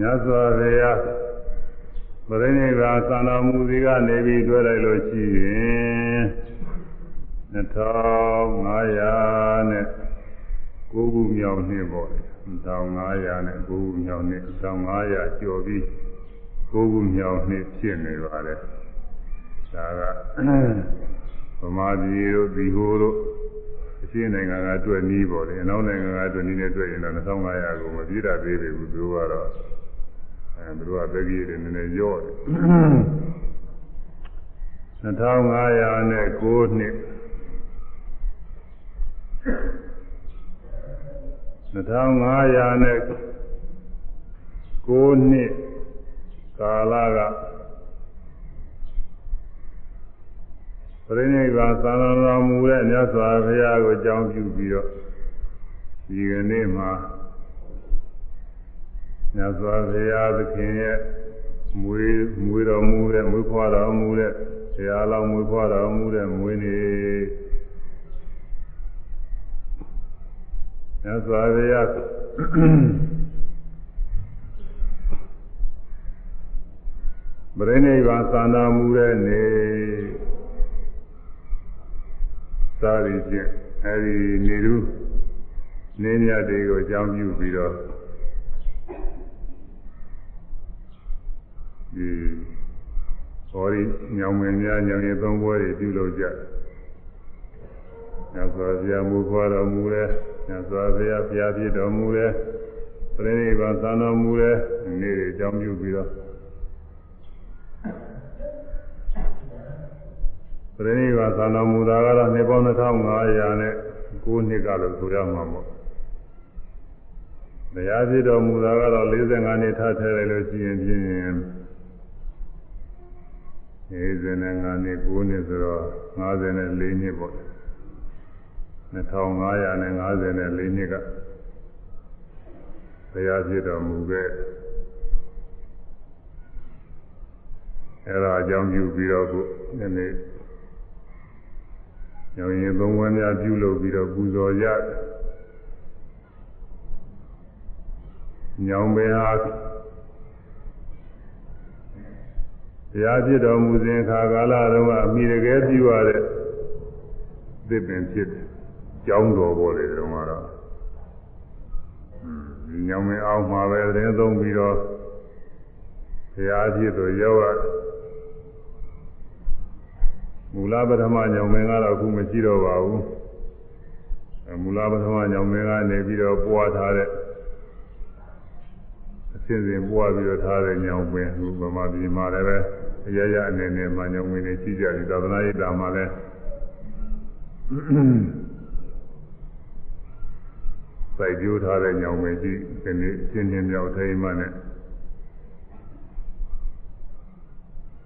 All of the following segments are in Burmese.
မြတ်စွာဘုရားပရိနိဗ္ဗာန်သံတော်မူစီကနေပြီးတွေ့လိုက်လို့ရှိရင်2500နဲ့9ခုမြောက်နှစ်ပေါ့1500နဲ့9ခုမြောက်နှစ်1500ကျော်ပြီး9ခုမြောက်နှစ်ဖြစ်နေပါတယ်ဒါကဗမာပြည်တို့ဒီဟိုတို့အရှင်းနိုင်ငံကတွေ့နီးပေါ့လေအနောက်နိုင်ငံကတွေ့နီးနဲ့တွေ့ရင်တော့2500ကိုမပြည့်တာသေးပြီဘူးသူကတော့ အဲသူတို့ကသက်ကြီးတွေနည်းနည်းရော့တယ်2500နဲ့9နှစ်2500နဲ့9နှစ်ကာလကပရိနိဗ္ဗာန်သံတော်မူတဲ့မြတ်စွာဘုရားကိုကြောင်းပြုပြီးတော့ဒီကနေ့မှာ မြတ်စွာဘုရားသခင်ရဲ့မွေးမွေးတော်မူတဲ့မွေးဖွားတော်မူတဲ့ဘုရားလောင်းမွေးဖွားတော်မူတဲ့မွေးနေ့မြတ်စွာဘုရားဗရဏိဗ္ဗာန်သံတော်မူတဲ့နေ့သာရည်ဖြင့်အဲဒီနေလူနေမြတ်တွေကိုအကြောင်းပြုပြီးတော့ ဒီဟောဒီညောင်မင်းများညောင်ရင်သုံးပွဲတွေပြုလုပ်ကြညစွာဘုရားမူခွာတော်မူတဲ့ညစွာဘုရားဘုရားပြည့်တော်မူတဲ့ပြိဋိဘံသံတော်မူတဲ့နေ့တွေအကြောင်းပြုပြီးတော့ပြိဋိဘံသံတော်မူတာကတော့နှစ်ပေါင်း2500နဲ့9နှစ်ကလို့ဆိုရမှာပေါ့တရားပြည့်တော်မူတာကတော့45နှစ်ထပ်ထည့်လိုက်လို့ရှိရင်ဖြင့် 45နှစ်9နှစ်ဆိုတော့54နှစ်ပေါ့2554နှစ်ကဘုရားဖြစ်တော်မူခဲ့အဲဒါအကြောင်းပြုပြီးတော့ခုဒီနေ့ညောင်ရင်သုံးဝန်းများပြုလုပ်ပြီးတော့ပူဇော်ကြညောင်ပင်ဟာ တရားဖြစ်တော်မူစဉ်ခါကာလတုန်းကအမိတကယ်ပြုရတဲ့သစ်ပင်ဖြစ်တယ်။ကျောင်းတော်ပေါ်တယ်တုန်းကတော့ညောင်မင်းအောင်မှာပဲသတင်းသုံးပြီးတော့ဘုရားဖြစ်သူရောက်ရမူလပထမညောင်မင်းကတော့အခုမရှိတော့ပါဘူး။မူလပထမညောင်မင်းကနေပြီးတော့ပွားထားတဲ့အစဉ်စဉ်ပွားပြီးတော့ထားတဲ့ညောင်ပင်ဟိုဗမာပြည်မှာလည်းပဲ အရရအနေနဲ့မှညောင်ပင်တွေရှိကြတယ်သာသနာ့ရေးတာမှာလည်းစိုက်ကြိုးထားတဲ့ညောင်ပင်ရှိဒီနေ့ရှင်းရှင်းမြောက်ထိမှနဲ့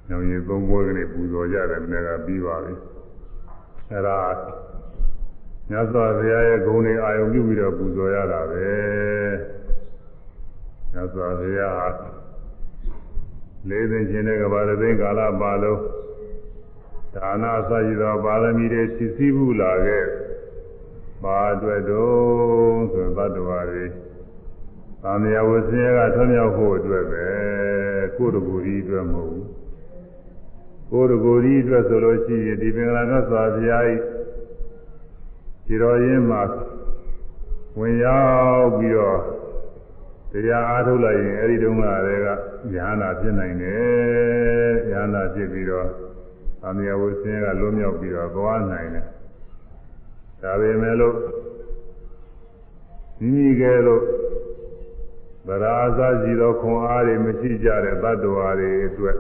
ညောင်ရည်သုံးပွဲကနေပူဇော်ကြတယ်မနေ့ကပြီးပါပြီအဲဒါမြတ်စွာဘုရားရဲ့ဂုဏ်တွေအာရုံပြုပြီးတော့ပူဇော်ရတာပဲမြတ်စွာဘုရား လေးသိချင်းတဲ့ကဘာသိန်းကာလပါလုံးဒါနအစရှိသောပါရမီတွေဖြစ်စည်းမှုလာခဲ့ပါအတွက်တော့ဆိုသတ္တဝါတွေသံဃာဝဆင်းရဲကထွံ့မြောက်ဖို့အတွက်ပဲကိုယ်တကူကြီးအတွက်မဟုတ်ဘူးကိုယ်တကူကြီးအတွက်ဆိုလို့ရှိရင်ဒီပင်္ဂလာမြတ်စွာဘုရားဤခြေတော်ရင်းမှာဝင်ရောက်ပြီးတော့တရားအားထုတ်လိုက်ရင်အဲ့ဒီတုန်းကတည်းက ဉာဏ်နာဖြစ်နိုင်တယ်ဉာဏ်နာဖြစ်ပြီးတော့သံဃာဝဆင်းရဲကလွတ်မြောက်ပြီးတော့သွားနိုင်တယ်ဒါပေမဲ့လို့မိမိကဲလို့ဗရာအစရှိသောခွန်အားတွေမရှိကြတဲ့တ attva တွေအတွက်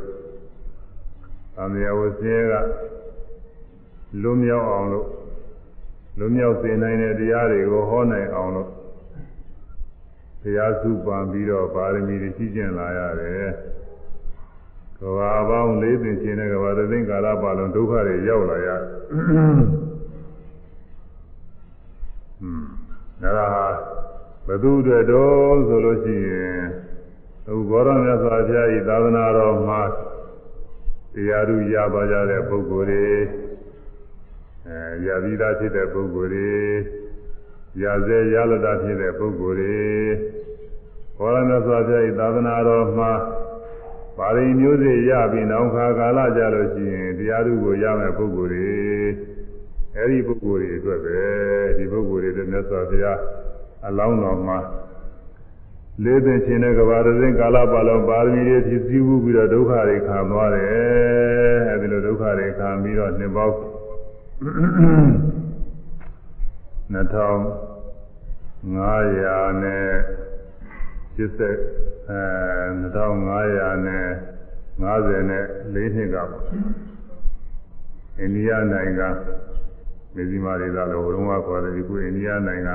သံဃာဝဆင်းရဲကလွတ်မြောက်အောင်လို့လွတ်မြောက်စေနိုင်တဲ့တရားတွေကိုဟောနိုင်အောင်လို့ တရားစုပန်ပြီးတော့ပါရမီတွေရှိကျင်လာရတယ်။ကဘာပေါင်း၄သိန်းချင်းတဲ့ကဘာသိန်းကာလပါလုံးဒုက္ခတွေရောက်လာရ။ဟွန်းဒါကဘသူတွေတော့ဆိုလို့ရှိရင်အခုဘောရမြတ်စွာဘုရားဤသာသနာတော်မှာတရားဓုရပါကြတဲ့ပုဂ္ဂိုလ်တွေအဲရပြီးသားဖြစ်တဲ့ပုဂ္ဂိုလ်တွေ ရစေရလတာဖြစ်တဲ့ပုဂ္ဂိုလ်တွေဘောရဏစွာပြည့်သာသနာတော်မှာပါရမီမျိုးစေ့ရပြီးနောက်ခါကာလကြလို့ရှိရင်တရားသူကိုရမယ်ပုဂ္ဂိုလ်တွေအဲဒီပုဂ္ဂိုလ်တွေအတွက်ပဲဒီပုဂ္ဂိုလ်တွေမြတ်စွာဘုရားအလောင်းတော်မှာလေးသိချင်းတဲ့ကဘာရစဉ်ကာလပတ်လုံးပါရမီတွေဖြစ်စည်းမှုပြီးတော့ဒုက္ခတွေခံသွားတယ်အဲဒီလိုဒုက္ခတွေခံပြီးတော့နှစ်ပေါင်း 2500နဲ့80အဲ2500နဲ့50နဲ့4နှစ်ကပေါ့အိန္ဒိယနိုင်ငံမေဇီမာဒေသလိုဘုံကခေါ်တယ်ဒီခုအိန္ဒိယနိုင်ငံ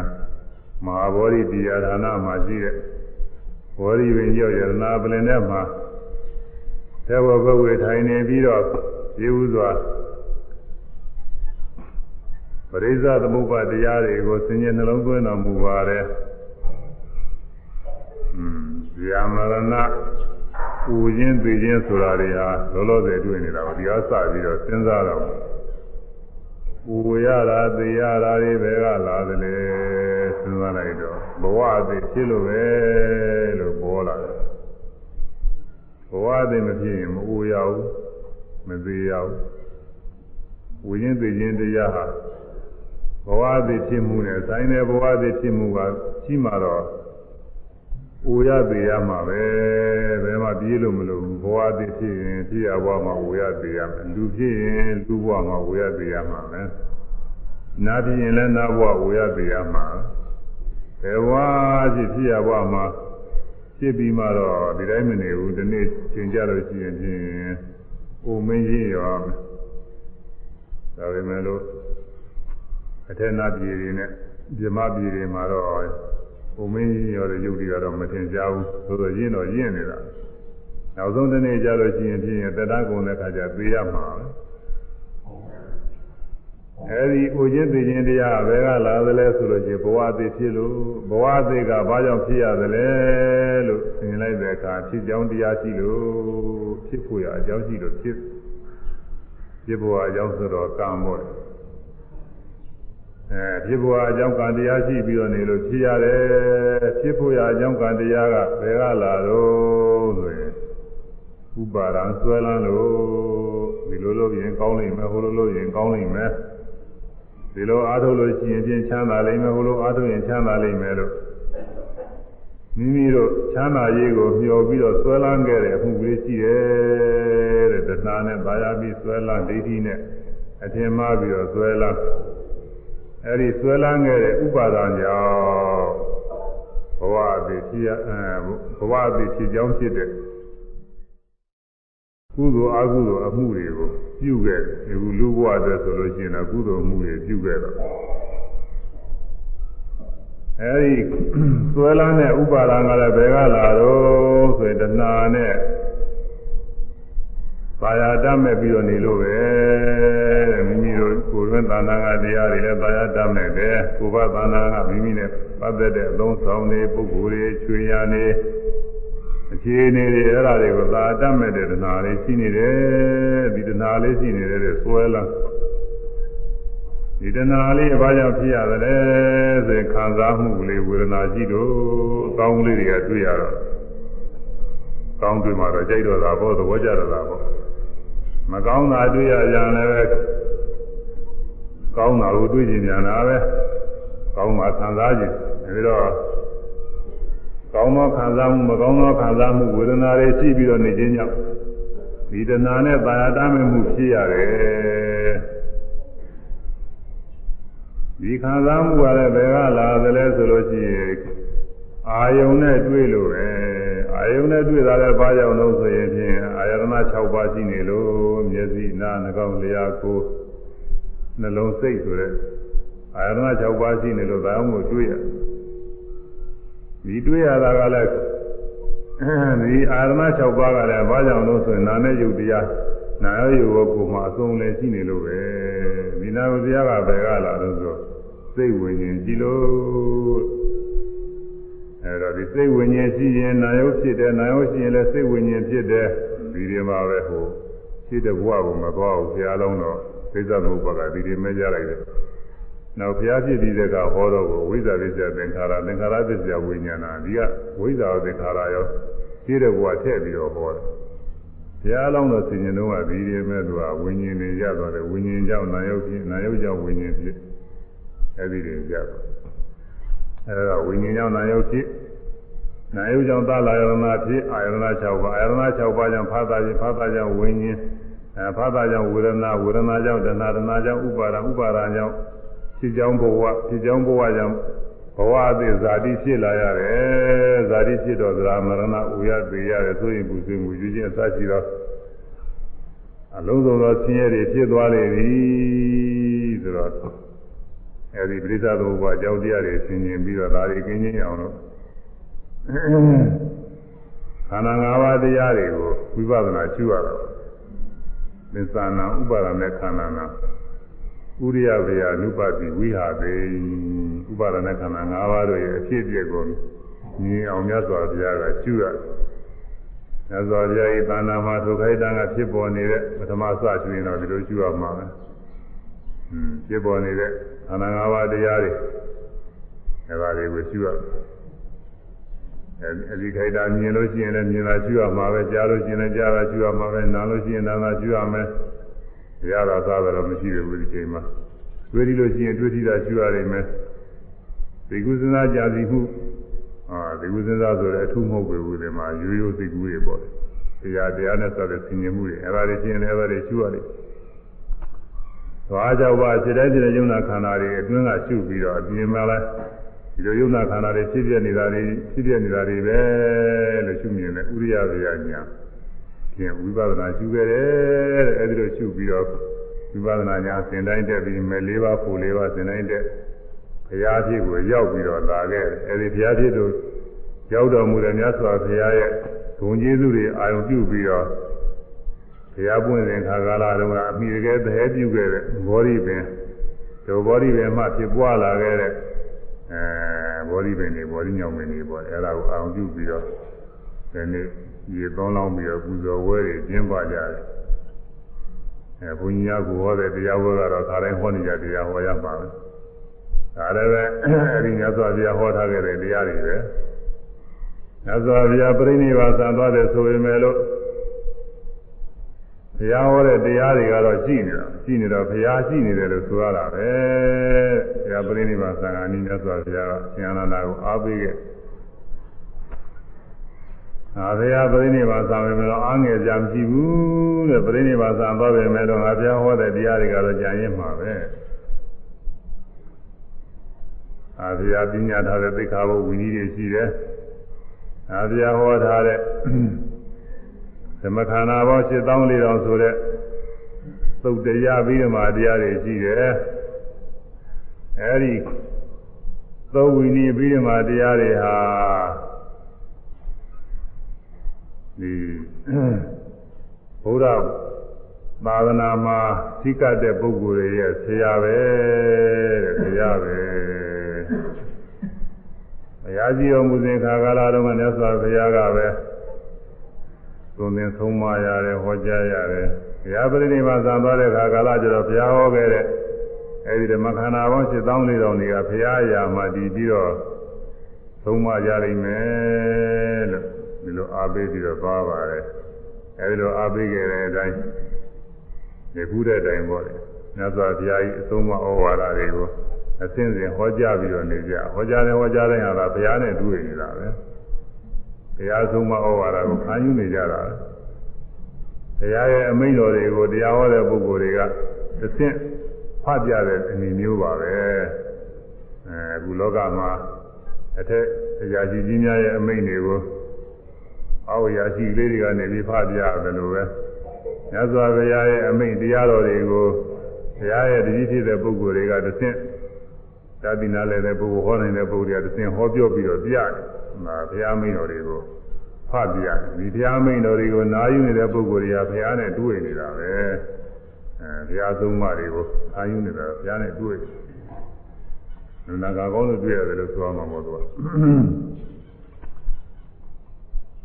မဟာဗောဓိတရားဌာနမှာရှိတဲ့ဘောဓိပင်ကျော်ရတနာပလင်ထဲမှာသေဝဘဝေထိုင်နေပြီးတော့ရေဥစွာ ပရိစ္ဆသမုပ္ပါတရားတွေကိုဆင်ញနှလုံးသွင်းတော်မူပါတယ်။ဇာမရဏပူခြင်းသိခြင်းဆိုတာတွေဟာလောလောဆယ်တွေ့နေတာကိုဒီကစပြီးတော့စဉ်းစားတော့ပူရတာသိရတာတွေဘယ်ကလာသလဲစဉ်းစားလိုက်တော့ဘဝအသေးဖြစ်လို့ပဲလို့ပေါ်လာတယ်ဘဝအသေးမဖြစ်ရင်မပူရဘူးမသိရဘူးပူခြင်းသိခြင်းတရားဟာဘ ဝအသေးဖြစ်မှုနဲ့ဆိုင်တဲ့ဘဝအသေးဖြစ်မှုကရှိမှတော့အိုရသေးရမှာပဲဘယ်မှပြေးလို့မလို့ဘဝအသေးဖြစ်ရင်ဖြစ်ရဘဝမှာအိုရသေးရမယ်လူဖြစ်ရင်လူဘဝမှာအိုရသေးရမှာပဲနာဖြစ်ရင်လည်းနာဘဝအိုရသေးရမှာဘယ်ဘဝဖြစ်ဖြစ်ရဘဝမှာဖြစ်ပြီးမှတော့ဒီတိုင်းမနေဘူးဒီနေ့ချိန်ကြလို့ရှိရင်ဖြင့်အိုမင်းကြီးရောဒါပေမဲ့လို့ အထက်နာပြည်တွေနဲ့ပြမပြည်တွေမှာတော့ဘုံမင်းကြီးရောတဲ့ယုတ်တွေကတော့မထင်ရှားဘူးသို့သောရင်းတော့ရင်းနေတာနောက်ဆုံးတနေ့ကြလို့ရှိရင်ဖြင့်တတကုံတဲ့ခါကျသေးရမှာအဲဒီဥချင်းသိချင်းတရားဘယ်ကလာသလဲဆိုလို့ရှိရင်ဘဝသေးဖြစ်လို့ဘဝသေးကဘာကြောင့်ဖြစ်ရသလဲလို့သင်လိုက်တဲ့အခါဖြစ်ကြောင်းတရားရှိလို့ဖြစ်ဖို့ရအကြောင်းရှိလို့ဖြစ်ဖြစ်ဖို့အကြောင်းဆိုတော့ကံမို့ အဲဖြစ်ဖို့အကြောင်းကံတရားရှိပြီးတော့နေလို့ဖြစ်ရတယ်ဖြစ်ဖို့ရအကြောင်းကံတရားကဘယ်ကလာတော့ဆိုရင်ဥပါဒံဆွဲလန်းလို့ဒီလိုလို့ရင်ကောင်းလိမ့်မယ်ဟိုလိုလို့ရင်ကောင်းလိမ့်မယ်ဒီလိုအားထုတ်လို့ရှိရင်ချင်းချမ်းသာလိမ့်မယ်ဟိုလိုအားထုတ်ရင်ချမ်းသာလိမ့်မယ်လို့မိမိတို့ချမ်းသာရေးကိုမျှော်ပြီးတော့ဆွဲလန်းခဲ့တဲ့အမှုကလေးရှိတယ်တဲ့တဏှာနဲ့ဗာယာပြီးဆွဲလန်းဒိဋ္ဌိနဲ့အထင်မှားပြီးတော့ဆွဲလန်း အဲဒီဆွဲလန်းခဲ့တဲ့ဥပါဒံကြောင့်ဘဝအသေးဖြစ်ရအဲဘဝအသေးဖြစ်ကြောင်းဖြစ်တဲ့ကုသိုလ်အကုသိုလ်အမှုတွေကိုပြုခဲ့ဒီလူဘဝတည်းဆိုလို့ရှိရင်ကုသိုလ်အမှုတွေပြုခဲ့တော့အဲဒီဆွဲလန်းတဲ့ဥပါဒံကလည်းဘယ်ကလာတော့ဆိုရင်တဏှာနဲ့ ပါရတတ်မဲ့ပြီးတော့နေလို့ပဲတဲ့မိမိတို့ကိုယ်တွင်သာနာကတရားတွေလည်းပါရတတ်မဲ့တယ်ကိုယ်ကသာနာကမိမိနဲ့ပတ်သက်တဲ့အလုံးဆောင်တွေပုဂ္ဂိုလ်တွေချွေရနေအခြေအနေတွေအဲ့ဒါတွေကိုသာတတ်မဲ့တဲ့တဏှာလေးရှိနေတယ်ဒီတဏှာလေးရှိနေတဲ့ဆွဲလာဒီတဏှာလေးဘာကြောင့်ဖြစ်ရသလဲဆိုရင်ခံစားမှုလေးဝေဒနာရှိတော့အကောင်းလေးတွေကတွေ့ရတော့ကောင်းတွေ့မှတော့ကြိုက်တော့တာပေါ့သဘောကျတော့တာပေါ့ မကောင်းတာတွေ့ရကြလည်းပဲကောင်းတာကိုတွေ့ကြပြန်တာပဲကောင်းမှခံစားခြင်းဒါပြီးတော့ကောင်းသောခံစားမှုမကောင်းသောခံစားမှုဝေဒနာတွေရှိပြီးတော့နေခြင်းကြောင့်ဒီတဏှာနဲ့ပါရတမ်းမှုဖြစ်ရတယ်ဒီခံစားမှုကလည်းဘယ်ကလာသလဲဆိုလို့ရှိရင် အာယုံနဲ့တွေ့လို့ပဲအာယုံနဲ့တွေ့တာလည်းဘာကြောင့်လို့ဆိုရင်ဖြင့်အာယတနာ6ပါးရှိနေလို့မျက်စိနားနှာခေါင်းလျှာကိုယ်နှလုံးစိတ်ဆိုတဲ့အာယတနာ6ပါးရှိနေလို့ဒါမှမဟုတ်တွေ့ရဒီတွေ့ရတာကလည်းဒီအာရမ6ပါးကလည်းဘာကြောင့်လို့ဆိုရင်နာနဲ့ယုတ်တရားနာရယုတ်ကိုကိုမှအဆုံးလည်းရှိနေလို့ပဲဒီနာယုတ်တရားကဘယ်ကလာလို့ဆိုစိတ်ဝิญဉ်ကြည့်လို့ အဲတော့ဒီစိတ်ဝิญဉ်ရှိရင်နာယုတ်ဖြစ်တယ်နာယုတ်ရှိရင်လည်းစိတ်ဝิญဉ်ဖြစ်တယ်ဒီဒီမှာပဲဟိုရှိတဲ့ဘဝကိုမသွားဘူးဆရာလုံးတော့သိစ္စာမဟုတ်ပါကဒီဒီမဲကြလိုက်တယ် နောက်ဘုရားဖြစ်ပြီးတဲ့ကဟောတော့ကိုဝိဇ္ဇာပစ္စယသင်္ခါရသင်္ခါရပစ္စယဝိညာဏဒီကဝိဇ္ဇာသင်္ခါရရောရှိတဲ့ဘဝထည့်ပြီးတော့ဟောတယ်ဘုရားအလောင်းတော်ဆင်ញင်တော့ကဒီဒီမဲ့သူကဝိညာဉ်တွေရသွားတယ်ဝိညာဉ်ကြောင့်နာယုတ်ဖြစ်နာယုတ်ကြောင့်ဝိညာဉ်ဖြစ်အဲဒီတွေရသွားအဲဒါဝိညာဉ်ကြောင့်နာယုတ်ဖြစ် နာယုတ်ကြောင့်သာလာယရဏဖြစ်အာယရဏ6ပါးအာယရဏ6ပါးကြောင့်ဖာသာခြင်းဖာသာကြောင့်ဝိညာဉ်အဲဖာသာကြောင့်ဝေဒနာဝေဒနာကြောင့်တဏှာတဏှာကြောင့်ဥပါဒဥပါဒကြောင့်ဖြစ်ကြောင်းဘဝဖြစ်ကြောင်းဘဝကြောင့်ဘဝအသည့်ဇာတိဖြစ်လာရတယ်ဇာတိဖြစ်တော့သရမရဏဥရသေးရတယ်ဆိုရင်ပူဆွေးမှုယူခြင်းအစရှိတော့အလုံးစုံသောဆင်းရဲတွေဖြစ်သွားလေပြီဆိုတော့အဲဒီပရိသတ်ဘုရားအကြောင်းတရားတွေဆင်ခြင်ပြီးတော့ဒါတွေကင်းချင်းအောင်လို့ ခန္ဓာ၅ပါးတရားတွေကိုဝိပဿနာရှုရတော့သစ္စာနာဥပါဒနဲ့ခန္ဓာနာဥရိယဝေယနုပတိဝိဟာပေဥပါဒနဲ့ခန္ဓာ၅ပါးတို့ရဲ့အဖြစ်အပျက်ကိုမြင်အောင်မြတ်စွာဘုရားကရှုရမြတ်စွာဘုရားဤသာနာမှာသုခိုက်တံကဖြစ်ပေါ်နေတဲ့ပထမစရှုရင်တော့ဒီလိုရှုရမှာပဲอืมဖြစ်ပေါ်နေတဲ့ခန္ဓာ၅ပါးတရားတွေအဲဒါတွေကိုရှုရ အဲဒီခိုက်တာမြင်လို့ရှိရင်လည်းမြင်တာရှုရမှာပဲကြားလို့ရှိရင်လည်းကြားတာရှုရမှာပဲနားလို့ရှိရင်နားတာရှုရမယ်ရတာသားတယ်တော့မရှိဘူးဒီချိန်မှာတွေ့ဒီလို့ရှိရင်တွေ့ထိတာရှုရနိုင်မယ်ဒီကုသနာကြာစီမှုအာဒီကုသနာဆိုတဲ့အထုမဟုတ်ဘူးဒီမှာရိုးရိုးသိကူတွေပေါ့တရားတရားနဲ့ဆိုတဲ့ဆင်ញင်မှုတွေအဲ့ဒါတွေရှင်းလည်းအဲ့ဒါတွေရှုရတယ်သွားကြောက်ပါစိတ်တိုင်းစိတ်တိုင်းယုံနာခန္ဓာတွေအတွင်းကရှုပြီးတော့အပြင်မှာလဲ ဒီလိုယုံနာခန္ဓာတွေဖြစ်ပြနေတာတွေဖြစ်ပြနေတာတွေပဲလို့ရှုမြင်တယ်ဥရိယဝေယညာဖြင့်ဝိပဿနာရှုခဲ့တယ်တဲ့အဲဒီလိုရှုပြီးတော့ဝိပဿနာညာသင်တိုင်းတက်ပြီးမယ်၄ပါးဖို့၄ပါးသင်တိုင်းတက်ဘုရားဖြစ်ကိုရောက်ပြီးတော့လာခဲ့အဲဒီဘုရားဖြစ်တို့ရောက်တော်မူတဲ့မြတ်စွာဘုရားရဲ့ဂုဏ်ကျေးဇူးတွေအာရုံပြုပြီးတော့ဘုရားပွင့်စဉ်ခါကာလတုန်းကအမိတကယ်သဟဲပြုခဲ့တဲ့ဘောဓိပင်ဒုဘောဓိပင်မှဖြစ်ပွားလာခဲ့တဲ့ အဲဘောဓိပင်တွေဘောဓိညောင်ပင်တွေပေါ့အဲဒါကိုအာရုံပြုပြီးတော့ဒီနေ့ရေသုံးလောင်းပြီးတော့ပူဇော်ဝဲတွေကျင်းပကြတယ်အဲဘုန်းကြီးများကဟောတဲ့တရားဝဲကတော့ခါတိုင်းဟောနေကြတရားဟောရမှာပဲဒါလည်းပဲအဲဒီမြတ်စွာဘုရားဟောထားခဲ့တဲ့တရားတွေပဲမြတ်စွာဘုရားပြိဋိဘာသံသွားတယ်ဆိုပေမဲ့လို့ ဘုရားဟောတဲ့တရားတွေကတော့ရှိနေတာရှိနေတော့ဘုရားရှိနေတယ်လို့ဆိုရတာပဲဘုရားပြိဋိဘာသံဃာနည်းမြတ်စွာဘုရားကဆင်အနန္ဒာကိုအားပေးခဲ့ငါဘုရားပြိဋိဘာသံပဲမလို့အားငယ်ကြမရှိဘူးတဲ့ပြိဋိဘာသံသွားပေမဲ့လို့ငါဘုရားဟောတဲ့တရားတွေကတော့ကြံရင်မှာပဲအာဘုရားပညာထားတဲ့သိက္ခာပုဝိနည်းတွေရှိတယ်အာဘုရားဟောထားတဲ့ သမခန္ဓာပေါင်း7400ဆိုတဲ့သုတ်တရားပြီးမှတရားတွေရှိတယ်အဲဒီသောဝိနည်းပြီးမှတရားတွေဟာဒီဘုရားသာသနာမှာသိကတဲ့ပုဂ္ဂိုလ်တွေရဲ့ဆရာပဲတဲ့ဆရာပဲဘုရားကြီးတော်မူစဉ်ခါကာလတုန်းကမြတ်စွာဘုရားကပဲ သုံးသင်ဆုံးမရတယ်ဟောကြားရတယ်ဘုရားပရိနိဗ္ဗာန်ဆံသွားတဲ့ခါကာလကျတော့ဘုရားဟောခဲ့တဲ့အဲဒီဓမ္မခန္ဓာပေါင်း7400တွေကဘုရားအရာမှာတည်ပြီးတော့ဆုံးမကြနိုင်မယ်လို့ဒီလိုအားပေးပြီးတော့သွားပါတယ်အဲဒီလိုအားပေးခဲ့တဲ့အတိုင်းဒီခုတဲ့အတိုင်းပေါ့လေမြတ်စွာဘုရားကြီးအဆုံးမဩဝါဒတွေကိုအစဉ်စဉ်ဟောကြားပြီးတော့နေကြဟောကြားတယ်ဟောကြားတဲ့ဟာကဘုရားနဲ့တွေ့နေတာပဲ တရားဆုံးမဩဝါဒကိုခံယူနေကြတာဘုရားရဲ့အမိန့်တော်တွေကိုတရားဟောတဲ့ပုဂ္ဂိုလ်တွေကတစ်ဆင့်ဖတ်ပြတဲ့အနေမျိုးပါပဲအဲအခုလောကမှာအထက်တရားရှိကြီးများရဲ့အမိန့်တွေကိုအောက်ရာရှိလေးတွေကနေပြီးဖတ်ပြရတယ်လို့ပဲမြတ်စွာဘုရားရဲ့အမိန့်တရားတော်တွေကိုဘုရားရဲ့တတိဖြစ်တဲ့ပုဂ္ဂိုလ်တွေကတစ်ဆင့်သာသနာလည်းတဲ့ပုဂ္ဂိုလ်ဟောနိုင်တဲ့ပုဂ္ဂိုလ်တွေကတစ်ဆင့်ဟောပြောပြီးတော့ပြတယ်။ ဒါဘုရားမိန့်တော်တွေကိုဖတ်ပြတယ်။ဒီဘုရားမိန့်တော်တွေကိုနားယူနေတဲ့ပုဂ္ဂိုလ်တွေကဘုရားနဲ့တွေ့နေတာပဲ။အဲဘုရားသုံးပါးတွေကိုအာယူနေတာဘုရားနဲ့တွေ့တယ်။နန္ဒကာကောင်းလို့တွေ့ရတယ်လို့ဆိုရမှာမဟုတ်တော့။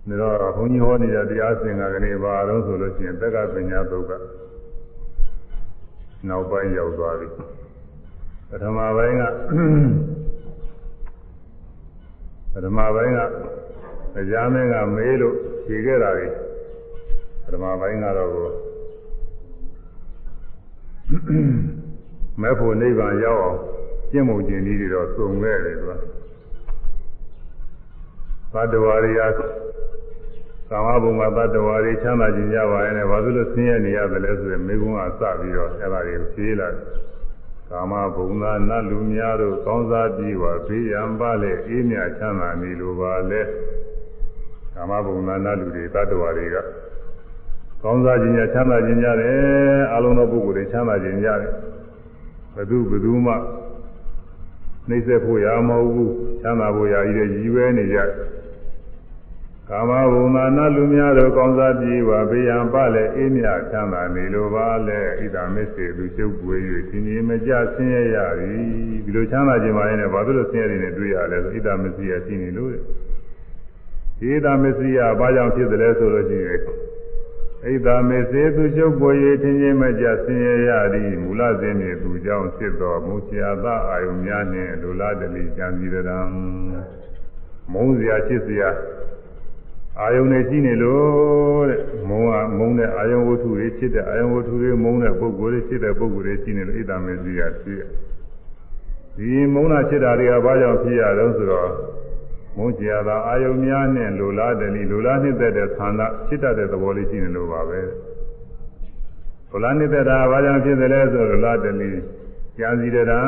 ဒါတော့ဘုန်းကြီးဟောနေတဲ့တရားစင်ကကနေပါတော့ဆိုလို့ရှိရင်တက္ကပညာသုတ်ကနောက်ပိုင်းရောက်သွားပြီ။ထမပိုင်းက ပထမပိုင်းကတရားမင်းကမေးလို့ဖြေခဲ့တာလေပထမပိုင်းကတော့မဲဖို့နိဗ္ဗာန်ရောက်အောင်ကျင့်မှုကျင့်နည်းတွေတော့စုံခဲ့တယ်သူကဘတ်တော်ရီယာကာမဘုံမှာတတ္တဝါတွေချမ်းသာခြင်းကြပါရဲ့နဲ့ဘာလို့လဲဆင်းရဲနေရတယ်လဲဆိုရင်မိကုန်းကစပြီးတော့အဲ့ဒါတွေကိုဖြေးလာတယ် ကာမဘုံသာနတ်လူများတို့ကောင်းစားပြီးပါဘေးရန်ပါလေအေးမြချမ်းသာနေလိုပါလေကာမဘုံသာနတ်လူတွေတတ္တဝါတွေကကောင်းစားခြင်းကြချမ်းသာခြင်းကြတယ်အလုံးသောပုဂ္ဂိုလ်တွေချမ်းသာခြင်းကြတယ်ဘသူဘသူမှနှိမ့်ဆက်ဖို့ရမဟုတ်ဘူးချမ်းသာဖို့ရည်ရည်ရည်ရွယ်နေကြတယ် ကာမဘုံသာနလူများတို့ကောင်းစားပြေပါဘေးရန်ပလည်းအေးမြချမ်းသာနေလိုပါလေဣဒာမစ္စေသူချုပ်ပွေ၍သင်ကြီးမကြဆင်းရဲရသည်ဒီလိုချမ်းသာခြင်းပါရင်လည်းဘာဖြစ်လို့ဆင်းရဲနေတွေ့ရလဲဆိုဣဒာမစ္စေရရှိနေလို့ဒီဣဒာမစ္စေရဘာကြောင့်ဖြစ်တယ်လဲဆိုလို့ရှိရင်ဣဒာမစ္စေသူချုပ်ပွေ၍သင်ကြီးမကြဆင်းရဲရသည်မူလစဉ်နေသူကြောင့်ဖြစ်တော်မူချာသအာယုများနှင့်လူလာတလိကြံစီရံမုံစရာချစ်စရာ အာယုန်နဲ့ရှိနေလို့တဲ့မုံကမုံတဲ့အာယုန်ဝတ္ထုတွေချစ်တဲ့အာယုန်ဝတ္ထုတွေမုံတဲ့ပုဂ္ဂိုလ်တွေချစ်တဲ့ပုဂ္ဂိုလ်တွေရှိနေလို့ဣဒ္ဓမေစီရဖြစ်ဒီမုံနာချစ်တာတွေကဘာကြောင့်ဖြစ်ရတော့ဆိုတော့မုံကြတာအာယုန်များနဲ့လိုလားတယ်လိုလားနှစ်သက်တဲ့သန္တာချစ်တတ်တဲ့သဘောလေးရှိနေလို့ပါပဲလိုလားနှစ်သက်တာဘာကြောင့်ဖြစ်တယ်လဲဆိုတော့လိုလားတယ်ကြံစီတဲ့တာ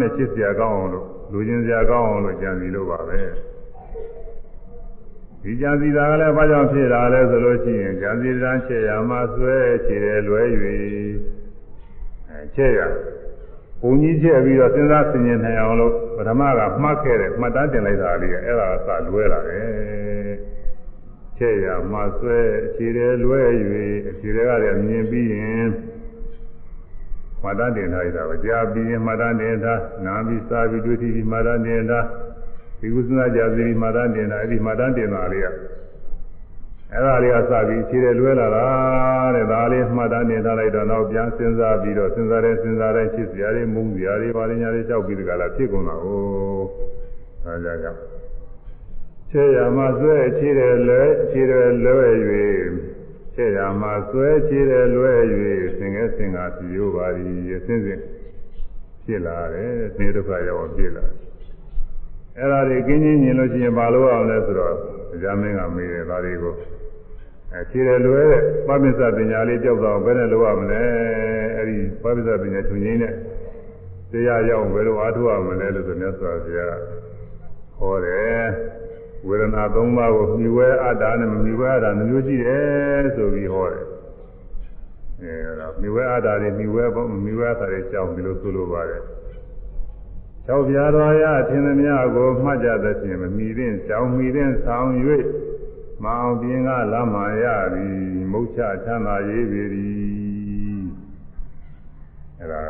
နဲ့ချစ်စရာကောင်းအောင်လို့လူချင်းစရာကောင်းအောင်လို့ကြံစီလို့ပါပဲ ဒီကြံစီတာကလည်းဘာကြောင့်ဖြစ်တာလဲဆိုလို့ရှိရင်ကြံစီတန်းချက်ရမှာဆွဲခြေတယ်လွဲ၍အဲချက်ရဘုံကြီးချက်ပြီးတော့စဉ်းစားဆင်ခြင်နိုင်အောင်လို့ပထမကမှတ်ခဲ့တယ်မှတ်တမ်းတင်လိုက်တာလေးကအဲ့ဒါကစလွဲလာတယ်ချက်ရမှာဆွဲခြေတယ်လွဲ၍ခြေတွေကလည်းမြင်ပြီးရင်မှတ်တမ်းတင်ထားရတာပဲကြားပြီးရင်မှတ်တမ်းတင်ထားနားပြီးစားပြီးတွေ့ပြီးမှတ်တမ်းတင်ထား ဒီကုသနာကြာစီမာတန်တင်တာအဲ့ဒီမာတန်တင်တာလေးကအဲ့ဒါလေးကစပြီးခြေတယ်လွဲလာတာတဲ့ဒါလေးမှတ်တမ်းတင်ထားလိုက်တော့နောက်ပြန်စဉ်းစားပြီးတော့စဉ်းစားတဲ့စဉ်းစားတဲ့ချစ်စရာတွေမုန်းစရာတွေပါရညာတွေလျှောက်ပြီးတကလားဖြစ်ကုန်တာ哦ဒါကြောင့်ခြေရမှာဆွဲခြေတယ်လွဲခြေတယ်လွဲ၍ခြေရမှာဆွဲခြေတယ်လွဲ၍သင်္ကဲသင်္ကာပြိုပါသည်အစဉ်စဉ်ဖြစ်လာတယ်နေဒုက္ခရောက်ဖြစ်လာတယ် အဲ့ဒါတွေကင်းချင်းမြင်လို့ရှိရင်ဘာလို့အောင်လဲဆိုတော့တရားမင်းကမေးတယ်ဒါတွေကိုအဲခြေတယ်လွဲတဲ့ပပစ္စပညာလေးကြောက်တော့ဘယ်နဲ့လိုရမလဲအဲ့ဒီပပစ္စပညာချုပ်ငင်းတဲ့တရားရောက်ဘယ်လိုအားထုတ်ရမလဲလို့ဆိုမြတ်စွာဘုရားဟောတယ်ဝေဒနာ၃ပါးကိုမြှဝဲအတ္တနဲ့မမြှဝဲအတ္တမျိုးရှိတယ်ဆိုပြီးဟောတယ်အဲဒါမြှဝဲအတ္တတွေမြှဝဲပေါ့မြှဝဲအတ္တတွေကြောင်းဒီလိုဆိုလိုပါတယ် ၆ပြားတော်ရအထင်သမျှကိုမှတ်ကြသဖြင့်မမီတဲ့ကြောင်မီတဲ့ဆောင်၍မအောင်ပြင်းကလမ်းမှရသည်မုတ်ချချမ်းသာရေးပေသည်အဲဒါ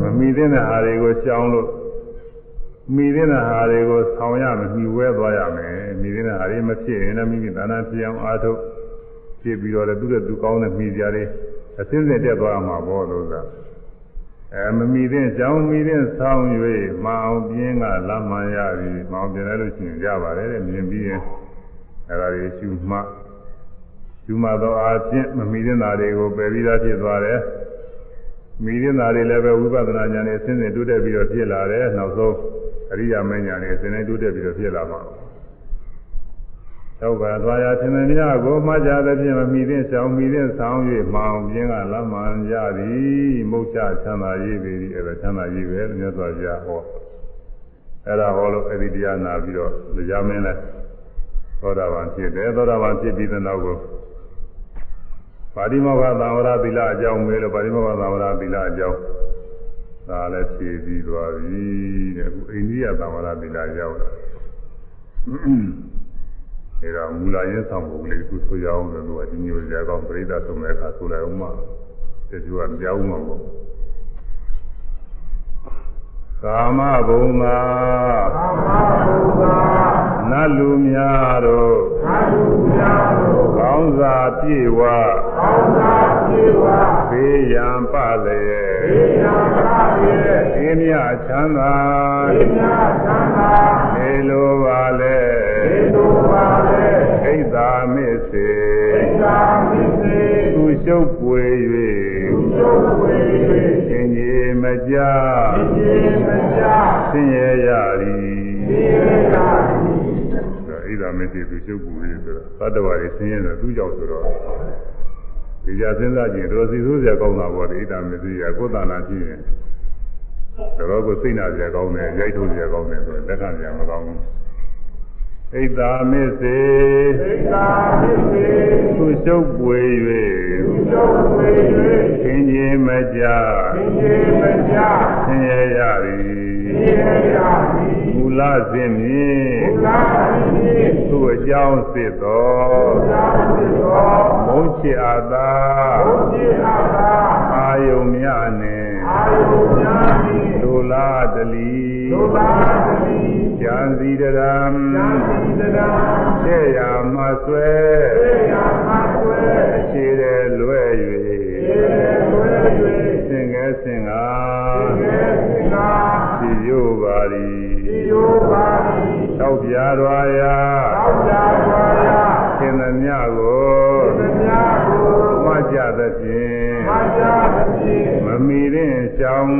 မမီတဲ့ဟာတွေကိုရှောင်လို့မိတဲ့ဟာတွေကိုဆောင်ရမယ်မိဝဲသွားရမယ်မိတဲ့ဟာတွေမဖြစ်ရင်လည်းမိမိသာနာဖြစ်အောင်အားထုတ်ဖြစ်ပြီးတော့လည်းသူ့ရဲ့သူကောင်းတဲ့မိကြတွေအစင်းစင်တက်သွားမှာပေါ့လို့သာ အဲမမီတဲ့ကြောင်းမီတဲ့ဆောင်း၍မအောင်ပြင်းကလမ်းမှန်ရပြီမအောင်ပြင်းလဲလို့ရှိရင်ကြပါတယ်တဲ့မြင်ပြီးရင်အဲဒါတွေရှုမှရှုမှတော့အားဖြင့်မမီတဲ့ဓာတွေကိုပယ်ပြီးသားဖြစ်သွားတယ်မိတဲ့ဓာတွေလည်းပဲဝိပဿနာဉာဏ်နဲ့ဆင်းရဲတိုးတက်ပြီးတော့ဖြစ်လာတယ်နောက်ဆုံးအရိယာမဉာဏ်နဲ့ဆင်းရဲတိုးတက်ပြီးတော့ဖြစ်လာမှာ သောကသွားရသင်္နေမြကိုမှကြသဖြင့်မမိသင့်ဆောင်မိသင့်ဆောင်၍မောင်ပြင်းကလမ်းမှန်ကြသည်မုတ်ချချမ်းသာရေးပေသည်အဲ့ဒါချမ်းသာရေးပဲလို့မြတ်စွာဘုရားဟောအဲ့ဒါဟောလို့အဲ့ဒီတရားနာပြီးတော့တရားမင်းလဲသောတာပန်ဖြစ်တယ်သောတာပန်ဖြစ်ပြီးတဲ့နောက်ကိုပါဠိမောဂသံဝရသီလအကြောင်းမေးလို့ပါဠိမောဂသံဝရသီလအကြောင်းဒါလည်းဖြည့်ပြီးသွားပြီတဲ့အခုအိန္ဒိယသံဝရသီလရောက်တာ ဒါကမူလာရင်းဆောင်ပုံလေးသူဆိုရအောင်လို့သူကဒီမျိုးကြာကောင်းပြိဿသုံးတဲ့အခါဆိုလိုက်အောင်မှတချို့ကပြောင်းမှာပေါ့ကာမဘုံသာကာမဘုံသာနနတ်လူများတို့သတ်လူများတို့ကောင်းစာပြေဝကောင်းသာပြေဝဘေးရန်ပလျ က်ေယံပါရဲ့အင်းမြချမ်းသာေယံသံသာနေလိုပါလေေလိုပါလေဣဒ္ဓာမစ္စေသစ္စာမစ္စေသူရှုပ်ပွေသုဝေ၍ရှင်ကြီးမကြသေမကြဆင်းရဲရသည်သေရတာဣဒ္ဓာမစ္စေသူရှုပ်ပွေ၍ဆိုတော့သတ္တဝါတွေဆင်းရဲတယ်သူကြောင့်ဆိုတော့ ဒီကြစဉ်းစားကြည့်တော့စီဆိုးစရာကောင်းတာပေါ့ဒီဣဒ္ဓာမစ္စေကကိုယ်တဏ္ဍာဖြစ်ရင်တော်တော်ကိုစိတ်နာစရာကောင်းတယ်ရိုက်ထုတ်စရာကောင်းတယ်ဆိုတော့လက်ခံစရာမကောင်းဘူးဣဒ္ဓာမစ္စေသစ္စာမစ္စေသူရှုပ်ပွေသုဝေ၍ရှင်ကြီးမကြသေမကြဆင်းရဲရသည်သေရတာ မူလစဉ်ဖြင့်ဘုရားရှင်ဖြင့်သူ့အကြောင်းစစ်သောဘုရားရှင်တော်မုန်းချစ်အပ်သာဘုရားအားသာအာယုံများနှင့်အာယုများဖြင့်ဒုလာတလီဒုသာတိဉာဏ်စီတရံသံသီတရာရှေ့ရမဆွဲသေယမဆွေခြေတယ်လွဲသေ၍လွယ်၍စင်ငယ်စင်ကာ သေစင်္ဂါစီယိုပါရီဒီယောပါတိတောက်ပြားတော်ရာသောကြဝါယသင်သမျှကိုသမြာကိုမကြသဖြင့်မာယာသဖြင့်မမီတဲ့ကြောင်း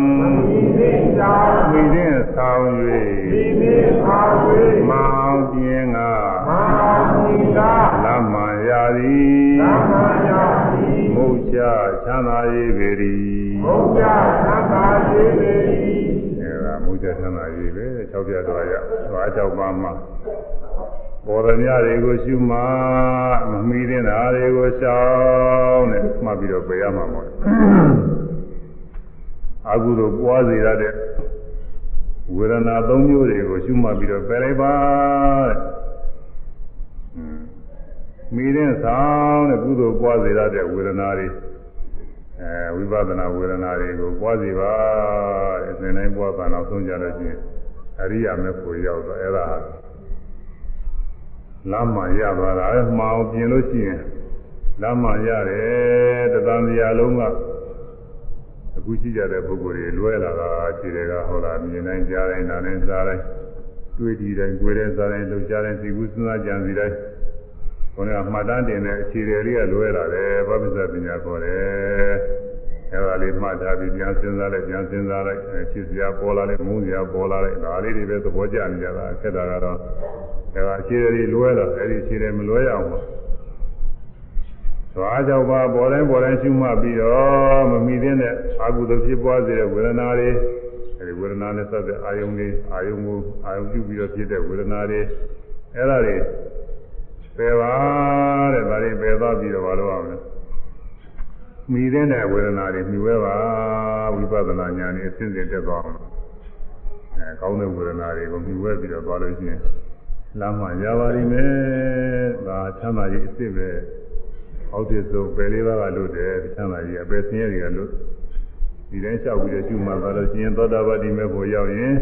ဤသိကြောင့်မိတဲ့ဆောင်ဒီ၍နိအာဝေမောင်ပြင်းကမာမိကာလမ်းမှန်ရာသည်သမ္မာယာတိမုတ်ချချမ်းသာရေးပေရီဘုရားသံဃာယေတိအဲ ဒါမုတ်ချချမ်းသာရေးပဲ၆ပြတ်တော်ရသွား၆ပါးမှာပေါ်ရမြတွေကိုရှုမှမမီတဲ့ဓာတွေကိုရှောင်းနဲ့မှတ်ပြီးတော့ပြရမှာပေါ့အာဟုတို့ပွားစေရတဲ့ဝေဒနာ၃မျိုးတွေကိုရှုမှတ်ပြီးတော့ပယ်လိုက်ပါတဲ့မိတဲ့ဆောင်တဲ့ကုသိုလ်ပွားစေရတဲ့ဝေဒနာတွေ အဲဝိပဿနာဝေဒနာတွေကိုပွားစီပါတဲ့အစဉ်တိုင်းပွားတာနောက်ဆုံးကြလို့ချင်းအရိယာမေဖို့ရောက်တော့အဲ့ဒါလမ်းမှရသွားတာအဲမှအောင်ပြင်လို့ရှိရင်လမ်းမှရတယ်တသံတရားလုံးကအခုရှိကြတဲ့ပုဂ္ဂိုလ်တွေလွဲလာတာခြေတွေကဟောတာမြင်တိုင်းကြားတိုင်းနားတိုင်းစားတိုင်းတွေ့ဒီတိုင်းကြွေတဲ့စားတိုင်းလှုပ်ရှားတိုင်းသိကုစဉ်းစားကြံစီတိုင်း ခေါင်းကမှတ်တမ်းတင်တဲ့အခြေတွေလေးကလွဲလာတယ်ဘာပစ္စပညာခေါ်တယ်အဲဒါလေးမှတ်ထားပြီးပြန်စဉ်းစားလိုက်ပြန်စဉ်းစားလိုက်ချစ်စရာပေါ်လာလိုက်မုန်းစရာပေါ်လာလိုက်ဒါလေးတွေပဲသဘောကျနေကြတာခက်တာကတော့အဲဒါအခြေတွေလွဲလာအဲဒီအခြေတွေမလွဲရအောင်ပေါ့သွားကြောက်ပါပေါ်တိုင်းပေါ်တိုင်းရှုမှတ်ပြီးတော့မမီတဲ့အာဟုသဖြစ်ပွားစေတဲ့ဝေဒနာတွေအဲဒီဝေဒနာနဲ့ဆက်တဲ့အာယုံတွေအာယုံကိုအာယုံပြုပြီးတော့ဖြစ်တဲ့ဝေဒနာတွေအဲဒါတွေ ပယ်ပါတဲ့ဒါတွေပယ်သွားပြီးတော့မလုပ်အောင်လဲမိတဲ့တဲ့ဝေဒနာတွေမြှွဲပါဝိပဿနာဉာဏ်နဲ့အစဉ်စဉ်တက်သွားအောင်အဲကောင်းတဲ့ဝေဒနာတွေကိုမြှွဲပြီးတော့သွားလို့ရှိရင်လမ်းမှရပါလိမ့်မယ်ဒါချမ်းသာရေးအစ်စ်ပဲအောက်တည်းဆုံးပယ်လေးပါးကလွတ်တယ်ချမ်းသာရေးအပယ်ဆင်းရဲတွေကလွတ်ဒီတိုင်းလျှောက်ပြီးတော့ကျူမှသွားလို့ရှိရင်သောတာပတိမေဖို့ရောက်ရင်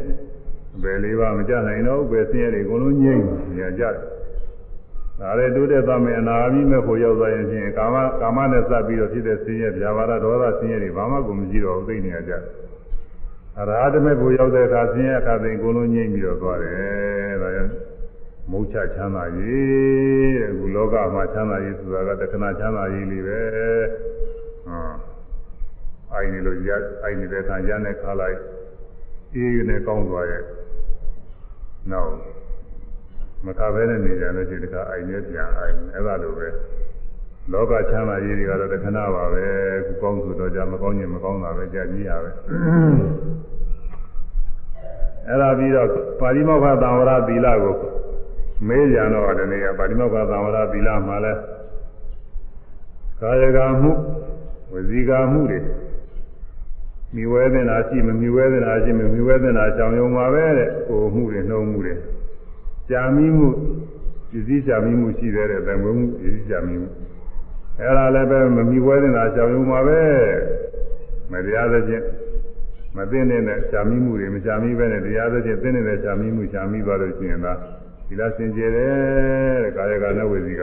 ပယ်လေးပါးမကြနိုင်တော့ပယ်ဆင်းရဲတွေအကုန်လုံးငြိမ့်နေကြတယ် ဒါလည်းတိုးတက်သွားမယ်အနာဂတ်မဲ့ဖို့ရောက်သွားရင်ဖြင့်ကာမကာမနဲ့စပ်ပြီးတော့ဖြစ်တဲ့ဆင်းရဲဗျာပါဒဒေါသဆင်းရဲတွေဘာမှကိုမရှိတော့ဘူးသိနေကြတယ်အရာဓမဲ့ဖို့ရောက်တဲ့အခါဆင်းရဲအခါသိအကုန်လုံးငြိမ့်ပြီးတော့သွားတယ်ဒါကြောင့်မုတ်ချချမ်းသာရေးတဲ့အခုလောကမှာချမ်းသာရေးဆိုတာကတခဏချမ်းသာရေးလေးပဲဟောအိုင်နေလို့ရအိုင်နေတဲ့အခါရတဲ့ခါလိုက်အေးနဲ့ကောင်းသွားရဲ့နောက် မကဘဲနဲ့နေကြလို့ဒီတခါအိုင်နဲ့ပြန်အိုင်အဲ့ဒါလိုပဲလောကချမ်းသာရေးတွေကတော့တခဏပါပဲခုကောင်းဆိုတော့じゃမကောင်းရင်မကောင်းတာပဲကြာကြီးရပဲအဲ့ဒါပြီးတော့ပါဠိမောက္ခသံဝရသီလကိုမေးကြတော့ဒီနေ့ကပါဠိမောက္ခသံဝရသီလမှာလဲကာယကမှုဝစီကမှုတွေမိဝဲတဲ့နာရှိမမိဝဲတဲ့နာရှိမမိဝဲတဲ့နာကြောင်ယုံပါပဲတဲ့ကိုမှုတွေနှုံမှုတွေ ကြာမိမှုပစ္စည်းကြာမိမှုရှိသေးတယ်တန်ခွေမှုပစ္စည်းကြာမိမှုအဲ့ဒါလည်းပဲမမိဝဲတဲ့နာကြောင်ယုံပါပဲမတရားသဖြင့်မသိနေတဲ့ကြာမိမှုတွေမကြာမိပဲနဲ့တရားသဖြင့်သိနေတဲ့ကြာမိမှုကြာမိသွားလို့ရှိရင်သာပီလစင်ကြယ်တယ်တဲ့ကာယကနဲ့ဝေစီက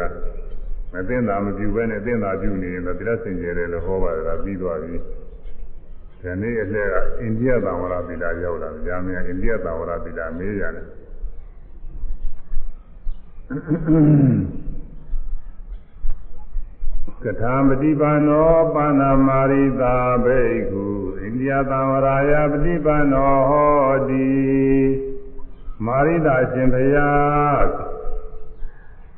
မသိတာမပြုဘဲနဲ့သိတာပြုနေရင်တော့သီလစင်ကြယ်တယ်လို့ဟောပါတယ်ကပြီးသွားပြီဒီနေ့အလှကအိန္ဒိယသံဝရသီလရောက်လာကြာမင်းအိန္ဒိယသံဝရသီလမေးရတယ် ကထာမတိပါနောပါဏာမာရိတာဘိက္ခုအိန္ဒိယသံဝရာယပတိပါနောဟောတိမာရိတာရှင်ဘုရား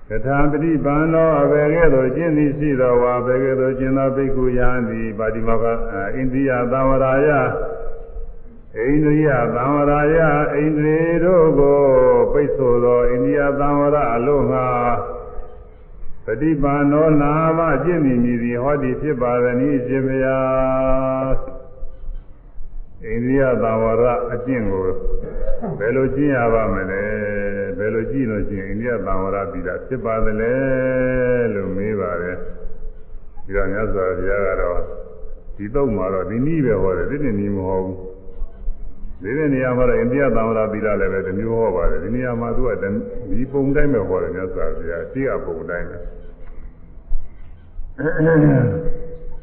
ကထာပတိပါနောအဘယ်ကဲ့သို့ကျင့်သည်ရှိတော်ဝါဘယ်ကဲ့သို့ကျင့်သောဘိက္ခုယံသည်ပါတိမောကအိန္ဒိယသံဝရာယ အိန္ဒိယသံဝရာယအိန္ဒြေတို့ကိုပိတ်ဆိုသောအိန္ဒိယသံဝရအလို့ငါပฏิပါဏောနာမကျင့်မိမည်သည်ဟောဒီဖြစ်ပါသည်နိရှင်ဗျာအိန္ဒိယသံဝရအကျင့်ကိုဘယ်လိုကျင့်ရပါမလဲဘယ်လိုကျင့်လို့ရှိရင်အိန္ဒိယသံဝရပြီးတာဖြစ်ပါသလဲလို့မေးပါတယ်ဒီတော့မြတ်စွာဘုရားကတော့ဒီတော့မှာတော့ဒီနည်းပဲဟောတယ်ဒီနေ့နည်းမဟုတ်ဘူး ဒီနေ့နေရာမှာတော့အိန္ဒိယသံဝရသီလလည်းပဲတစ်မျိုးဟောပါတယ်ဒီနေရာမှာသူကဒီပုံတိုင်းပဲဟောတယ်မြတ်စွာဘုရားတိအပုံတိုင်းပဲ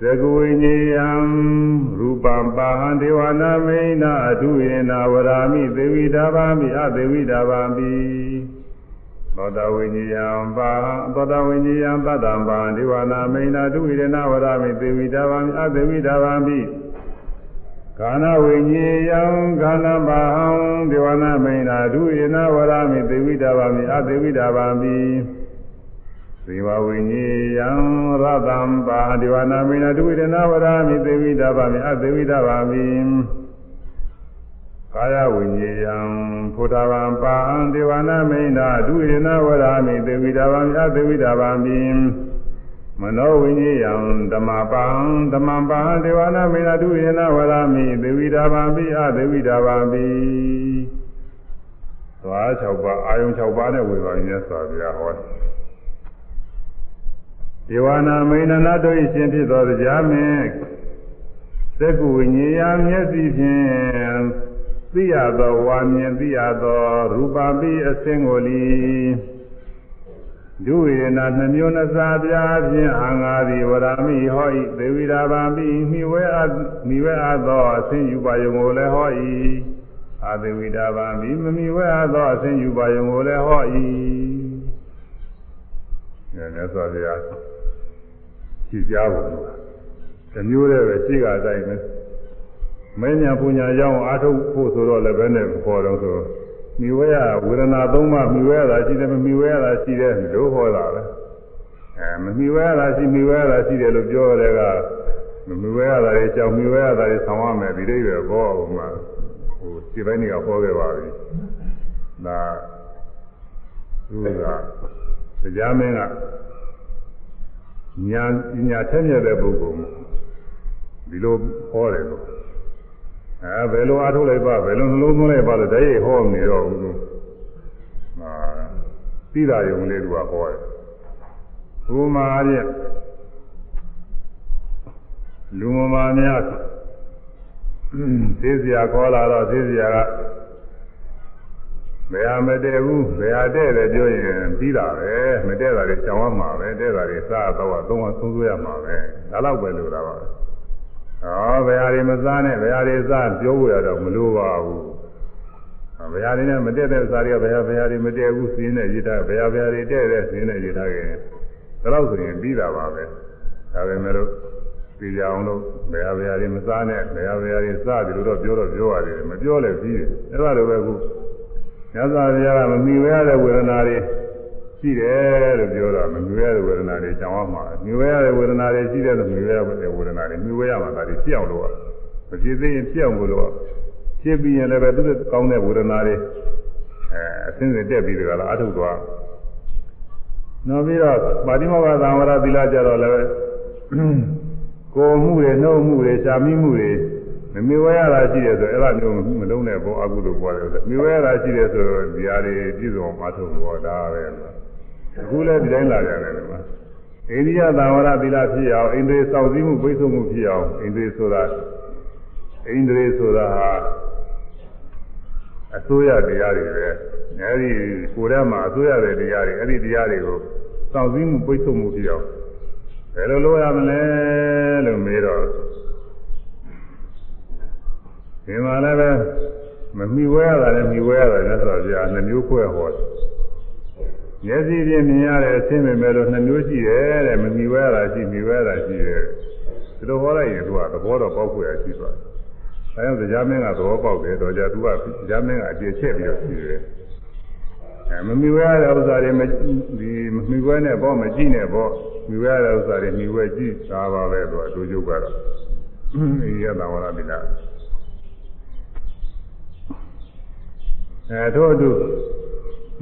သကုဝိညေယံရူပံပါဟံဒေဝနာမိဏအတုယေနာဝရာမိသေဝိတာဗာမိအသေဝိတာဗာမိသောတာဝိညေယံပါသောတာဝိညေယံပတ္တံပါဒေဝနာမိဏအတုယေနာဝရာမိသေဝိတာဗာမိအသေဝိတာဗာမိ ခန္ဓာဝိညေယံခန္ဓာပါဟံဒေဝနာမိဏအတုယေနာဝရာမိသေဝိတာဗာမိအသေဝိတာဗာမိသေဝဝိညေယံရတံပါဒေဝနာမိဏဒုဝိဒနာဝရာမိသေဝိတဗာမိအသေဝိတဗာမိကာယဝိညေယံဖုဒ္ဓဗံပါဒေဝနာမိဏဒုဝိဒနာဝရာမိသေဝိတဗာမိအသေဝိတဗာမိ မနောဝိညေယံဓမ္မပံဓမ္မပံဒေဝနာမိဏဒုဝိဒနာဝရာမိသေဝိတဗာမိအသေဝိတဗာမိသွား6ပါးအာယုံ6ပါးနဲ့ဝေဘာမြတ်စွာဘုရားဟောတယ်ဒေဝနာမိန်နာတို့၏ရှင်ဖြစ်သောတရားမင်းသက္ကုဝိညာဉ်မျက်စိဖြင့်သိရသောဝါမြင်သိရသောရူပပိအစင်ကိုလီ ဒုဝေနာနှမျိုးနှစားပြားဖြင့်အာငါသည်ဝရမိဟော၏သေဝိရာဗံပိမိဝဲအမိဝဲအသောအစင်ယူပါယုံကိုလည်းဟော၏အာသေဝိတာဗံပိမမိဝဲအသောအစင်ယူပါယုံကိုလည်းဟော၏အဲဒါဆိုရကြည့်ကြဖို့တမျိုးတည်းပဲရှိကအတိုင်းပဲမင်းညာပူညာရောက်အာထုတ်ဖို့ဆိုတော့လည်းပဲနဲ့ပေါ်တော့ဆို မိဝဲရဝေဒနာသုံးပါမိဝဲရတာရှိတယ်မမိဝဲရတာရှိတယ်လို့ဟောတာပဲအဲမမိဝဲရတာရှိမိဝဲရတာရှိတယ်လို့ပြောတဲ့ကမမိဝဲရတာတွေကြောင့်မိဝဲရတာတွေဆောင်ရမယ်ဒီလေးပဲဘောဟိုမှာဟိုဒီပိုင်းကဟောခဲ့ပါပြီဒါသူကတရားမင်းကညာညာထက်မြက်တဲ့ပုဂ္ဂိုလ်ဒီလိုဟောတယ်လို့ အဲဘယ်လိုအားထုတ်လိုက်ပါဘယ်လိုနှလုံးသွင်းလိုက်ပါလို့တည်းရဟောနေတော့ဘူးလို့ဟာသိတာယုံလေးသူကဟောတယ်ဥမာပြလူမမာများသိစရာခေါ်လာတော့သိစရာကဘယ်ဟာမတည့်ဘူးဘယ်ဟာတည့်တယ်ပြောရင်ပြီးတာပဲမတည့်တာတွေကြောင်ရမှာပဲတည့်တာတွေစားတော့သုံးသုံးသွရမှာပဲဒါတော့ပဲလို့တာပါ ဟောဘယ်ဟာတွေမစားနဲ့ဘယ်ဟာတွေစားပြောဖို့ရတော့မလိုပါဘူးဘယ်ဟာတွေနဲ့မတည့်တဲ့စားတွေကဘယ်ဟာဘယ်ဟာတွေမတည့်ဘူးစီးနေရထားဘယ်ဟာဘယ်ဟာတွေတည့်တဲ့စီးနေရထားကြတယ်ဒါတော့ဆိုရင်ပြီးတာပါပဲဒါပဲမဲ့လို့ပြည်ကြအောင်လို့ဘယ်ဟာဘယ်ဟာတွေမစားနဲ့ဘယ်ဟာဘယ်ဟာတွေစားတယ်လို့တော့ပြောတော့ပြောရတယ်မပြောလည်းပြီးတယ်အဲ့ဒါလိုပဲခုမြတ်စွာဘုရားကမမီဝဲရတဲ့ဝေဒနာတွေ ရှိတယ်လို့ပြောတာမမီဝဲရတဲ့ဝေဒနာတွေကြောင်းအောင်မှာမီဝဲရတဲ့ဝေဒနာတွေရှိတယ်လို့မီဝဲရတဲ့ဝေဒနာတွေမီဝဲရမှာဒါတွေဖြစ်အောင်လို့မဖြစ်သေးရင်ဖြစ်အောင်လို့ဖြစ်ပြီးရင်လည်းပဲသူတို့ကောင်းတဲ့ဝေဒနာတွေအဲအစင်းစင်တက်ပြီးတကလားအထုသွားနောက်ပြီးတော့ပါတိမောကသံဝရသီလကြတော့လည်းကိုမှုတွေနှုတ်မှုတွေရှားမိမှုတွေမမြဝဲရတာရှိတယ်ဆိုအဲ့ဒါမျိုးမလုံးနဲ့ဘောအကုသို့ပေါ်တယ်ဆိုမြဝဲရတာရှိတယ်ဆိုတော့ဒီဟာတွေပြည့်စုံမထုတ်ဘောဒါပဲ အခုလည်းဒီတိုင်းလာကြတယ်ကွာအိန္ဒိယသံဝရသီလဖြစ်အောင်အိန္ဒြေစောင့်စည်းမှုပိတ်ဆို့မှုဖြစ်အောင်အိန္ဒြေဆိုတာအိန္ဒြေဆိုတာဟာအစိုးရတရားတွေပဲအဲဒီကိုယ်ထဲမှာအစိုးရတဲ့တရားတွေအဲ့ဒီတရားတွေကိုစောင့်စည်းမှုပိတ်ဆို့မှုဖြစ်အောင်ဘယ်လိုလုပ်ရမလဲလို့မေးတော့ဒီမှာလည်းပဲမမီဝဲရတာလည်းမီဝဲရတာလည်းဆိုတော့ကြာနှမျိုးခွဲဟောတယ် မျက်စိဖြင့်မြင်ရတဲ့အဆင်းပဲမဲ့လို့နှမျိုးရှိတယ်တဲ့မမီဝဲရတာရှိမီဝဲရတာရှိတယ်ဒီလိုဟောလိုက်ရင်သူကသဘောတော့ပေါက်ခွေရရှိသွားတယ်အဲဒါကြောင့်မင်းကသဘောပေါက်တယ်တော့ကြာသူကကြာမင်းကအကျေချက်ပြီးတော့ရှိတယ်အဲမမီဝဲရတဲ့ဥစ္စာတွေမဒီမမီဝဲနဲ့ပေါ့မကြည့်နဲ့ပေါ့မီဝဲရတဲ့ဥစ္စာတွေမီဝဲကြည့်တာပါပဲသူကဒုကျုပ်ကတော့ဒီရတာဝရမိလားအဲတို့တို့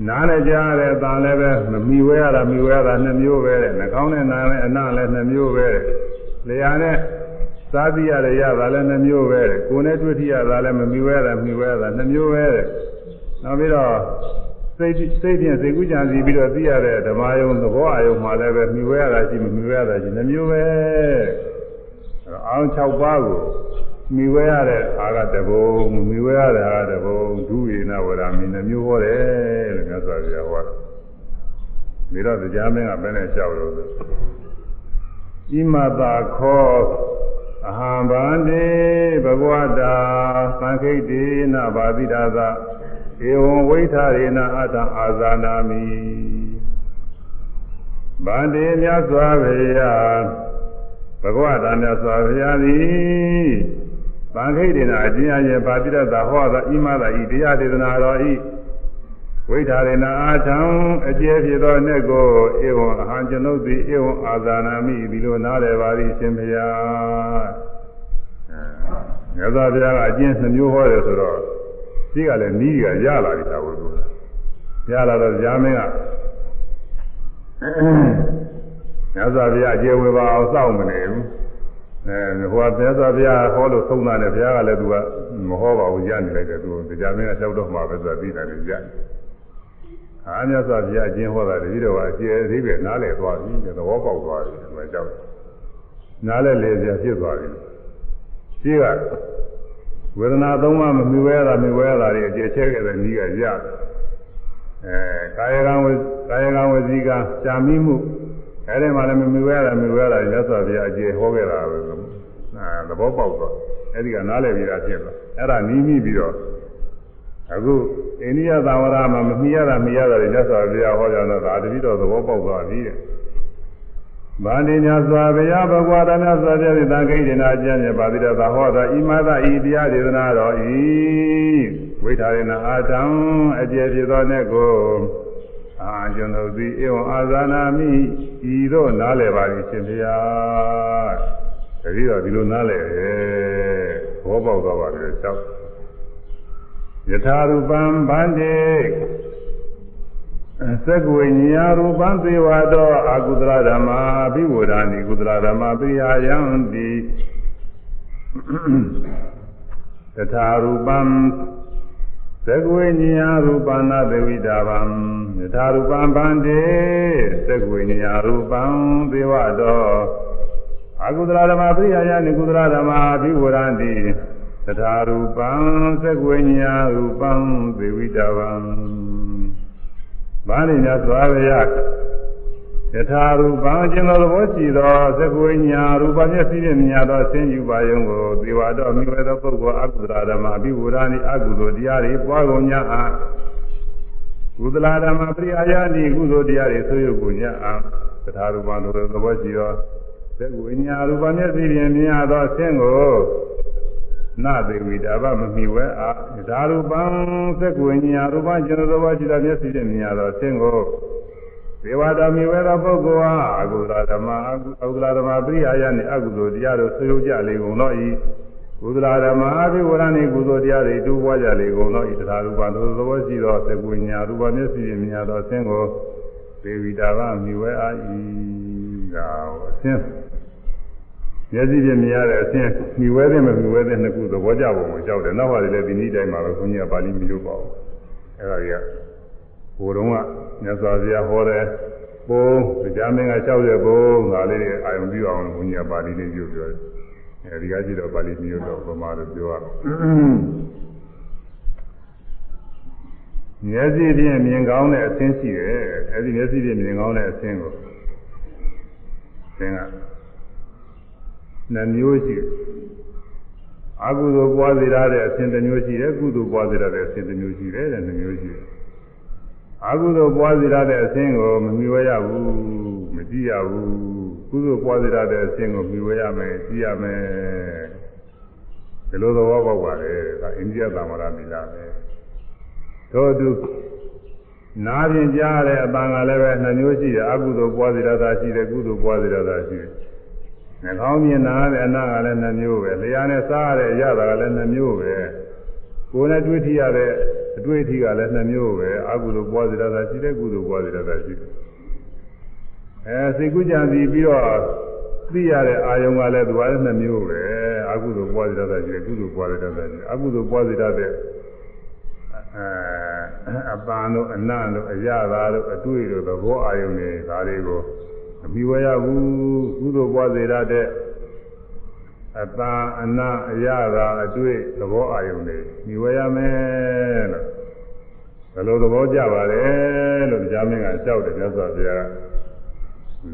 နားနဲ့ကြားရတဲ့အတန်လည်းပဲမမီဝဲရတာမီဝဲရတာနှစ်မျိုးပဲတဲ့နှာခေါင်းနဲ့နားနဲ့အနလည်းနှစ်မျိုးပဲတဲ့လျှာနဲ့စားသိရတဲ့ရတာလည်းနှစ်မျိုးပဲတဲ့ကိုယ်နဲ့တွေ့ထိရတာလည်းမမီဝဲရတာမီဝဲရတာနှစ်မျိုးပဲတဲ့နောက်ပြီးတော့စိတ်စိတ်ဖြင့်စိတ်ကူးကြံစီပြီးတော့သိရတဲ့ဓမ္မယုံသဘောအယုံမှာလည်းပဲမီဝဲရတာရှိမမီဝဲရတာရှိနှစ်မျိုးပဲအောင်6ပါးကို မိဝဲရတဲ့အာကတဘုံမိဝဲရတဲ့အာကတဘုံဒုဝေနဝရမင်းနှမျိုးဟောတယ်လို့မြတ်စွာဘုရားဟောတယ်ဒါတော့တရားမင်းကဘယ်နဲ့လျှောက်လို့ဆိုဣမတာခောအဟံဗန္တိဘဂဝတာသံခိတေနဘာတိဒါသဧဝံဝိထာရေနအတ္တအာဇာနာမိဗန္တိမြတ်စွာဘုရားဘဂဝတာမြတ်စွာဘုရားသည် ဗံခိတ်တင်အကျဉ်းအရဲ့ဗာတိရတဟောသောဣမသာဤတရားဒေသနာတော်ဤဝိထာရေနာအာထံအကျဲဖြစ်သောနဲ့ကိုဧဝံအဟံကျွန်ုပ်သည်ဧဝံအာဇာနာမိဒီလိုနားလည်ပါသည်ရှင်ဘုရားမြတ်စွာဘုရားကအကျဉ်းနှမျိုးဟောတယ်ဆိုတော့ဒီကလည်းနီးကရလာပြီသာဝတ္ထုရလာတော့ဇာမင်းကမြတ်စွာဘုရားအကျဲဝေပါအောင်စောင့်မနေဘူး အဲဟိုကမြတ်စွာဘုရားဟောလို့သုံးတာနဲ့ဘုရားကလည်းသူကမဟောပါဘူးရနေလိုက်တယ်သူတရားမင်းကလျှောက်တော့မှာပဲဆိုတာသိတယ်လေရတယ်။အာမြတ်စွာဘုရားအကျဉ်းဟောတာတတိတော်ကအကျယ်သေးပဲနားလည်သွားပြီတဲ့သဘောပေါက်သွားပြီဒီမှာကြောက်နားလည်လေစရာဖြစ်သွားပြီ။ရှိကဝေဒနာသုံးပါးမမြွဲတာမြွဲတာတွေအကျယ်ချဲခဲ့တဲ့ဤကရတယ်။အဲကာယကံဝကာယကံဝစီကရှာမိမှု အဲဒီမှာလည်းမမြွဲတာမြွဲတာလက်စွာဘုရားအကျေဟောခဲ့တာပဲအဲသဘောပေါက်တော့အဲဒီကနားလည်ပြီးသားဖြစ်သွားအဲ့ဒါနီးမိပြီးတော့အခုအိန္ဒိယသာဝရမှာမမြင်ရတာမြင်ရတာလက်စွာဘုရားဟောကြတော့ဒါတတိတော်သဘောပေါက်သွားပြီတဲ့ဗန္တိညာစွာဘုရားဘဂဝါဒမြတ်စွာဘုရားသံခိတေနာကျမ်းမြတ်ပါတိတော်သာဟောတော်ဣမသဤတရားဒေသနာတော်ဤဝိထာရေနအာတံအကျေဖြစ်သောနဲ့ကို အာကျွန်ုပ်သည်ဧဝံအာဇာနာမိဤသို့နားလည်ပါသည်ရှင်ဘုရားတတိတော့ဒီလိုနားလည်တယ်ဘောပေါက်သွားပါတယ်ကြောက်ယထာရူပံဗန္တိသက္ကဝိညာရူပံသေဝတောအာကုသရဓမ္မာဘိဝဒာနိကုသရဓမ္မာပိယယံတိယထာရူပံ သက္ကဝိညာရူပနာသေဝိတာဗံယထာရူပံဗန္တိသက္ကဝိညာရူပံသေဝတောအာကုသရဓမ္မာပိယယံနိကုသရဓမ္မာဘိဝဒာနိသထာရူပံသက္ကဝိညာရူပံသေဝိတာဗံဘာလိညာသွားရယ ထာရူပံအကျဉ်းသောသဘောရှိသောသက္ကဝိညာရူပမျက်စိဖြင့်မြင်ရသောဆင်းယူပါယုံကိုသေဝတော်မိဝဲသောပုဂ္ဂိုလ်အကုသလဓမ္မအဘိဝရဏိအကုသိုလ်တရားတွေပွားကုန်냐အားကုသလဓမ္မပရိယာယတိကုသိုလ်တရားတွေဆွေးရုပ်ကုန်냐အားသထာရူပံတို့သဘောရှိသောသက္ကဝိညာရူပမျက်စိဖြင့်မြင်ရသောဆင်းကိုနသေဝိတာဘမမီဝဲအားဒါရူပံသက္ကဝိညာရူပကျင်သောဘောရှိသောမျက်စိဖြင့်မြင်ရသောဆင်းကို ဒေဝတာမီဝဲသောပုဂ္ဂိုလ်ဟာအကုသလဓမ္မအကုသလဓမ္မပရိယာယနှင့်အကုသိုလ်တရားတို့ဆွေးရုပ်ကြလေကုန်သောဤကုသလဓမ္မအဘိဝရဏိကုသိုလ်တရားတွေတူပွားကြလေကုန်သောဤတရားရူပံသို့သဘောရှိသောသက္ကဝိညာရူပမျက်စိဖြင့်မြင်ရသောဆင်းကိုဒေဝိတာဘမီဝဲအားဤဒါအဆင်းမျက်စိဖြင့်မြင်ရတဲ့အဆင်းမိဝဲတဲ့မမိဝဲတဲ့နှစ်ခုသဘောကျပုံကိုကြောက်တယ်နောက်ပါလေလည်းဒီနည်းတိုင်းမှာပဲခွန်ကြီးကပါဠိမလို့ပါဘူးအဲ့ဒါကြီးက ဟိုတုန်းကမြတ်စွာဘုရားဟောတဲ့ပုံတရားမင်းကကြောက်တဲ့ပုံဒါလေးတွေအာယုံပြီးအောင်ခွန်ကြီးကပါဠိလေးပြောပြောတယ်အဲဒီကကြည့်တော့ပါဠိမျိုးတော့ဗမာလိုပြောရမျက်စိဖြင့်မြင်ကောင်းတဲ့အဆင်းရှိတယ်အဲဒီမျက်စိဖြင့်မြင်ကောင်းတဲ့အဆင်းကိုသင်ကနှမျိုးရှိတယ်အကုသိုလ်ပွားစေရတဲ့အဆင်းတစ်မျိုးရှိတယ်ကုသိုလ်ပွားစေရတဲ့အဆင်းတစ်မျိုးရှိတယ်တဲ့နှမျိုးရှိတယ် အကုသိုလ်ပွားစေရတဲ့အဆင်းကိုမမီဝဲရဘူးမကြည့်ရဘူးကုသိုလ်ပွားစေရတဲ့အဆင်းကိုမီဝဲရမယ်ကြည့်ရမယ်ဒီလိုသဘောပေါက်ပါလေဒါအိန္ဒိယသံဝရမီလာပဲတို့သူနားပြင်ကြားတဲ့အပံကလည်းပဲနှမျိုးရှိတယ်အကုသိုလ်ပွားစေရတာရှိတယ်ကုသိုလ်ပွားစေရတာရှိတယ်နှာခေါင်းမြင်နာတဲ့အနာကလည်းနှမျိုးပဲလျှာနဲ့စားရတဲ့အရသာကလည်းနှမျိုးပဲ ကိုယ်နဲ့တွေ့ထိရတဲ့အတွေ့အထိကလည်းနှမျိုးပဲအကုသိုလ်ပွားစေရတာရှိတယ်ကုသိုလ်ပွားစေရတာရှိတယ်အဲစိတ်ကူးကြံစီပြီးတော့သိရတဲ့အာယုံကလည်းသူကလည်းနှမျိုးပဲအကုသိုလ်ပွားစေရတာရှိတယ်ကုသိုလ်ပွားစေရတာရှိတယ်အကုသိုလ်ပွားစေရတဲ့အဲအပန်းတို့အနံ့တို့အရသာတို့အတွေ့တို့သဘောအာယုံတွေဒါတွေကိုအမိဝဲရဘူးကုသိုလ်ပွားစေရတဲ့ အပန်းအနံ့အရသာအတွေ့သဘောအာယုံတွေမိဝဲရမယ်လို့ဘယ်လိုသဘောကြပါလဲလို့ကြားမင်းကကြောက်တယ်မြတ်စွာဘုရားက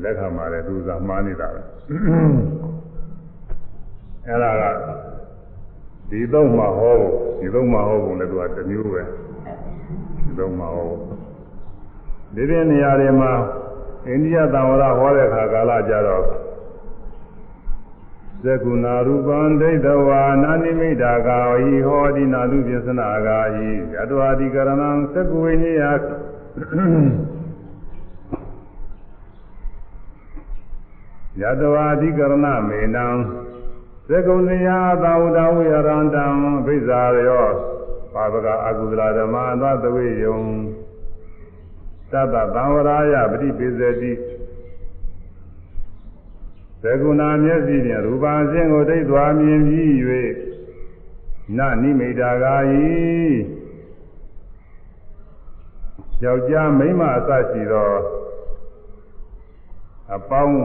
လက်ခံပါတယ်သူစားမှားနေတာပဲအဲ့ဒါကဒီတော့မှဟောဒီတော့မှဟောပုံလည်းသူကတစ်မျိုးပဲဒီတော့မှဟောဒီပြနေရာတွေမှာအိန္ဒိယသံဝရဟောတဲ့ခါကာလကြတော့ သက္ကုဏရူပံဒိဋ္ဌဝါနာနိမိတာကာဟိဟောဒီနာလူပစ္စနာကာဟိယတဝါဒီကရဏံသက္ကုဝိနိယယတဝါဒီကရဏမေနံသက္ကုဏယသာဝတဝိရန္တံဘိဇာရောပါပကအကုသလဓမ္မသသဝေယံသတ္တသံဝရာယပฏิပိစတိ သကုဏမျက်စိဖြင့်ရူပအစဉ်ကိုဒိဋ္ဌွာမြင်ပြီး၍နနိမိတာကာယီယောက်ျားမိန်းမအစရှိသောအပေါင်း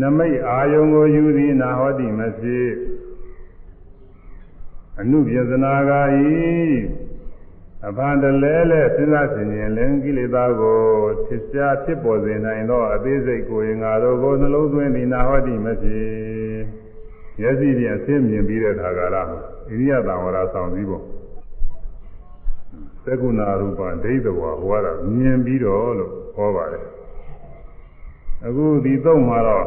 နမိတ်အာယုံကိုယူသည်နာဟောတိမဖြစ်အနုပြဇနာကာယီ အဖန်တလဲလဲစဉ်းစားဆင်ခြင်လင်ကိလေသာကိုဖြစ်ရှားဖြစ်ပေါ်စေနိုင်သောအသေးစိတ်ကိုရင်ငါတို့ကိုနှလုံးသွင်းသည်နာဟောတိမဖြစ်မျက်စိဖြင့်အသိမြင်ပြီးတဲ့ခါကာလမှာဣရိယတံဝရဆောင်စည်းပုံသက္ကုဏရူပဒိဋ္ဌဝါဟောတာမြင်ပြီးတော့လို့ဟောပါတယ်အခုဒီသုံးမှာတော့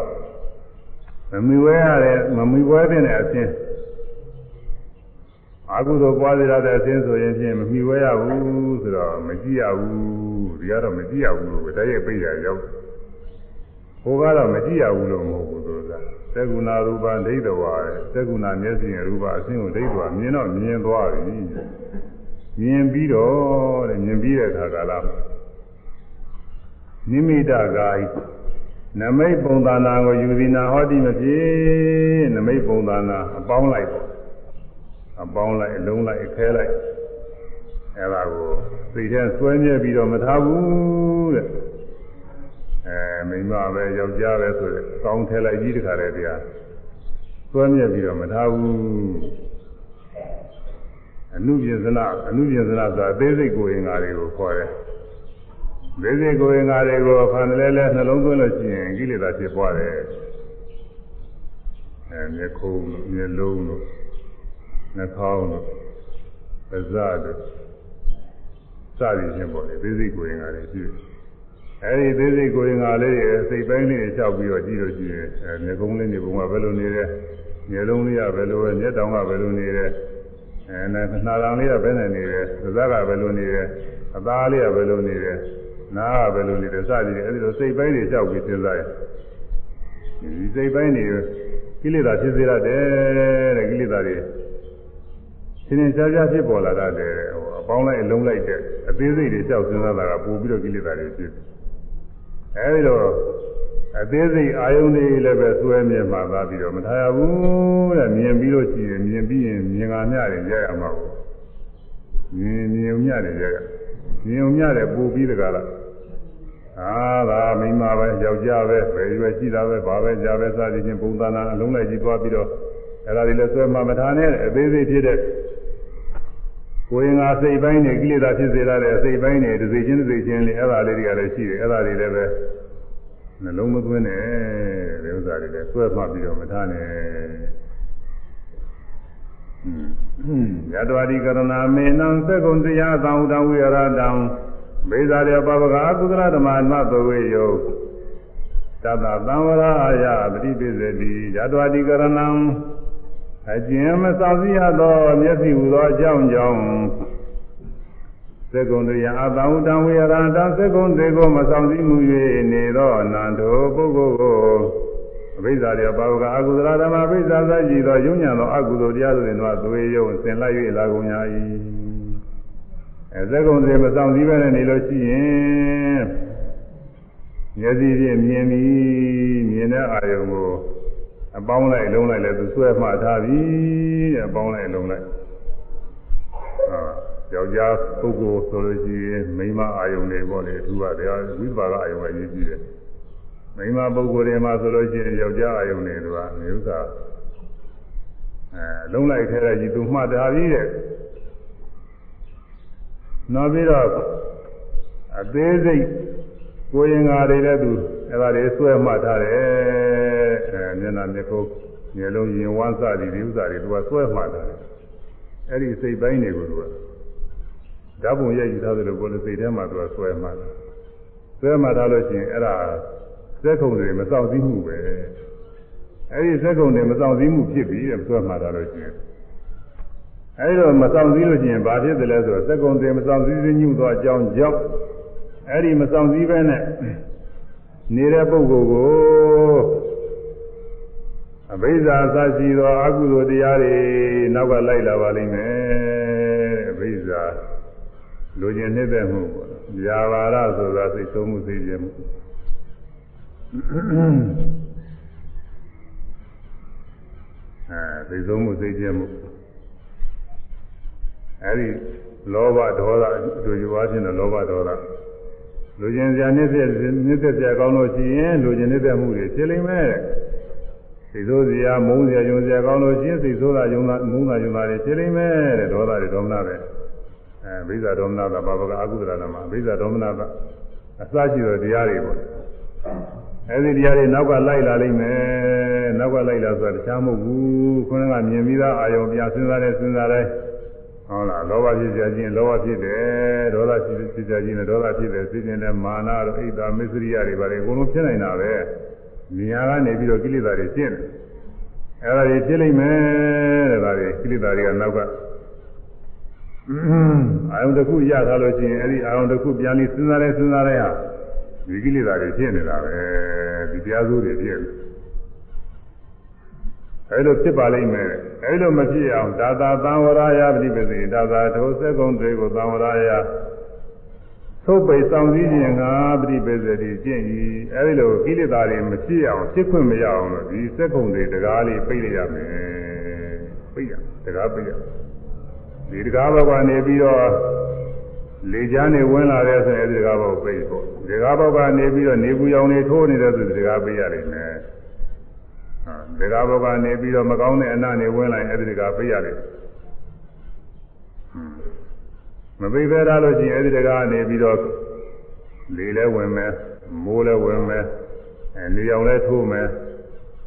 မမီဝဲရတဲ့မမီဝဲတဲ့အချင်း အာဟုသောပွားစေရတဲ့အချင်းဆိုရင်ဖြင့်မမီဝဲရဘူးဆိုတော့မကြည့်ရဘူးဒီကတော့မကြည့်ရဘူးလို့တည်းရဲ့ပြိရရောက်ဟိုကတော့မကြည့်ရဘူးလို့မဟုတ်ဘူးသူကသက္ကုဏရူပဒိဋ္ဌဝါသက္ကုဏမျက်စိရူပအချင်းကိုဒိဋ္ဌဝါမြင်တော့မြင်သွားပြီမြင်ပြီးတော့တဲ့မြင်ပြီးတဲ့အခါကလာနိမိတကာယနမိတ်ပုံသဏ္ဍာန်ကိုယူသည်နာဟောတိမဖြစ်နမိတ်ပုံသဏ္ဍာန်အပေါင်းလိုက်ပေါ့ အပေါင်းလိုက်အလုံးလိုက်အခဲလိုက်အဲဒါကိုသိတဲ့ဆွဲမြဲပြီးတော့မထားဘူးတဲ့အဲမိမပဲယောက်ျားပဲဆိုတဲ့ကောင်းထဲလိုက်ကြီးတခါတည်းတရားဆွဲမြဲပြီးတော့မထားဘူးအနုပြဇနာအနုပြဇနာဆိုတာအသေးစိတ်ကိုယ်ရင်္ဂါတွေကိုခေါ်တယ်သေးစိတ်ကိုယ်ရင်္ဂါတွေကိုဖန်လဲလဲနှလုံးသွင်းလို့ရှိရင်ကိလေသာဖြစ်ပွားတယ်အဲမျက်ခုံးတို့မျက်လုံးတို့ နှာခေါင်းတို့ပါးစပ်တို့စသည်ချင်းပေါ့လေသေးစိတ်ကိုယ်ရင်္ဂါတွေရှိတယ်အဲဒီသေးစိတ်ကိုယ်ရင်္ဂါလေးရဲ့စိတ်ပိုင်းလေးတွေလျှောက်ပြီးတော့ကြည့်လို့ရှိရင်အဲမျက်ကုံးလေးနေပုံကဘယ်လိုနေလဲမျက်လုံးလေးကဘယ်လိုပဲမျက်တောင်ကဘယ်လိုနေလဲအဲနာတော်လေးကဘယ်နဲ့နေလဲသဇကဘယ်လိုနေလဲအသားလေးကဘယ်လိုနေလဲနားကဘယ်လိုနေလဲစသည်တွေအဲဒီလိုစိတ်ပိုင်းတွေလျှောက်ပြီးစဉ်းစားရင်ဒီစိတ်ပိုင်းတွေကိလေသာဖြစ်စေရတယ်တဲ့ကိလေသာတွေ သင်္င်ရှားရှားဖြစ်ပေါ်လာတတ်တယ်ဟိုအပေါင်းလိုက်အလုံးလိုက်တဲ့အသေးစိတ်တွေလျှောက်စဉ်းစားတာကပို့ပြီးတော့ကိလေသာတွေဖြစ်အဲဒီတော့အသေးစိတ်အာယုန်တွေလည်းပဲစွဲမြဲမှာသာပြီးတော့မထားရဘူးတဲ့မြင်ပြီးလို့ရှိရင်မြင်ပြီးရင်မြင်ကမြတယ်ရရမှာပေါ့မြင်မြင်မြတယ်ရရမြင်မြတယ်ပို့ပြီးတကလားအာသာမိမပဲယောက်ျားပဲပဲရွယ်ရှိတာပဲဘာပဲကြာပဲစသည်ချင်းပုံသဏ္ဍာန်အလုံးလိုက်ကြည့်သွားပြီးတော့အဲ့ဒါတွေလည်းစွဲမှာမထားနဲ့အသေးစိတ်ဖြစ်တဲ့ ကိုယ်ရင်ကစိတ်ပိုင်းနဲ့ကိလေသာဖြစ်စေရတဲ့စိတ်ပိုင်းနဲ့တစ်စိတ်ချင်းတစ်စိတ်ချင်းလေးအဲ့ဒါလေးတွေကလည်းရှိတယ်အဲ့ဒါတွေလည်းပဲနှလုံးမသွင်းနဲ့တဲ့ဥစ္စာတွေလည်းဆွဲမှတ်ပြီးတော့မထားနဲ့ယတဝတိကရဏမေနံသက္ကုံတရားသံဥတံဝိရတံဘေဇာရပပကအကုသရဓမ္မနတ်ဘဝေယောတတသံဝရအာယပฏิပိစတိယတဝတိကရဏံ အကျဉ်မစောင့်စည်းရသောမျက်စိဟူသောအကြောင်းကြောင့်သက္ကုံတရားအတံဥတံဝိရတံသက္ကုံတေကိုမဆောင်စည်းမှု၍နေသောအနန္တောပုဂ္ဂိုလ်ကိုအဘိဇ္ဇာရပါဝကအကုသလဓမ္မအဘိဇ္ဇာသရှိသောယုံညာသောအကုသိုလ်တရားတို့တွင်သောသွေယုံဆင်လိုက်၍လာကုန်냐၏အဲသက္ကုံစေမဆောင်စည်းပဲနေလို့ရှိရင်မျက်စိဖြင့်မြင်ပြီးမြင်တဲ့အာယုံကို အပေါင်းလိုက်လုံးလိုက်လည်းသူဆွဲမှတ်ထားပြီတဲ့အပေါင်းလိုက်လုံးလိုက်အာယောက်ျားပုဂ္ဂိုလ်ဆိုလို့ရှိရင်မိန်းမအာယုံတွေပေါ့လေအထူးကတရားဝိပါကအာယုံအရေးကြီးတယ်မိန်းမပုဂ္ဂိုလ်တွေမှာဆိုလို့ရှိရင်ယောက်ျားအာယုံတွေကမျိုးစားအဲလုံးလိုက်ထဲတဲ့ကြီးသူမှတ်ထားပြီတဲ့နောက်ပြီးတော့အသေးစိတ်ကိုရင်္ဂါတွေလည်းသူ အဲ့ဒါတွေဆွဲမှတ်ထားတယ်အဲမျက်နှာမျက်ခုံးမျက်လုံးရင်ဝမ်းစသည်ဒီဥစ္စာတွေသူကဆွဲမှတ်ထားတယ်အဲ့ဒီစိတ်ပိုင်းတွေကိုသူကဓာတ်ပုံရိုက်ယူထားတယ်လို့ကိုယ်လည်းစိတ်ထဲမှာသူကဆွဲမှတ်တယ်ဆွဲမှတ်ထားလို့ရှိရင်အဲ့ဒါစက်ခုံတွေမစောင့်စည်းမှုပဲအဲ့ဒီစက်ခုံတွေမစောင့်စည်းမှုဖြစ်ပြီးတဲ့ဆွဲမှတ်ထားလို့ရှိရင်အဲဒီတော့မဆောင်စည်းလို့ရှိရင်ဘာဖြစ်တယ်လဲဆိုတော့စက်ကုံတွေမဆောင်စည်းစည်းညှို့သောအကြောင်းကြောင့်အဲ့ဒီမဆောင်စည်းပဲနဲ့ နေတဲ့ပုဂ္ဂိုလ်ကိုအဘိဇာသရှိသောအကုသိုလ်တရားတွေနောက်ကလိုက်လာပါလိမ့်မယ်အဘိဇာလူကျင်နှိမ့်သက်မှုပေါ့။ဇာဘာရဆိုတာစိတ်ဆုံးမှုသိခြင်းမှုအဲသိဆုံးမှုသိခြင်းမှုအဲဒီလောဘဒေါသတို့ယူအားဖြင့်လောဘဒေါသ လူကျင်စရာနှိမ့်သက်နှိမ့်သက်စရာကောင်းလို့ရှိရင်လူကျင်နှိမ့်သက်မှုတွေဖြစ်လိမ့်မယ်စိတ်ဆိုးစရာမုန်းစရာယုံစရာကောင်းလို့ရှိရင်စိတ်ဆိုးတာယုံတာမုန်းတာယုံတာတွေဖြစ်လိမ့်မယ်တဲ့ဒေါသတွေဒေါမနပဲအဲဘိဇာဒေါမနတာဘာဝကအကုသလနာမှာဘိဇာဒေါမနတာအစရှိသောတရားတွေပေါ့အဲဒီတရားတွေနောက်ကလိုက်လာလိမ့်မယ်နောက်ကလိုက်လာဆိုတာတခြားမဟုတ်ဘူးခုနကမြင်ပြီးသားအာယုံပြစဉ်းစားတဲ့စဉ်းစားတဲ့ ဟုတ်လားလောဘဖြစ်ကြခြင်းလောဘဖြစ်တယ်ဒေါသဖြစ်ကြခြင်းနဲ့ဒေါသဖြစ်တယ်သိခြင်းနဲ့မာနတို့ဣဒ္ဓမစ္စရိယတွေပါလေအကုန်လုံးဖြစ်နိုင်တာပဲနေရာကနေပြီးတော့ကိလေသာတွေရှင်းတယ်အဲ့ဒါတွေဖြစ်လိမ့်မယ်တဲ့ဒါတွေကိလေသာတွေကနောက်ကအာယုံတစ်ခုရထားလို့ရှိရင်အဲ့ဒီအာယုံတစ်ခုပြန်ပြီးစဉ်းစားရဲစဉ်းစားရဲဟာဒီကိလေသာတွေဖြစ်နေတာပဲဒီတရားစိုးတွေဖြစ်နေ အဲလိုဖြစ်ပါလိမ့်မယ်အဲလိုမဖြစ်အောင်ဒါသာသံဝရယပฏิပစေဒါသာထိုစက်ကုံတွေကိုသံဝရယသုတ်ပိတ်ဆောင်စည်းခြင်းကပฏิပစေတိကျင့်ဤအဲဒီလိုကိလေသာတွေမဖြစ်အောင်ဖြစ်ခွင့်မရအောင်လို့ဒီစက်ကုံတွေတကားလေးပိတ်လိုက်ရမယ်ပိတ်ရတကားပိတ်ရဒီတကားဘက်ကနေပြီးတော့လေချမ်းနေဝင်လာတဲ့ဆိုရင်အဲဒီတကားဘောက်ပိတ်ဖို့ဒီတကားဘောက်ကနေပြီးတော့နေပူရောင်နေထိုးနေတဲ့ဆိုဒီတကားပိတ်ရလိမ့်မယ် ဒကာဘကနေပြီးတော့မကောင်းတဲ့အနနဲ့ဝင်လာရင်အဲ့ဒီဒကာပြရတယ်မပိပဲထားလို့ရှိရင်အဲ့ဒီဒကာကနေပြီးတော့လေလဲဝင်မယ်မိုးလဲဝင်မယ်အဲနေအောင်လဲထိုးမယ်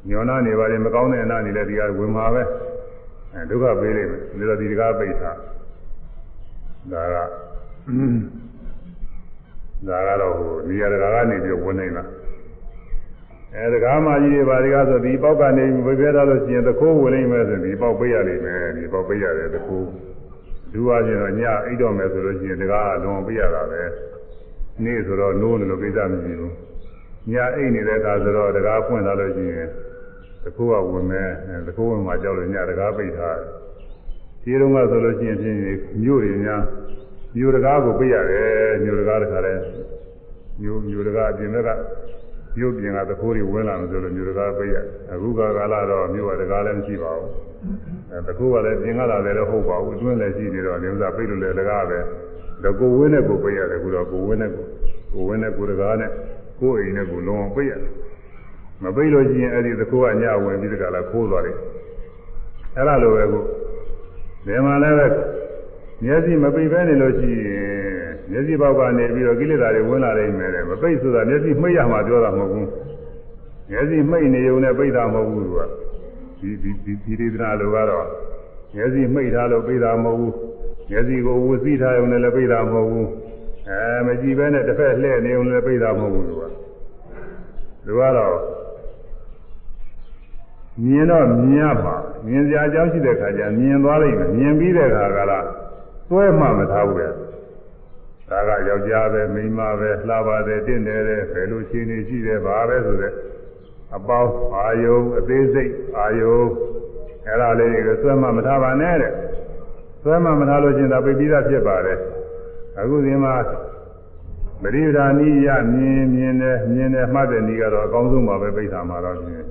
ညောနာနေပါလေမကောင်းတဲ့အနနေလဲဒီကဝင်မှာပဲအဲဒုက္ခပေးလိမ့်မယ်ဒါတော့ဒီဒကာပိတ်တာဒါကဒါကတော့ဟိုနေရာဒကာကနေပြီးဝင်နေတာ အဲတကားမကြီးတွေဘာတွေကဆိုဒီပေါက်ကနေဝေပြထားလို့ရှိရင်သခိုးဝင်လိမ့်မယ်ဆိုဒီပေါက်ပေးရလိမ့်မယ်ဒီပေါက်ပေးရတယ်သခိုးဒူရချင်းတော့ညအိတ်တော့မယ်ဆိုလို့ရှိရင်တကားအလွန်ပေးရတာပဲနေ့ဆိုတော့နိုးနေလို့ကိစ္စမရှိဘူးညအိတ်နေတဲ့အခါဆိုတော့တကားဖွင့်လာလို့ရှိရင်သခိုးကဝင်မယ်သခိုးဝင်မှာကြောက်လို့ညတကားပိတ်ထားတယ်ဒီတုန်းကဆိုလို့ရှိရင်ဖြင့်မြို့တွေများမြို့တကားကိုပေးရတယ်မြို့တကားတခါလဲမြို့မြို့တကားအပြင်ဘက်က မြို့ပြင်ကသခိုးတွေဝင်လာလို့ဆိုလို့မြို့တကားပိတ်ရအခုကကာလတော့မြို့ကတကားလည်းမရှိပါဘူးအဲသခိုးကလည်းပြင်ကလာတယ်လည်းဟုတ်ပါဘူးအတွင်းလည်းရှိနေတော့နေဥစားပိတ်လို့လည်းတကားပဲဒါကိုဝင်းနဲ့ကိုပိတ်ရတယ်အခုတော့ကိုဝင်းနဲ့ကိုကိုဝင်းနဲ့ကိုတကားနဲ့ကိုအိမ်နဲ့ကိုလုံးအောင်ပိတ်ရတယ်မပိတ်လို့ရှိရင်အဲ့ဒီသခိုးကညဝင်ပြီးတကားလားခိုးသွားတယ်အဲ့ဒါလိုပဲကိုဒီမှာလည်းပဲမျက်စိမပိတ်ဘဲနေလို့ရှိရင် မျက်စိဘောက်ကနေပြီးတော့ကိလေသာတွေဝင်လာနေမယ်တဲ့မပိတ်ဆိုတာမျက်စိမှိတ်ရမှာပြောတာမဟုတ်ဘူးမျက်စိမှိတ်နေုံနဲ့ပိတ်တာမဟုတ်ဘူးကွာဒီဒီဒီဒီဒေသနာလိုကတော့မျက်စိမှိတ်ထားလို့ပိတ်တာမဟုတ်ဘူးမျက်စိကိုဝစီထားုံနဲ့လည်းပိတ်တာမဟုတ်ဘူးအဲမကြည့်ဘဲနဲ့တစ်ဖက်လှည့်နေုံလည်းပိတ်တာမဟုတ်ဘူးကွာလူကတော့မြင်တော့မြင်ရပါမြင်စရာအကြောင်းရှိတဲ့ခါကျမြင်သွားလိုက်မယ်မြင်ပြီးတဲ့ခါကလားသွဲမှမထားဘူးလေ ဒါကယောက်ျားပဲမိန်းမပဲလှပါတယ်တင့်တယ်တဲ့ဘယ်လိုရှင်းနေရှိတယ်ဘာပဲဆိုတဲ့အပေါင်းအာယုံအသေးစိတ်အာယုံအဲ့ဒါလေးတွေကိုသွဲမှမထားပါနဲ့တဲ့သွဲမှမထားလို့ချင်းဒါပြိပိသဖြစ်ပါတယ်အခုဒီမှာပရိဒါနိယမြင်မြင်တယ်မြင်တယ်မှတ်တဲ့ဤကတော့အကောင်းဆုံးပါပဲပိဋကမှာတော့ပြင်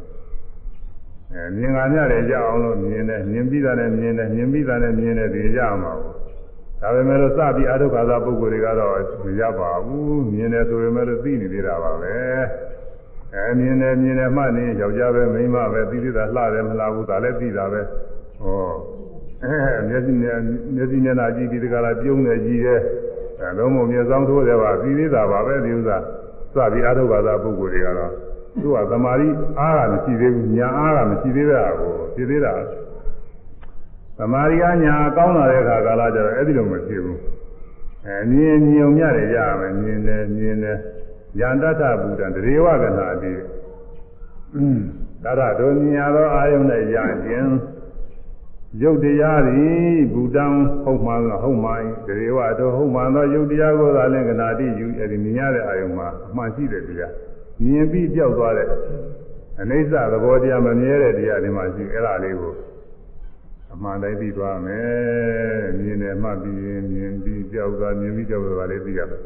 အဲမြင်ကညတယ်ကြအောင်လို့မြင်တယ်မြင်ပြီးတာနဲ့မြင်တယ်မြင်ပြီးတာနဲ့မြင်တယ်ဒီကြမှာပေါ့ ဒါပေမဲ့လို့စပြီးအထုခါသာပုဂ္ဂိုလ်တွေကတော့မရပါဘူးမြင်တယ်ဆိုပေမဲ့လို့သိနေသေးတာပါပဲအဲမြင်တယ်မြင်တယ်မှနေယောက်ျားပဲမိန်းမပဲသိသေးတာလှတယ်မလှဘူးဒါလည်းသိတာပဲဟောအဲမျက်စိနဲ့မျက်စိနဲ့နာကြည့်ဒီတကလားပြုံးနေကြည့်တယ်အဲလုံးမမျက်စောင်းထိုးတယ်ပါသိသေးတာပါပဲဒီဥစ္စာစပြီးအထုခါသာပုဂ္ဂိုလ်တွေကတော့သူကသမာဓိအားကမရှိသေးဘူးညာအားကမရှိသေးတာကိုဖြစ်သေးတာ သမာဓိကညာကောင်းလာတဲ့အခါကာလကျတော့အဲ့ဒီလိုမဖြစ်ဘူးအဲမြင်မြင်ုံရတယ်ရမယ်မြင်တယ်မြင်တယ်ယန္တတဗုဒ္ဓံတရေဝကနာတိဒါရတို့မြင်ရသောအာယုန်နဲ့ရခြင်းယုတ်တရားသည်ဘူတံဟုတ်မှန်ဟုတ်မှန်တရေဝတို့ဟုတ်မှန်သောယုတ်တရားကိုသာလင်ကနာတိယူအဲ့ဒီမြင်ရတဲ့အာယုန်မှာအမှန်ရှိတယ်တရားမြင်ပြီးကြောက်သွားတဲ့အနိစ္စသဘောတရားမမြဲတဲ့တရားဒီမှာရှိအဲ့ဒါလေးကို အမှန်တိုင်းသိသွားမယ်မြင်တယ်မှတ်ပြီးရင်မြင်ပြီးကြောက်သွားမြင်ပြီးကြောက်သွားလေးသိရမယ်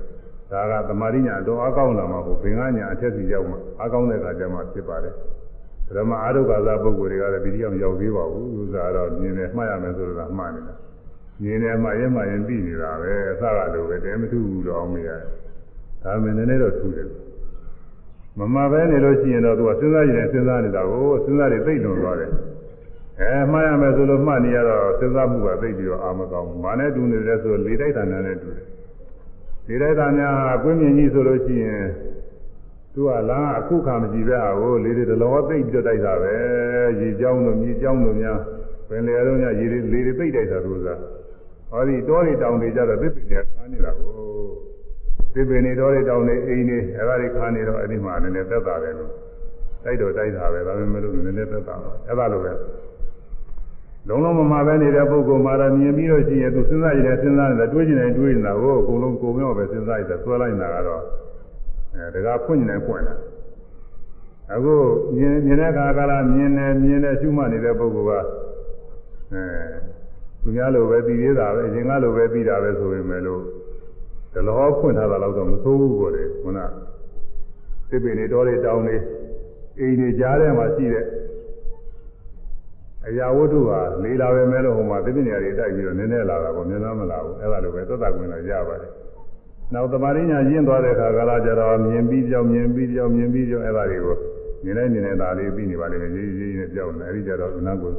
ဒါကသမာဓိညာတော့အကောင်းလာမှာပေါ့ဘင်္ဂညာအထက်စီရောက်မှာအကောင်းတဲ့အခါကျမှဖြစ်ပါတယ်ဓမ္မအာရုပ္ပါဇပုဂ္ဂိုလ်တွေကလည်းဒီတရားမရောက်သေးပါဘူးဥစ္စာတော့မြင်တယ်မှတ်ရမယ်ဆိုတော့မှတ်နေတာမြင်တယ်မှရင်မှရင်သိနေတာပဲအစကလိုပဲတဲမထူဘူးတော့အောင်မရဒါမှမဟုတ်နည်းနည်းတော့ထူတယ်မမပဲနေလို့ရှိရင်တော့သူကစဉ်းစားရင်စဉ်းစားနေတာကိုစဉ်းစားနေသိလွန်သွားတယ် အဲမှားရမယ်ဆိုလို့မှတ်နေရတော့စဉ်းစားမှုကသိပြီးတော့အာမကောင်းဘူး။မာနဲ့တူနေတယ်ဆိုလေတိုက်တာနဲ့တူတယ်။လေတိုက်တာများဟာကွင်းမြင်ကြီးဆိုလို့ရှိရင်သူကလားအခုခါမရှိပဲဟာကိုလေတွေတလောသိပြီးတော့တိုက်တာပဲ။ရေကြောင်းတို့မြေကြောင်းတို့များပင်လယ်တို့များရေတွေလေတွေသိတိုက်တာလို့ဆိုတာ။ဟောဒီတောတွေတောင်တွေကြတော့သစ်ပင်တွေခါနေတာကိုသစ်ပင်တွေတောတွေတောင်တွေအိမ်တွေအဲဒါတွေခါနေတော့အဲ့ဒီမှာနည်းနည်းသက်သာတယ်လို့ တိုက်တော့တိုက်တာပဲဒါပေမဲ့လို့နည်းနည်းသက်သာတော့အဲ့ဒါလိုပဲလုံးလုံးမမပဲနေတဲ့ပုဂ္ဂိုလ်မှာတော့မြင်ပြီးတော့ရှိရင်သူစဉ်းစားရည်စဉ်းစားနေတာတွေးကျင်တယ်တွေးနေတာကိုအကုန်လုံးကိုမြောက်ပဲစဉ်းစားရတယ်ဆွဲလိုက်နေတာကတော့အဲတကားဖွင့်နေတယ်ဖွင့်တာအခုမြင်မြင်တဲ့အခါကလာမြင်တယ်မြင်တယ်ရှုမှတ်နေတဲ့ပုဂ္ဂိုလ်ကအဲသူများလိုပဲသိသေးတာပဲအရင်ကလိုပဲသိတာပဲဆိုပေမဲ့လို့ဒလောဖွင့်ထားတာတော့မဆိုးဘူးကိုလေခုနသစ်ပင်တွေတောတွေတောင်တွေ အိမ်တွေကြားထဲမှာရှိတဲ့အရာဝတ္ထုဟာလေးလာပဲမဲ့လို့ဟိုမှာသစ်ပင်တွေတိုက်ပြီးတော့နည်းနည်းလာတာပေါ့မြန်တော့မလာဘူးအဲ့ဒါလိုပဲသက်သာကွင်းတော့ရပါတယ်နောက်သမာဓိညာရင့်သွားတဲ့အခါကာလကျတော့မြင်ပြီးကြောင်မြင်ပြီးကြောင်မြင်ပြီးကြောင်အဲ့ဒါတွေကိုမြင်နေမြင်နေတာလေးပြီးနေပါလိမ့်မယ်ရေးရေးနဲ့ကြောက်နေအဲ့ဒီကျတော့ခဏကို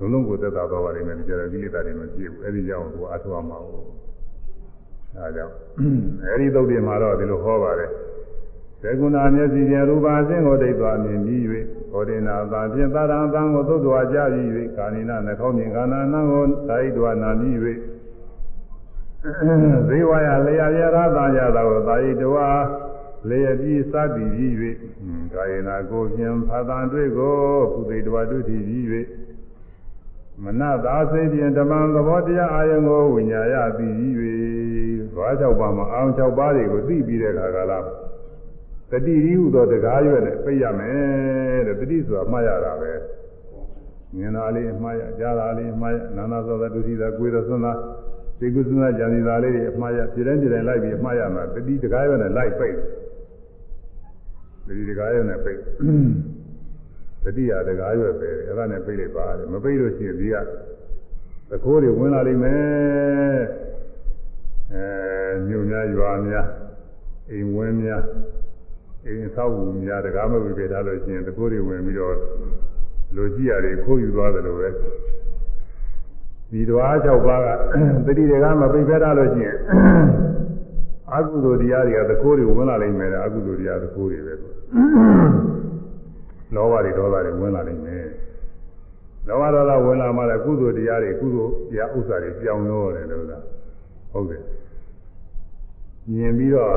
လုံးလုံးကိုသက်သာသွားပါလိမ့်မယ်ဒီကျတော့ကိလေသာတွေမပြည့်ဘူးအဲ့ဒီကြောင့်သူအထောက်အမှာဘူးအဲဒါကြောင့်အဲ့ဒီသုတ်တွေမှာတော့ဒီလိုဟောပါတယ် သေကုဏမျက်စိဖြင့်ရူပါအစဉ်ကိုဒိတ်သွားမြင်ပြီး၍ဟောဒေနာသာဖြင့်သာရံသံကိုသုတ်တော်ကြပြီး၍ကာနိနာနှခေါင်းမြင်ကာနာနံကိုသာဣတော်နာပြီး၍ဇေဝယလျာရရသာရတာကိုသာဣတော်လျက်ပြီးစသည်ပြီး၍ကာယနာကိုဖြင့်ဖသံတွေ့ကိုကုသိတော်တွေ့ထီပြီး၍မနသာစိတ်ဖြင့်ဓမ္မသဘောတရားအာယုံကိုဝိညာယသိပြီး၍ဘာ၆ပါးမှာအာယုံ၆ပါးတွေကိုသိပြီးတဲ့အခါကလာ တတိရီဟုသောတကားရွက်နဲ့ပြရမယ်တဲ့တတိဆိုတာမှားရတာပဲမြင်တာလေးမှားရကြားတာလေးမှားရနာနာသောဒုတိယကိုယ်တော်သွန်းတာဒီကုသနာကြံစီတာလေးတွေအမှားရပြည်တိုင်းပြည်တိုင်းလိုက်ပြီးအမှားရမှာတတိတကားရွက်နဲ့လိုက်ပိတ်တတိတကားရွက်နဲ့ပိတ်တတိယတကားရွက်ပဲအဲ့ဒါနဲ့ပိတ်လိုက်ပါတယ်မပိတ်လို့ရှိရင်ဒီကသခိုးတွေဝင်လာလိမ့်မယ်အဲညုံများရွာများအိမ်ဝင်းများ အိမ်ဆောက်ဝူများတကားမပြပေးထားလို့ရှိရင်တကိုးတွေဝင်ပြီးတော့လူကြည့်ရတယ်ခိုးယူသွားတယ်လို့ပဲဒီဓဝါ6ပါးကတတိတွေကမပိတ်ဖက်ရလို့ရှိရင်အကုသိုလ်တရားတွေကသကိုးတွေဝင်လာနိုင်မယ်အကုသိုလ်တရားသကိုးတွေပဲလောဘတွေဒေါသတွေဝင်လာနိုင်မယ်လောဘဒေါသဝင်လာမှလည်းကုသိုလ်တရားတွေကုသိုလ်တရားဥစ္စာတွေပြောင်းလို့ရတယ်လို့သာဟုတ်တယ်မြင်ပြီးတော့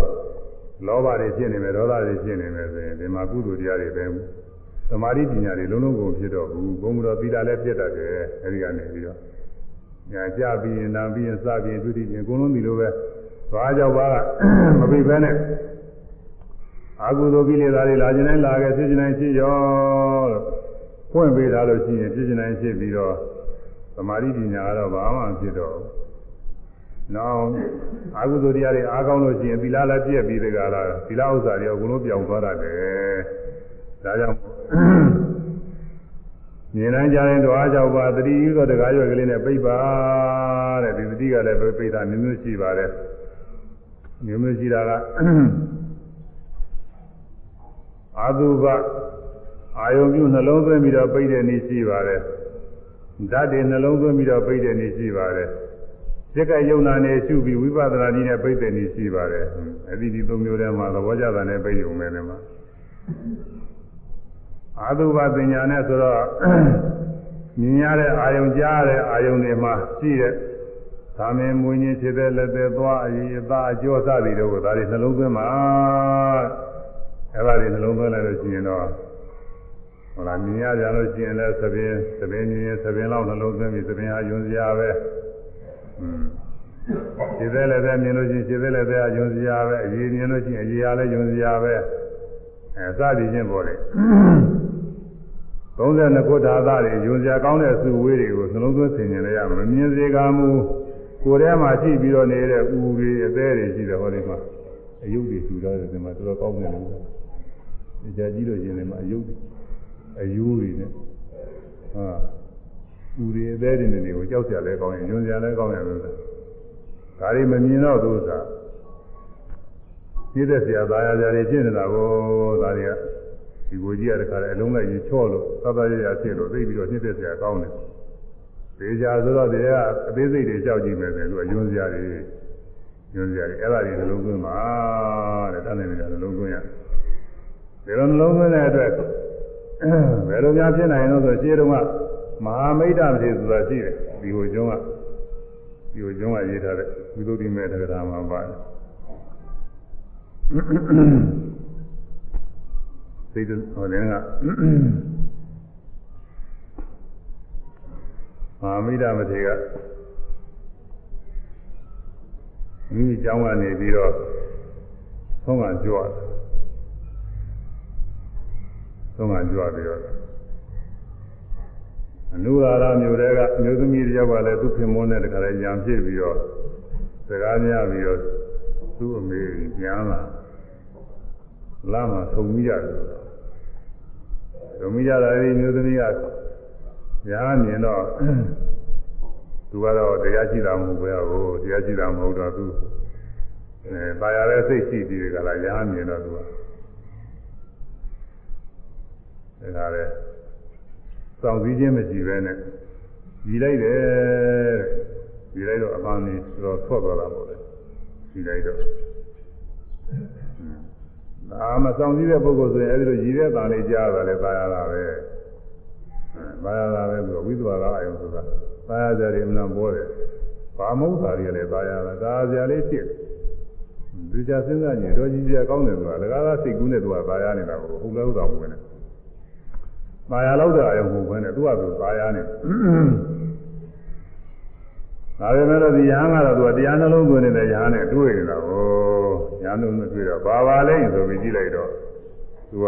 လောဘတွေဖြစ်နေမယ်ဒေါသတွေဖြစ်နေမယ်ဆိုရင်ဒီမှာကုသိုလ်တရားတွေပဲသမာဓိပညာတွေလုံးလုံးကုန်ဖြစ်တော့ဘူးဘုံတော်သီလလည်းပြတ်တတ်တယ်အဲဒီကနေပြီးတော့ညာကြပြီးရင်နာပြီးရင်စပြီးရင်ဒုတိယအကုန်လုံးဒီလိုပဲဘာကြောင့်ပါမပိပဲနဲ့အာဟုသောကိလေသာတွေလာခြင်းတိုင်းလာခဲ့ဖြစ်ခြင်းတိုင်းဖြစ်ရောလို့ဖွင့်ပေးထားလို့ရှိရင်ဖြစ်ခြင်းတိုင်းဖြစ်ပြီးတော့သမာဓိပညာကတော့ဘာမှဖြစ်တော့ နောက်အာဟုသောတရားတွေအားကောင်းလို့ရှိရင်သီလလည်းပြည့်ပြီးတကလားသီလဥစ္စာတွေအကုန်လုံးပြောင်းသွားတတ်တယ်ဒါကြောင့်မြင်တိုင်းကြားရင်တော့အားကြောင့်ပါတတိယသောတကားရွက်ကလေးနဲ့ပြိပါတဲ့ဒီတတိကလည်းပြိတာမျိုးမျိုးရှိပါတယ်မျိုးမျိုးရှိတာကအာသုဘအာယုံပြုနှလုံးသွင်းပြီးတော့ပြိတဲ့နည်းရှိပါတယ်ဓာတ်တွေနှလုံးသွင်းပြီးတော့ပြိတဲ့နည်းရှိပါတယ် စိတ်ကယုံနာနဲ့ရှုပြီးဝိပဿနာနည်းနဲ့ပြိတဲ့နည်းရှိပါတယ်အဲ့ဒီဒီသုံးမျိုးထဲမှာသဘောကျတာနဲ့ပြိရုံပဲနဲ့မှာအာသုဘပညာနဲ့ဆိုတော့မြင်ရတဲ့အာယုံကြားရတဲ့အာယုံတွေမှာရှိတဲ့သာမင်မွေးခြင်းဖြစ်တဲ့လက်သက်သွားအည်အသားအကျော်စသည်တို့ကိုဒါတွေနှလုံးသွင်းမှာအဲ့ဒါတွေနှလုံးသွင်းလိုက်လို့ရှိရင်တော့ဟောလားမြင်ရကြလို့ရှိရင်လည်းသပင်သပင်မြင်ရင်သပင်လောက်နှလုံးသွင်းပြီးသပင်ဟာယွန်စရာပဲอืม ခြေသေးလည်းပဲမြင်လို့ရှိရင်ခြေသေးလည်းပဲယွန်စရာပဲအရေးမြင်လို့ရှိရင်အရေးအားလည်းယွန်စရာပဲအဲစသည်ချင်းပေါ်တယ်32ခုဓာတ်တွေယွန်စရာကောင်းတဲ့စုဝေးတွေကိုနှလုံးသွင်းဆင်ခြင်လိုက်ရမမြင်စေကမူကိုယ်ထဲမှာရှိပြီးတော့နေတဲ့ဥတွေအသေးတွေရှိတယ်ဟောဒီမှာအယုတ်တွေထူထားတယ်ဒီမှာတော်တော်ကောင်းတယ်လို့ဒီကြကြည့်လို့ရှင်ဒီမှာအယုတ်အယိုးတွေနဲ့ဟာ ဥတွေအသေးတွေနေကိုကြောက်ကြလဲကောင်းရင်ညွန်ကြလဲကောင်းတယ်လို့ဒါတွေမမြင်တော့သူသာသိတဲ့ဆရာသားရကြတွေဖြစ်နေတာကိုဒါတွေကဒီကိုကြီးရတဲ့ခါလဲအလုံးလိုက်ကြီးချော့လို့သတ်သတ်ရရဖြစ်လို့သိပြီးတော့နှိမ့်တဲ့ဆရာကောင်းတယ်သေချာဆိုတော့ဒီကအသေးစိတ်တွေကြောက်ကြည့်မယ်ဆိုလို့အယွန်းစရာတွေယွန်းစရာတွေအဲ့ဒါတွေနှလုံးသွင်းပါတဲ့တန်းနေတယ်နှလုံးသွင်းရဒီလိုနှလုံးသွင်းတဲ့အတွက်ဘယ်လိုများဖြစ်နိုင်လို့ဆိုရှင်းတော့က မဟာမိတ်တမထေဆိုတာရှိတယ်ဒီဟိုကျွန်းကဒီဟိုကျွန်းကရေးထားတဲ့ဝိသုဒ္ဓိမေတ္တရာမှာပါတယ်စိတ်ဟောတယ်ကမဟာမိတ်တမထေကမိမိကျောင်းကနေပြီးတော့ဆုံးကကြွတယ်ဆုံးကကြွပြီးတော့ အနုရာရမျိုးတွေကမျိုးသမီးတယောက်ကလည်းသူ့ခင်မွန်းတဲ့တခါလဲရံပြည့်ပြီးတော့စကားများပြီးတော့သူ့အမေပြန်လာလာမှဆုံမိရတယ်ဆုံမိရတာဒီမျိုးသမီးကညာမြင်တော့သူကတော့တရားရှိတာမဟုတ်ဘူးဟိုတရားရှိတာမဟုတ်တော့သူအဲပါရတဲ့စိတ်ရှိပြီးကြလားညာမြင်တော့သူကဒါကလည်း စောင့်စည်းခြင်းမရှိပဲနဲ့ကြီးလိုက်တယ်ကြီးလိုက်တော့အပန်းကြီးတော့ထွက်သွားတာပေါ့လေကြီးလိုက်တော့ဒါမှစောင့်စည်းတဲ့ပုဂ္ဂိုလ်ဆိုရင်အဲဒီလိုကြီးတဲ့တန်လေးကြားတာလည်းပါရတာပဲပါရတာပဲဆိုတော့ဝိသဝါဒအယုံဆိုတာပါရကြတယ်မနာပေါ်တယ်ဘာမဟုတ်တာတွေလည်းပါရတာဒါကြလေးဖြစ်ဒီကြစဉ်းစားကြည့်တော့ကြီးကြီးကောင်းတယ်ဆိုတာဒကာကစိတ်ကူးနဲ့သူကပါရနေတာကိုဟုတ်လဲဟုတ်တာမဟုတ်ဘူး ပါရလောက်တဲ့အယုံမဟုတ်ဘဲနဲ့သူကသူပါရနေဒါပေမဲ့လို့ဒီရဟန်းကတော့သူကတရားနှလုံးသွင်းနေတဲ့ရဟန်းနဲ့တွေ့နေတာကိုရဟန်းတို့မတွေ့တော့ဘာပါလဲဆိုပြီးကြည့်လိုက်တော့သူက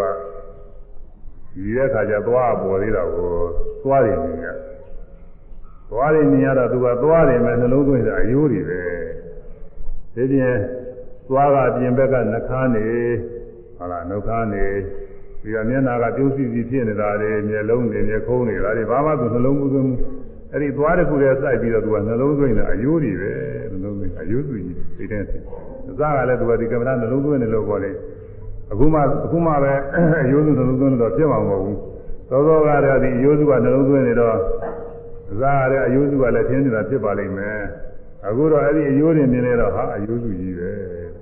ဒီတဲ့ခါကျသွားပေါ်သေးတာကိုသွားတယ်မြင်ရသွားတယ်မြင်ရတော့သူကသွားတယ်မဲ့နှလုံးသွင်းတာအယိုးတွေပဲဒီပြင်သွားကပြင်ဘက်ကနှခမ်းနေဟုတ်လားနှုတ်ခမ်းနေ ပြီးတော့မျက်နာကပြုံးစီစီဖြစ်နေတာတွေမျက်လုံးတွေမျက်ခုံးတွေဒါတွေဘာမှသူနှလုံးမသွင်းဘူးအဲ့ဒီသွားတစ်ခုတည်းစိုက်ပြီးတော့သူကနှလုံးသွင်းတာအယိုးတွေပဲနှလုံးသွင်းအယိုးသူကြီးသိတဲ့ဆင်အစကလည်းသူကဒီကင်မရာနှလုံးသွင်းတယ်လို့ပြောတယ်အခုမှအခုမှပဲအယိုးစုနှလုံးသွင်းတော့ပြတ်မှာမဟုတ်ဘူးသောသောကတော့ဒီအယိုးစုကနှလုံးသွင်းနေတော့စားရတဲ့အယိုးစုကလည်းထင်းနေတာဖြစ်ပါလိမ့်မယ်အခုတော့အဲ့ဒီအယိုးတွေမြင်လဲတော့ဟာအယိုးစုကြီးပဲ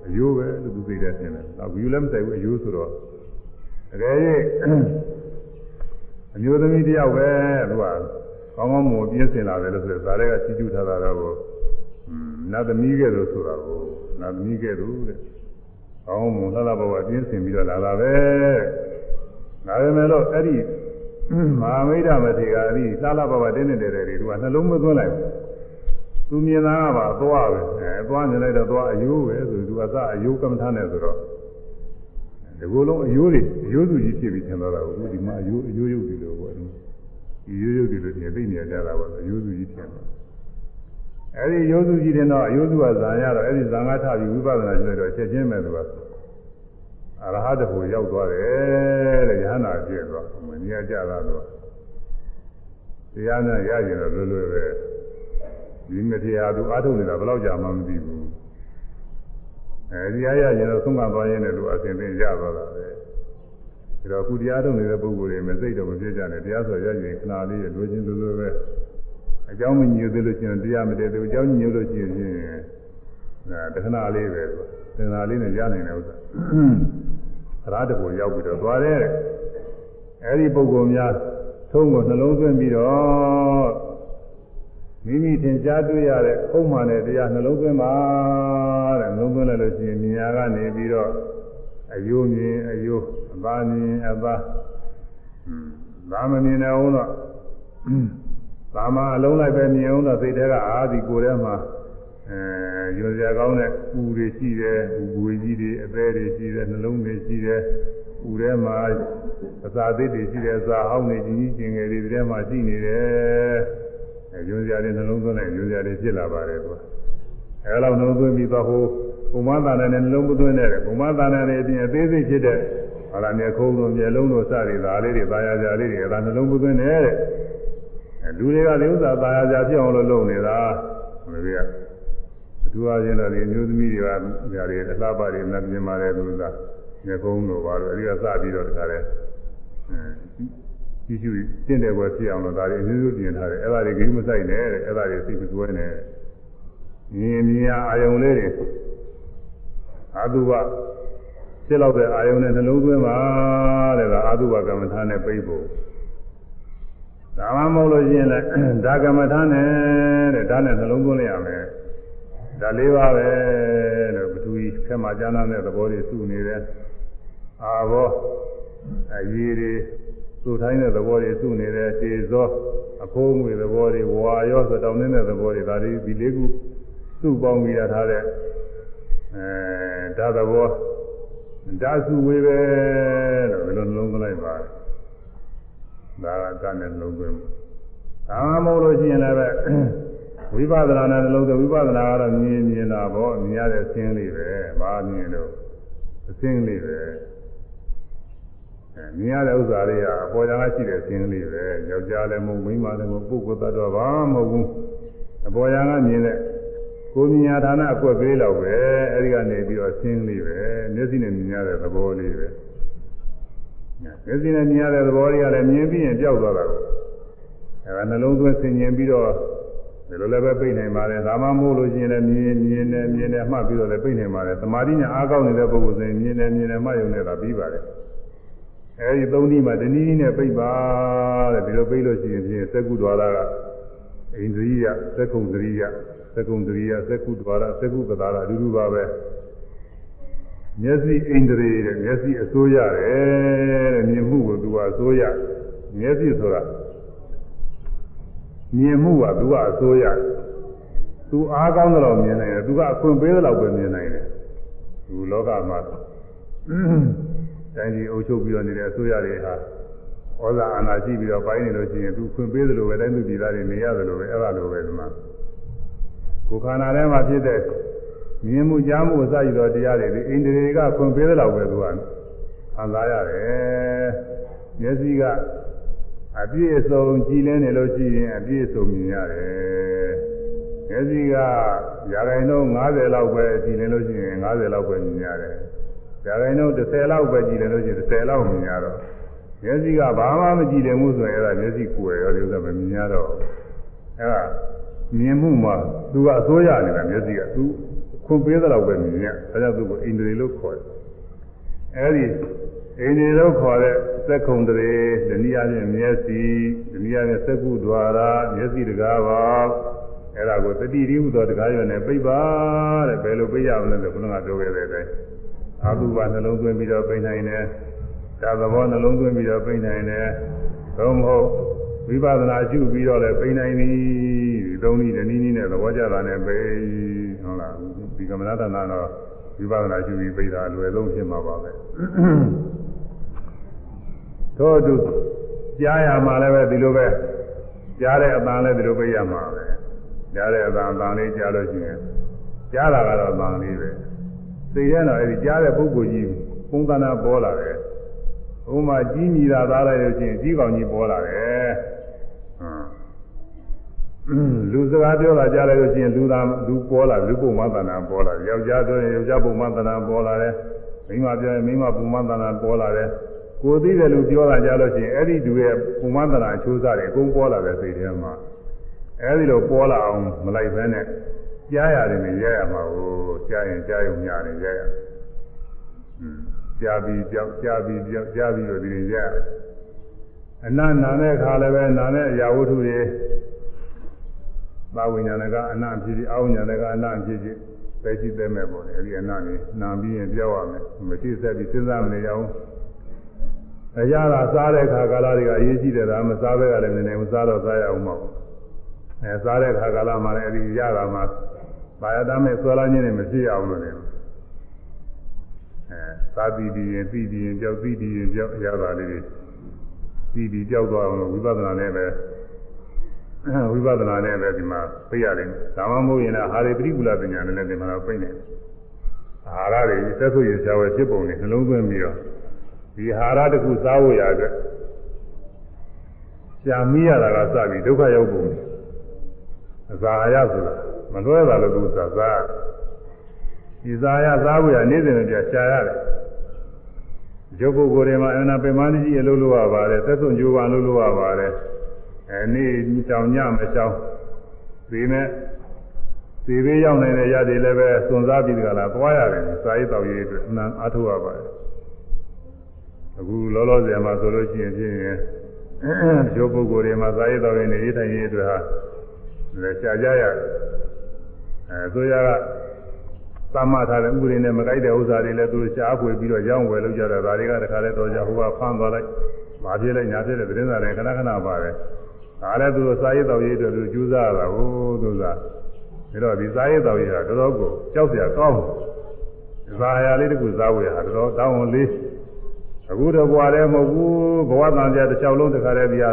အယိုးပဲလို့သူသိတဲ့ထင်တယ်နောက်ဘူးလည်းမဆိုင်ဘူးအယိုးဆိုတော့ တကယ်ကြီးအမျိုးသမီးတယောက်ပဲသူကကောင်းကောင်းမွန်ပြင်းစင်လာတယ်လို့ဆိုတော့ဇာတွေကချီးကျူးထားတာတော့နတ်သမီးကဲ့သို့ဆိုတာကိုနတ်သမီးကဲ့သို့တဲ့ကောင်းမွန်လှလှပပပြင်းစင်ပြီးတော့လာတာပဲဒါပေမဲ့လို့အဲ့ဒီမဟာမိတ်မထေရအဲ့ဒီလှလှပပတင်းနေတယ်တွေသူကနှလုံးမသွင်းလိုက်ဘူးသူမြင်တာကပါသွားပဲအဲသွားနေလိုက်တော့သွားအယိုးပဲဆိုသူကစအယိုးကမ္မထာနဲ့ဆိုတော့ ဒီကိုယ်လုံးအယိုးတွေအယိုးစုကြီးဖြစ်ပြီးသင်တော့တာကိုဒီမှာအယိုးအယိုးရုပ်တွေလို့ပေါ့ဒီရိုးရိုးတွေလို့ပြင်သိနေကြတာပေါ့အယိုးစုကြီးဖြစ်တယ်အဲဒီရိုးစုကြီးတဲ့တော့အယိုးစုကဇာရတော့အဲဒီဇာငါထပြီးဝိပဿနာကျင့်တော့ချက်ချင်းပဲသူကအရဟတဖို့ရောက်သွားတယ်တဲ့ယဟနာပြည့်သွားမမြင်ကြတာတော့တရားနဲ့ရရင်တော့လွယ်လွယ်ပဲဒီမထေရသူအားထုတ်နေတာဘယ်တော့ကြာမှမသိဘူး အဲဒီအားရရင်တော့သုံးကသွားရင်းနဲ့သူအစဉ်သင်ရသွားတာပဲဒါတော့အခုတရားထုတ်နေတဲ့ပုဂ္ဂိုလ်တွေမစိတ်တော့မပြည့်ကြနဲ့တရားဆိုရရင်ခဏလေးလိုချင်လိုလိုပဲအကြောင်းမညိုသေးလို့ရှိရင်တရားမတည်သေးဘူးအကြောင်းညိုလို့ရှိရင်အဲတခဏလေးပဲသူသင်္သာလေးနဲ့ရနိုင်တဲ့ဥစ္စာအရာတကူရောက်ပြီးတော့သွားတယ်အဲဒီပုဂ္ဂိုလ်များထုံးကိုနှလုံးသွင်းပြီးတော့ မိမိသင်ကြားတွေ့ရတဲ့ဥမှန်တဲ့တရားနှလုံးသွင်းပါတဲ့နှလုံးသွင်းလိုက်လို့ရှိရင်မြညာကနေပြီးတော့အယိုးမြင်အယိုးအပါမြင်အပါဒါမမြင်တဲ့အောင်တော့ဒါမှအလုံးလိုက်ပဲမြင်အောင်တော့စိတ်ထဲကအာဒီကိုယ်ထဲမှာအဲရွှေစရာကောင်းတဲ့ပူတွေရှိတယ်ပူကြီးတွေအသေးတွေရှိတယ်နှလုံးတွေရှိတယ်ပူထဲမှာအစာသေးတွေရှိတယ်အစာဟောင်းတွေကြီးကြီးကျင်ငယ်တွေထဲမှာရှိနေတယ် အဲရွှေစရာတွေနှလုံးသွင်းလိုက်ရွှေစရာတွေဖြစ်လာပါတယ်ကွာအဲလောက်နှလုံးသွင်းပြီးတော့ဟိုဘုံမသာနဲ့နှလုံးမသွင်းတဲ့ဘုံမသာနဲ့အပြင်အသေးစိတ်ဖြစ်တဲ့ဟာလာမြေခုံးတို့မြေလုံးတို့စသည်ဒါလေးတွေသာယာကြလေးတွေအဲဒါနှလုံးမသွင်းတဲ့တဲ့လူတွေကလေဥစ္စာသာယာကြဖြစ်အောင်လို့လုပ်နေတာဘယ်လိုလဲအထူးအားဖြင့်တော့ဒီမျိုးသမီးတွေကຢာတွေအလှပတွေနဲ့ပြင်ပါတယ်သူကမြေကုန်းတို့ဘာလို့အဲဒီကစပြီးတော့တခါလဲအဲ ကြီးကျူးတင့်တယ်ပွဲဖြစ်အောင်လို့ဒါတွေအမျိုးမျိုးပြင်ထားတယ်အဲ့ဒါတွေဂိမ်းမဆိုင်နဲ့တဲ့အဲ့ဒါတွေစိတ်မစွဲနဲ့မြင်မြင်အာယုံလေးတွေအာသုဘစစ်လောက်တဲ့အာယုံနဲ့နှလုံးသွင်းပါတဲ့ကအာသုဘကမ္မထာနဲ့ပြိဖို့ဒါမှမဟုတ်လို့ရှိရင်လည်းဒါကမ္မထာနဲ့တဲ့ဒါနဲ့နှလုံးသွင်းလိုက်ရမယ်ဒါလေးပါပဲလို့ဘသူကြီးခက်မှကျမ်းတဲ့သဘောတွေစုနေတယ်အာဘောအရေးတွေ သူ့ထိုင်းတဲ့သဘောတွေစုနေတယ်ခြေစောအခိုးငွေသဘောတွေဝါရောဆိုတောင်းနေတဲ့သဘောတွေဒါလေးဒီလေးခုစုပေါင်းပြီးရထားတဲ့အဲဒါသဘောဒါစုဝေးပဲလို့ဘယ်လိုနှလုံးသွင်းလိုက်ပါဒါကတန်းနဲ့နှလုံးသွင်းဒါမှမဟုတ်လို့ရှိရင်လည်းဝိပဿနာနဲ့နှလုံးသွင်းဝိပဿနာကတော့မြင်မြင်တာပေါ့မြင်ရတဲ့အခြင်းလေးပဲဘာမြင်လို့အခြင်းလေးပဲ မြင်ရတဲ့ဥစ္စာတွေကအပေါ်ကြကရှိတဲ့အခြင်းလေးပဲယောက်ျားလည်းမဟုတ်မိန်းမလည်းမဟုတ်ပုဂ္ဂိုလ်သတ္တဝါဘာမှမဟုတ်ဘူးအပေါ်ကြကမြင်တဲ့ကိုမြညာဌာနအကွက်ပေးတော့ပဲအဲဒီကနေပြီးတော့ဆင်းလေးပဲမျက်စိနဲ့မြင်ရတဲ့သဘောလေးပဲမျက်စိနဲ့မြင်ရတဲ့သဘောလေးကလည်းမြင်ပြီးရင်ပျောက်သွားတာကိုအဲဒါနှလုံးသွင်းဆင်ញင်ပြီးတော့ဒီလိုလည်းပဲပြိနေပါတယ်ဒါမှမဟုတ်လို့ရှိရင်လည်းမြင်မြင်နဲ့မြင်နဲ့မှတ်ပြီးတော့လည်းပြိနေပါတယ်သမာဓိညာအားကောင်းနေတဲ့ပုဂ္ဂိုလ်ဆိုရင်မြင်နဲ့မြင်နဲ့မှတ်ရုံနဲ့သာပြီးပါတယ် အဲဒီသုံးနည်းမှာတနည်းနည်းနဲ့ပြိပါတဲ့ဒီလိုပြိလို့ရှိရင်ဖြင့်သက္ကုဒ္ဒဝါဒကဣန္ဒြိယသက္ကုံဒရိယသက္ကုံဒရိယသက္ကုဒ္ဒဝါဒသက္ကုပဒါရအတူတူပါပဲမျက်စိဣန္ဒြေတဲ့မျက်စိအစိုးရတယ်တဲ့မြင်မှုကိုသူကအစိုးရမျက်စိဆိုတာမြင်မှုကသူကအစိုးရသူအားကောင်းတဲ့လောက်မြင်နိုင်တယ်သူကအခွင့်ပေးတဲ့လောက်ပဲမြင်နိုင်တယ်သူလောကမှာ တိုင်းပြည်အုပ်ချုပ်ပြီးတော့နေတဲ့အစိုးရတွေဟာဩဇာအာဏာရှိပြီးတော့ပိုင်းနေလို့ရှိရင်သူခွင့်ပေးသလိုပဲတိုင်းသူပြည်သားတွေနေရတယ်လို့ပဲအဲ့ဒါလိုပဲဒီမှာကိုယ်ခန္ဓာထဲမှာဖြစ်တဲ့မြင်မှုကြားမှုအစရှိသောတရားတွေဒီအိန္ဒြေတွေကခွင့်ပေးသလောက်ပဲသူကခံစားရတယ်မျက်စိကအပြည့်အစုံကြည်လင်းနေလို့ရှိရင်အပြည့်အစုံမြင်ရတယ်မျက်စိကရာခိုင်နှုန်း90လောက်ပဲကြည်လင်းလို့ရှိရင်90လောက်ပဲမြင်ရတယ် ရာခိုင်နှုန်း30လောက်ပဲကြည်လင်းလို့ရှိရင်30လောက်မြင်ရတော့မျက်စိကဘာမှမကြည့်တယ်မှုဆိုရင်အဲ့ဒါမျက်စိကိုယ်ရောဒီဥစ္စာမမြင်ရတော့အဲဒါမြင်မှုမှာသူကအစိုးရနေတာမျက်စိကသူခွန်ပေးသလောက်ပဲမြင်ရအဲဒါသူကိုအိန္ဒြေလို့ခေါ်တယ်အဲဒီအိန္ဒြေလို့ခေါ်တဲ့သက္ကုံတရေဒဏိယဖြင့်မျက်စိဒဏိယဖြင့်သက္ကုဒွါရမျက်စိတကားပါအဲ့ဒါကိုတတိရိဟုသောတကားရွယ်နဲ့ပြိပါတဲ့ဘယ်လိုပြရမလဲဆိုခုနကပြောခဲ့တဲ့အတိုင်း အာဟုဘနှလုံးသွင်းပြီးတော့ပြနိုင်တယ်ဒါသဘောနှလုံးသွင်းပြီးတော့ပြနိုင်တယ်သို့မဟုတ်ဝိပဿနာရှုပြီးတော့လည်းပြနိုင်ပြီဒီသုံးနည်းဒီနည်းနည်းနဲ့သဘောကျတာနဲ့ပြဟုတ်လားဒီကမ္မနာတနာတော့ဝိပဿနာရှုပြီးပြတာအလွယ်ဆုံးဖြစ်မှာပါပဲသောတုကြားရမှာလည်းပဲဒီလိုပဲကြားတဲ့အတန်လည်းဒီလိုပြရမှာပဲကြားတဲ့အတန်အတန်လေးကြားလို့ရှိရင်ကြားတာကတော့အတန်လေးပဲ သိရတော့အဲဒီကြားတဲ့ပုဂ္ဂိုလ်ကြီးပုံသဏ္ဍာန်ပေါ်လာတယ်ဥမာကြီးမြည်တာသားလိုက်လို့ရှိရင်ကြီးကောင်ကြီးပေါ်လာတယ်လူစကားပြောတာကြားလိုက်လို့ရှိရင်လူသားလူပေါ်လာလူပုံမှန်သဏ္ဍာန်ပေါ်လာတယ်ယောက်ျားပြောရင်ယောက်ျားပုံမှန်သဏ္ဍာန်ပေါ်လာတယ်မိန်းမပြောရင်မိန်းမပုံမှန်သဏ္ဍာန်ပေါ်လာတယ်ကိုသိတယ်လူပြောတာကြားလို့ရှိရင်အဲ့ဒီလူရဲ့ပုံမှန်သဏ္ဍာန်အချိုးစားတွေအကုန်ပေါ်လာတယ်စိတ်ထဲမှာအဲ့ဒီလိုပေါ်လာအောင်မလိုက်ဘဲနဲ့ ကြားရတယ်နဲ့ရရမှာကိုကြားရင်ကြားရုံညာနေရရကြားပြီးကြောက်ကြားပြီးကြောက်ကြားပြီးတော့ဒီရရအနနာတဲ့ခါလည်းပဲနာတဲ့အရာဝတ္ထုတွေသာဝိညာဏကအနဖြစ်ဖြစ်အာဝိညာဏကအနဖြစ်ဖြစ်ပဲရှိသေးမဲ့ပေါ့လေအဲဒီအနနေနာပြီးရင်ပြောက်ရမယ်မရှိဆက်ပြီးစဉ်းစားမနေရအောင်အရာသာစားတဲ့ခါကာလတွေကအရေးကြီးတယ်ဒါမစားဘဲကလည်းနည်းနည်းမစားတော့စားရအောင်မဟုတ်အဲစားတဲ့ခါကာလမှာလည်းအဲဒီရတာမှာ ဘာယတမဲ့ဆွဲလာခြင်းနဲ့မရှိအောင်လို့လည်းအဲစားပြီးပြီးရင်ပြီးပြီးရင်ကြောက်ပြီးပြီးရင်ကြောက်ရတာလေးတွေပြီးပြီးကြောက်သွားအောင်လို့ဝိပဿနာနဲ့ပဲဝိပဿနာနဲ့ပဲဒီမှာပြရတယ်ဒါမှမဟုတ်ရင်လည်းဟာရိပရိကူလပညာနဲ့လည်းဒီမှာတော့ပြနေအာဟာရတွေသက်ဆိုရရှားဝဲဖြစ်ပုံနဲ့နှလုံးသွင်းပြီးတော့ဒီဟာရတစ်ခုစားဖို့ရအတွက်ရှားမိရတာကစပြီးဒုက္ခရောက်ပုံအစာရဆိုတာ မလွဲတာလို့သူစားစားဒီစားရစားဖို့ရနေ့စဉ်ပြရှားရတယ်ရုပ်ပုဂ္ဂိုလ်တွေမှာအနာပင်မကြီးအလုပ်လုပ်ရပါတယ်သက်ဆုံးကြိုးပမ်းလုပ်လုပ်ရပါတယ်အဲနေ့ကြောင်ညမကြောင်ဒီမဲ့ဒီဘေးရောက်နေတဲ့ရည်တွေလည်းပဲစွန့်စားပြီးကြလားသွားရတယ်စာရေးတော်ရေးအတွက်အနံအားထုတ်ရပါတယ်အခုလောလောဆယ်မှာဆိုလို့ရှိရင်ဖြင့်ရုပ်ပုဂ္ဂိုလ်တွေမှာစာရေးတော်ရေးနေထိုင်ရေးအတွက်ဟာလည်းရှားကြရတယ် အဲဆိုရကသမထားတဲ့ဥပဒေနဲ့မကိုက်တဲ့ဥစ္စာတွေလည်းသူရှားဖွေပြီးတော့ရောင်းဝယ်လုပ်ကြတာဒါတွေကတခါလဲတော့ကြဟိုကဖမ်းသွားလိုက်မဖြစ်လိုက်ညာဖြစ်တဲ့သတင်းစာတွေခဏခဏပါတယ်ဒါလည်းသူစာရေးတော်ရေးအတွက်သူကြိုးစားရတာဟိုသူကဒါတော့ဒီစာရေးတော်ရေးဟာတော်တော်ကိုကြောက်စရာကောင်းတယ်ဇာယာလေးတခုစားဝယ်ဟာတော်တော်တောင်းဝန်လေးအခုတော့ဘဝလည်းမဟုတ်ဘူးဘဝတန်ကြတစ်ချောင်းလုံးတခါတည်းဒီဟာ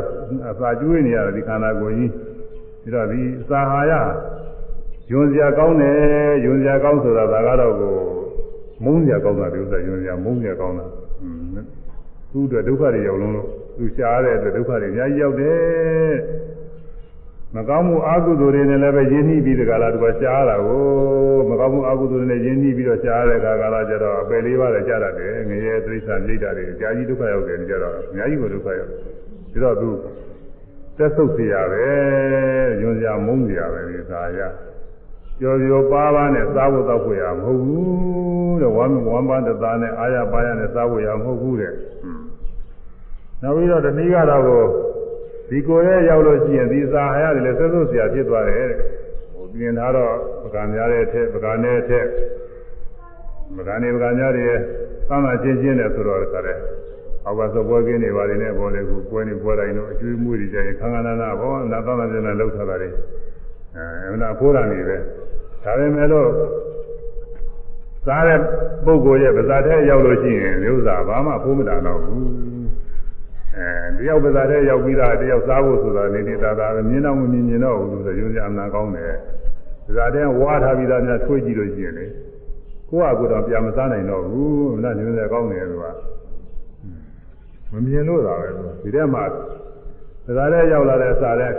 အစာကျွေးနေရတယ်ဒီခန္ဓာကိုယ်ကြီးဒါတော့ဒီစာဟာရ ယွန်စရာကောင်းတယ်ယွန်စရာကောင်းဆိုတာဒါကတော့ကိုမုန်းစရာကောင်းတာဒီဥစ္စာယွန်စရာမုန်းစရာကောင်းတာသူ့အတွက်ဒုက္ခတွေရောက်လုံးလို့သူရှားတဲ့အတွက်ဒုက္ခတွေအများကြီးရောက်တယ်မကောင်းမှုအကုသိုလ်တွေနဲ့လည်းပဲရင်းနှီးပြီးတကလားသူကရှားတာကိုမကောင်းမှုအကုသိုလ်တွေနဲ့ရင်းနှီးပြီးတော့ရှားတဲ့အခါကလာကြတော့အပယ်လေးပါးလည်းကြားရတယ်ငရဲတိရစ္ဆာန်ပြိတ္တာတွေအများကြီးဒုက္ခရောက်တယ်ကြတော့အများကြီးကိုဒုက္ခရောက်ပြီးတော့သူသက်ဆုပ်เสียရပဲယွန်စရာမုန်းစရာပဲဒီသာရ ကျော်ကျော်ပါးပါးနဲ့စားဖို့တော့ခွေရမဟုတ်ဘူးတဲ့ဝမ်းဝမ်းပန်းတသားနဲ့အာရပါရနဲ့စားဖို့ရမဟုတ်ဘူးတဲ့နောက်ပြီးတော့တနည်းကတော့ဒီကိုယ်ရဲ့ရောက်လို့ရှိရင်ဒီစာဟာရတယ်လဲဆွဆွဆရာဖြစ်သွားတယ်တဲ့ဟိုပြင်ထားတော့ပကံများတဲ့အထက်ပကံနဲ့အထက်ပကံနေပကံများတွေသမ်းသာချင်းချင်းနဲ့ဆိုတော့ကြတယ်အောက်ကသဘောကင်းတွေပါနေနဲ့ပေါ်လေကိုပွဲနေပွဲတိုင်းတော့အကျွေးမွေးတွေကြရင်ခန္ဓာနာနာဘောနာသမ်းသာချင်းနဲ့လောက်ထားတာတွေအဲအဲ့ဒါဖိုးတာနေပဲ ဒါပေမဲ့လို့စားတဲ့ပုဂ္ဂိုလ်ရဲ့ဗဇာထဲရောက်လို့ရှိရင်ဥစ္စာဘာမှဖိုးမတာတော့ဘူးအဲတယောက်ပါးသားတဲ့ရောက်ပြီးသားတယောက်စားဖို့ဆိုတာနေနေသာသာပဲမြင်တော့မမြင်မြင်တော့ဘူးဆိုရုံးကြအမှန်ကောင်းတယ်ဒါတဲ့ဝါထားပြီးသားများထွေးကြည့်လို့ရှိရင်လေကိုယ့်အကူတော့ပြန်မစားနိုင်တော့ဘူးမနာညွှန်တယ်ကောင်းတယ်သူကမမြင်လို့သာပဲဒီထဲမှာဒါတဲ့ရောက်လာတဲ့စားတဲ့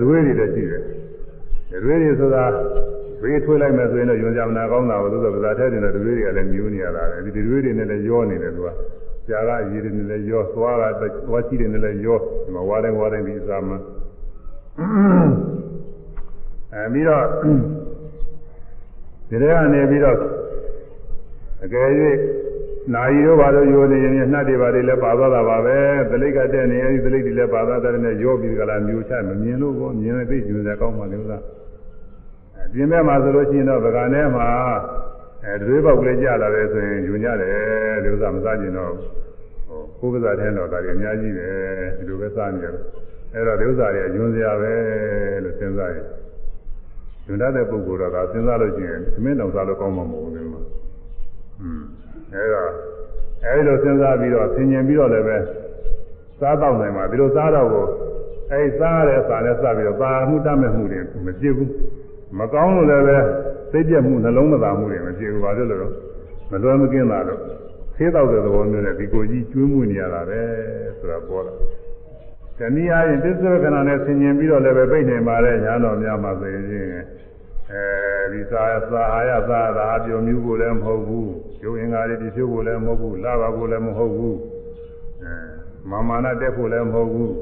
ဒရွေးတွေလည်းရှိတယ် ဒရွေးတွေဆိုတာဘေးထွေးလိုက်မယ်ဆိုရင်တော့ယွန်ကြမနာကောင်းတာဘူးဆိုတော့ဗဇာထဲတင်တဲ့ဒရွေးတွေကလည်းမြူးနေရတာလေဒီဒရွေးတွေနဲ့လည်းရောနေတယ်သူကဆရာကအရေးတွေနဲ့လည်းရောသွားတာသွားကြည့်တယ်နဲ့လည်းရောဒီမှာဝါတိုင်းဝါတိုင်းဒီအစားမှာအဲပြီးတော့ဒီထဲကနေပြီးတော့အကယ်၍နာယီတို့ဘာလို့ယိုနေရင်နှတ်တွေဘာတွေလည်းပါသွားတာပါပဲသလိကတဲ့နေအဲဒီသလိတွေလည်းပါသွားတဲ့နဲ့ရောပြီးကြလားမျိုးချမမြင်လို့ကောမြင်တဲ့သိကျူစရာကောင်းပါလေဥစ္စာအ ပြင်ဘက်မှာဆိုလို့ရှိရင်တော့ဗကာထဲမှာအဲတွေးပေါက်ကလေးကြလာတယ်ဆိုရင်ယူညတယ်ဒီဥစ္စာမစားကျင်တော့ဟိုကိုယ်ကစားတဲ့တော့ဒါတွေအများကြီးပဲဒီလိုပဲစားနေတယ်အဲ့တော့ဒီဥစ္စာတွေအယွန်းစရာပဲလို့စဉ်းစားရင်ညွန်တတ်တဲ့ပုဂ္ဂိုလ်တော့ဒါစဉ်းစားလို့ရှိရင်သမင်းတော်စားလို့ကောင်းမှာမဟုတ်ဘူးဒီမှာอืมအဲ့တော့အဲဒီလိုစဉ်းစားပြီးတော့ဆင်ញင်ပြီးတော့လည်းပဲစားတော့နိုင်မှာဒီလိုစားတော့ကိုအဲဒီစားရတဲ့စာနဲ့စပြီးတော့ပါမှုတတ်မဲ့မှုတွေမဖြစ်ဘူး မကောင်းလို့လည်းပဲသိပြတ်မှုနှလုံးမသာမှုတွေမဖြစ်ဘူးဘာလို့လဲတော့မလွယ်မကင်းတာတော့ဆေးတော့တဲ့သဘောမျိုးနဲ့ဒီကိုကြီးကျွေးမှုနေရတာပဲဆိုတာပေါ်လာတနည်းအားဖြင့်သစ္စာခဏနဲ့ဆင်ញင်ပြီးတော့လည်းပဲပြိနေပါတဲ့ညာတော်များမှာဆိုရင်အဲဒီစာစာဟာရသာသာပြောမျိုးကိုလည်းမဟုတ်ဘူးကျိုးအင်္ဂါတွေဒီဖြိုးကိုလည်းမဟုတ်ဘူးလာပါကိုလည်းမဟုတ်ဘူးအဲမာမာနတက်ဖို့လည်းမဟုတ်ဘူး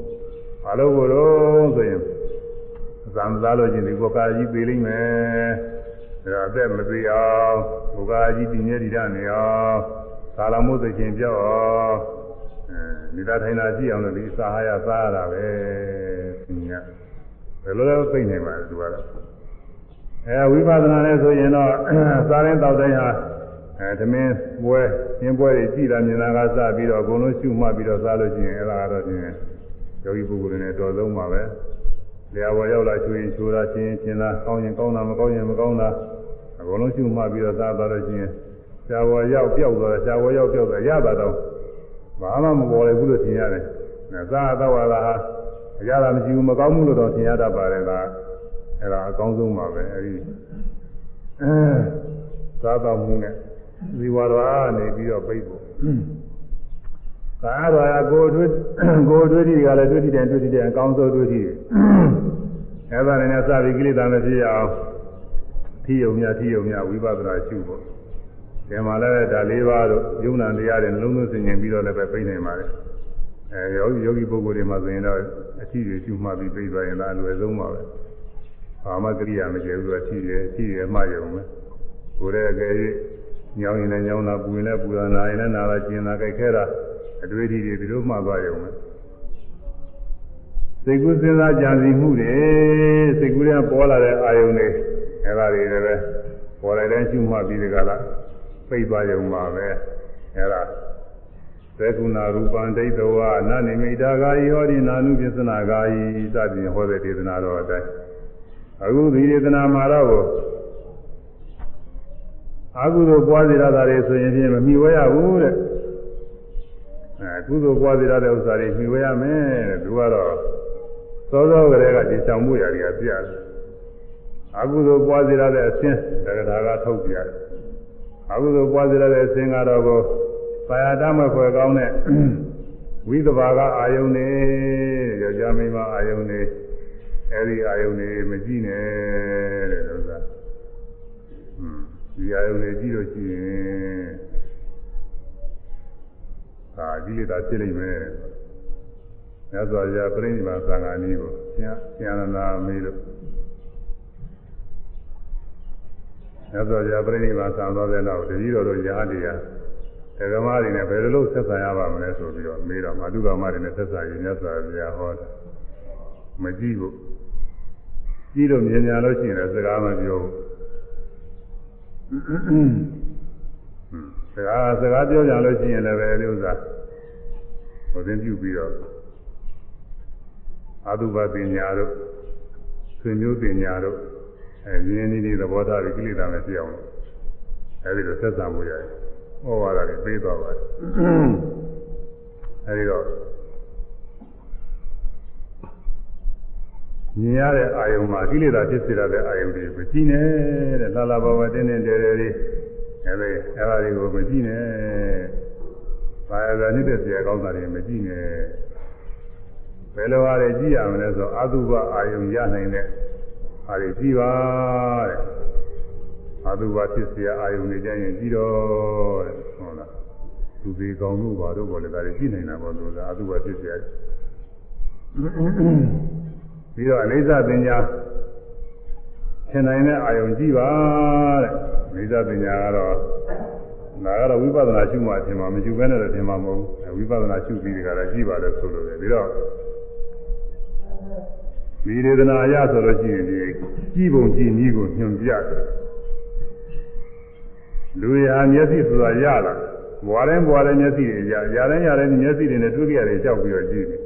ဘာလို့ကိုတော့ဆိုရင် သံသားလို့ချင်းဒီကောကာကြီးပြေးလိမ့်မယ်ဒါအသက်မသေးအောင်ဘုရားကြီးပြင်းရည်ရနေအောင်သာလမို့သိချင်းပြောက်အောင်အဲမိသားထိုင်တာကြည့်အောင်လို့ဒီစာဟာရစားရတာပဲညဘယ်လိုလဲသိနေမှာလဲသူကတော့အဲဝိပဿနာနဲ့ဆိုရင်တော့စားရင်တောက်တိုင်းဟာအဲသမင်းပွဲရင်းပွဲတွေကြည်တာမြင်တာကစပြီးတော့အကုန်လုံးရှုမှတ်ပြီးတော့စားလို့ရှိရင်အဲ့ဒါကတော့ချင်းယောဂီပုဂ္ဂိုလ်တွေနဲ့တော်ဆုံးပါပဲ။ လျာဝရောက်လာချွေရင်ချွေတာချင်းချင်းလားကောင်းရင်ကောင်းတာမကောင်းရင်မကောင်းတာအကုန်လုံးရှုမှတ်ပြီးတော့စားသွားလို့ရှိရင်ဆရာဝရောက်ပျောက်သွားတယ်ဆရာဝရောက်ပျောက်သွားရတာတော့ဘာမှမပေါ်လေဘူးလို့ထင်ရတယ်။စားတော့ဝါလာဟာအရသာမရှိဘူးမကောင်းဘူးလို့တော့ထင်ရတတ်ပါတယ်ကအဲ့ဒါအကောင်းဆုံးပါပဲအဲ့ဒီအဲစားတော့မှုနဲ့ဇီဝတော်ကနေပြီးတော့ပြိဖို့ ကာတော်ကကိုယ်တွေ့ကိုယ်တွေ့တိကလည်းတွေ့တိတယ်တွေ့တိတယ်အကောင်းဆုံးတွေ့တိတယ်အဲ့ဒါနဲ့စပြီးကိလေသာမဖြစ်အောင်ထီယုံမြထီယုံမြဝိပဿနာရှုဖို့ဒီမှာလည်းဒါ၄ပါးတို့ယုံနာတရားတွေနှလုံးသွင်းဆင်ခြင်ပြီးတော့လည်းပဲပြိနေပါလေအဲယောဂီယောဂီပုဂ္ဂိုလ်တွေမှာဆိုရင်တော့အထီတွေရှုမှပြီးပြိသွားရင်လည်းအလွယ်ဆုံးပါပဲဘာမှကိရိယာမကျေဘူးအထီတွေအထီတွေမှယုံမယ်ကိုယ်ရဲ့အကယ်၍ညောင်းရင်လည်းညောင်းတာပူရင်လည်းပူတာနာရင်လည်းနာတာကျင်တာကြိုက်ခဲတာ အတွေ့အထိတွေဒီလိုမှသွားရုံပဲစိတ်ကူးစဉ်းစားကြံစည်မှုတွေစိတ်ကူးတွေပေါ်လာတဲ့အာယုန်တွေအဲဒါတွေလည်းပဲပေါ်လာတဲ့ရှုမှတ်ပြီးဒီကလာပိတ်သွားရုံပါပဲအဲဒါသေကုဏရူပံဒိဋ္ဌဝနနိမိတာဂာယဟောဒီနာနုပစ္စနာဂာယစသည်ဟောတဲ့ဒေသနာတော်အတိုင်းအခုဒီဒေသနာမှာတော့အကုသိုလ်ပွားစေရတာတွေဆိုရင်ဖြင့်မမိဝဲရဘူးတဲ့ အဲကုသိုလ်ပွားစေရတဲ့ဥစ္စာတွေမိဝဲရမယ်တဲ့သူကတော့သောသောကလေးကဒီဆောင်မှုရာတွေကပြတယ်အကုသိုလ်ပွားစေရတဲ့အဆင်းတက္ကထာကထုတ်ပြတယ်အကုသိုလ်ပွားစေရတဲ့အဆင်းကတော့ကိုပါရတမဖွယ်ကောင်းတဲ့ဝိသဘာကအာယုန်နေယောက်ျားမိန်းမအာယုန်နေအဲဒီအာယုန်နေမကြည့်နဲ့တဲ့ဥစ္စာဒီအာယုန်တွေကြည့်လို့ရှိရင် အာဒီလေသာဖြစ်လိမ့်မယ်။မြတ်စွာဘုရားပြိဋိဘာသံဃာနည်းကိုဆရာဆရာနာမေးလို့မြတ်စွာဘုရားပြိဋိဘာသံတော်တဲ့နောက်တတိတော်တို့ရားတရားဓမ္မတွေနဲ့ဘယ်လိုလုပ်ဆက်ဆံရပါမလဲဆိုပြီးတော့မေးတော့မာတုကမတွေနဲ့ဆက်ဆံရင်မြတ်စွာဘုရားဟောတာမကြည့်ဘူးကြည့်လို့မြင်ညာလို့ရှိရင်လည်းစကားမပြောဘူး စကားစကားပြောကြလို့ရှိရင်လည်းပဲဥစ္စာဟိုသင်ပြုပြီးတော့အာတုဘပညာတို့ဆွေမျိုးပညာတို့အဲရင်းနေနေသဘောထားပြီးကိလေသာနဲ့ပြအောင်အဲဒီလိုဆက်ဆံမှုရတယ်ဟောရတာတွေပေးသွားပါတယ်အဲဒီတော့မြင်ရတဲ့အာယုံမှာကိလေသာဖြစ်စေရတဲ့အာယုံတွေကိုကြည့်နေတဲ့လာလာဘဝတင်းတင်းတဲတဲလေး အဲဒီအဲဒါတွေကိုမကြည့်နဲ့။ဘာသာနှိမ့်တဲ့ဆရာကောင်းတာတွေမကြည့်နဲ့။ဘယ်လိုအားတွေကြည့်ရမလဲဆိုအတုပအာယုံရနိုင်တဲ့အားတွေကြည့်ပါတဲ့။အတုပဖြစ်เสียအာယုံတွေကြရင်ကြည့်တော့တဲ့ဟုတ်လား။သူဒီကောင်းလို့ဘာလို့ပေါ်လဲဒါတွေကြည့်နိုင်တာပေါ့သူကအတုပဖြစ်เสีย။မ ပြီးတော့အနိစ္စပညာ သင်နိုင်တဲ့အာယုံကြည့်ပါတဲ့အနိစ္စပညာကတော့ဒါကတော့ဝိပဿနာရှုမှအထင်မှာမရှုဘဲနဲ့လည်းထင်မှာမဟုတ်ဘူးဝိပဿနာရှုပြီးဒီကရကြည့်ပါလေဆိုလို့လေပြီးတော့ဒီဒေသနာအရဆိုလို့ရှိရင်ဒီကြည့်ပုံကြည့်နည်းကိုညွှန်ပြတယ်လူရဟာမျက်စိဆိုတာရလာဘွားတိုင်းဘွားတိုင်းမျက်စိတွေရရတိုင်းရတိုင်းမျက်စိတွေနဲ့တွေ့ကြရတယ်ကြောက်ပြီးတော့ကြည့်တယ်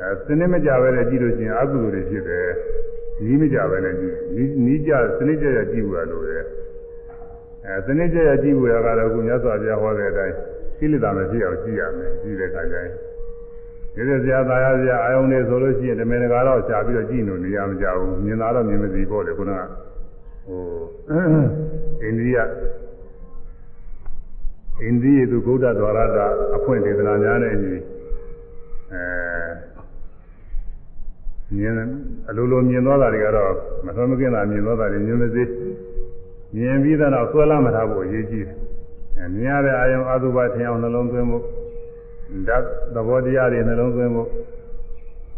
အဲစနစ်မကြပဲနဲ့ကြည့်လို့ရှိရင်အကုသိုလ်တွေဖြစ်တယ် နီးမကြပဲနဲ့ကြည့်နီးနီးကြစနစ်ကြရကြည့်ဘူးလို့လေအဲစနစ်ကြရကြည့်ဘူးရကတော့ခုမြတ်စွာဘုရားဟောတဲ့အတိုင်းကိလေသာမဖြစ်အောင်ကြည့်ရမယ်ကြည့်တဲ့အခါကျရင်ဒီလိုဆရာသားရဆရာအာယုန်နေဆိုလို့ရှိရင်တမင်တကာတော့ရှားပြီးတော့ကြည့်လို့နေရမကြဘူးမြင်တာတော့မြင်မသိပေါ့လေခုနကဟိုအိန္ဒိယအိန္ဒိယသူဗုဒ္ဓဒွါရတာအဖွင့်ဒေသနာများနဲ့ညီအဲ မြင်အလိုလိုမြင်သွားတာတွေကတော့မသွမ်းမကင်းတာမြင်သွားတာတွေမြင်မသိမြင်ပြီးတော့ဆွဲလာမထားဖို့အရေးကြီးတယ်အဲမြင်ရတဲ့အာယုံအတုပထင်အောင်နှလုံးသွင်းဖို့ဓာတ်သဘောတရားတွေနှလုံးသွင်းဖို့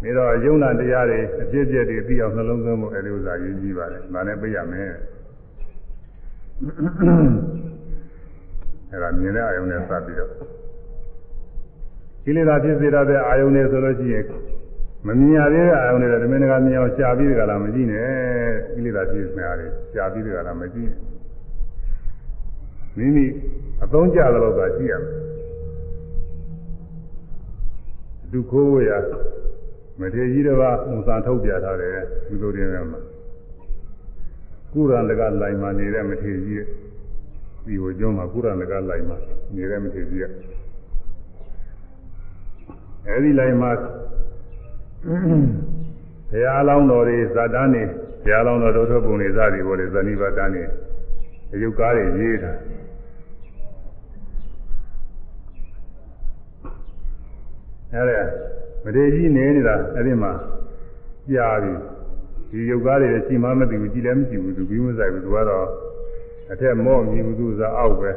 ပြီးတော့ယုံနာတရားတွေအဖြစ်အပျက်တွေသိအောင်နှလုံးသွင်းဖို့အဲဒီဥစ္စာရေးကြီးပါတယ်။ဒါနဲ့ပြရမယ်။အဲဒါမြင်တဲ့အာယုံနဲ့စပ်ပြီးတော့ကိလေသာဖြစ်စေတဲ့အာယုံတွေဆိုလို့ရှိရင် မမြင်ရသေးတဲ့အာယုံတွေတမင်တကာမြင်အောင်ရှားပြီးကြလားမကြည့်နဲ့ကိလေသာဖြစ်နေတာတွေရှားပြီးကြလားမကြည့်မိမိအသုံးကျသလောက်သာကြည့်ရမယ်ဒုက္ခဝေယမထေကြီးတစ်ပါးဥစားထုတ်ပြထားတယ်ဒီလိုတင်ရမှာကုရံတကလိုင်မှာနေတဲ့မထေကြီးဒီဟိုကျောင်းမှာကုရံတကလိုင်မှာနေတဲ့မထေကြီးကအဲဒီလိုင်မှာ ဘုရားလောင်းတော်တွေဇာတန်းနေဘုရားလောင်းတော်တို့ထုတ်ပုံတွေစသည်ပေါ်တယ်ဇဏိပါတန်းနေအယုတ်ကားတွေရေးတာအဲ့ဒါမထေကြီးနေနေတာအဲ့ဒီမှာကြားပြီဒီယုတ်ကားတွေရှိမှမသိဘူးကြည်လည်းမကြည့်ဘူးသူပြီးမဆိုင်ဘူးသူကတော့အထက်မော့မြည်ဘူးသူစားအောက်ပဲ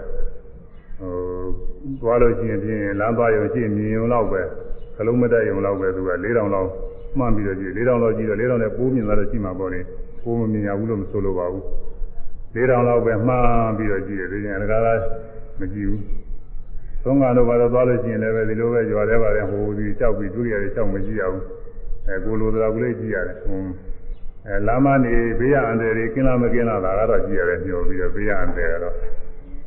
ဟိုသွားလို့ရှိရင်ပြင်းလမ်းသွားရုံရှိမြင်ရုံတော့ပဲ ခလုံးမတက်ရုံတော့ပဲသူက4000လောက်မှန်ပြီးတော့ကြည့်4000လောက်ကြည့်တော့4000နဲ့ပိုးမြင်လာတော့ရှိမှာပေါ့လေပိုးမမြင်ရဘူးလို့မဆိုလိုပါဘူး4000လောက်ပဲမှန်ပြီးတော့ကြည့်တယ်ဒီရင်အကားကမကြည့်ဘူးသုံးကတော့ဘာလို့သွားလို့ရှိရင်လည်းပဲဒီလိုပဲကြွားတယ်ပါတယ်ဟိုဒီကြောက်ပြီးဒုတိယတွေကြောက်မကြည့်ရဘူးအဲကိုလိုတော်ကလေးကြည့်ရတယ်ဟွန်းအဲလာမနေဘေးရအန္တရာယ်ကင်းလားမကင်းလားဒါကတော့ကြည့်ရတယ်ညှို့ပြီးတော့ဘေးရအန္တရာယ်ကတော့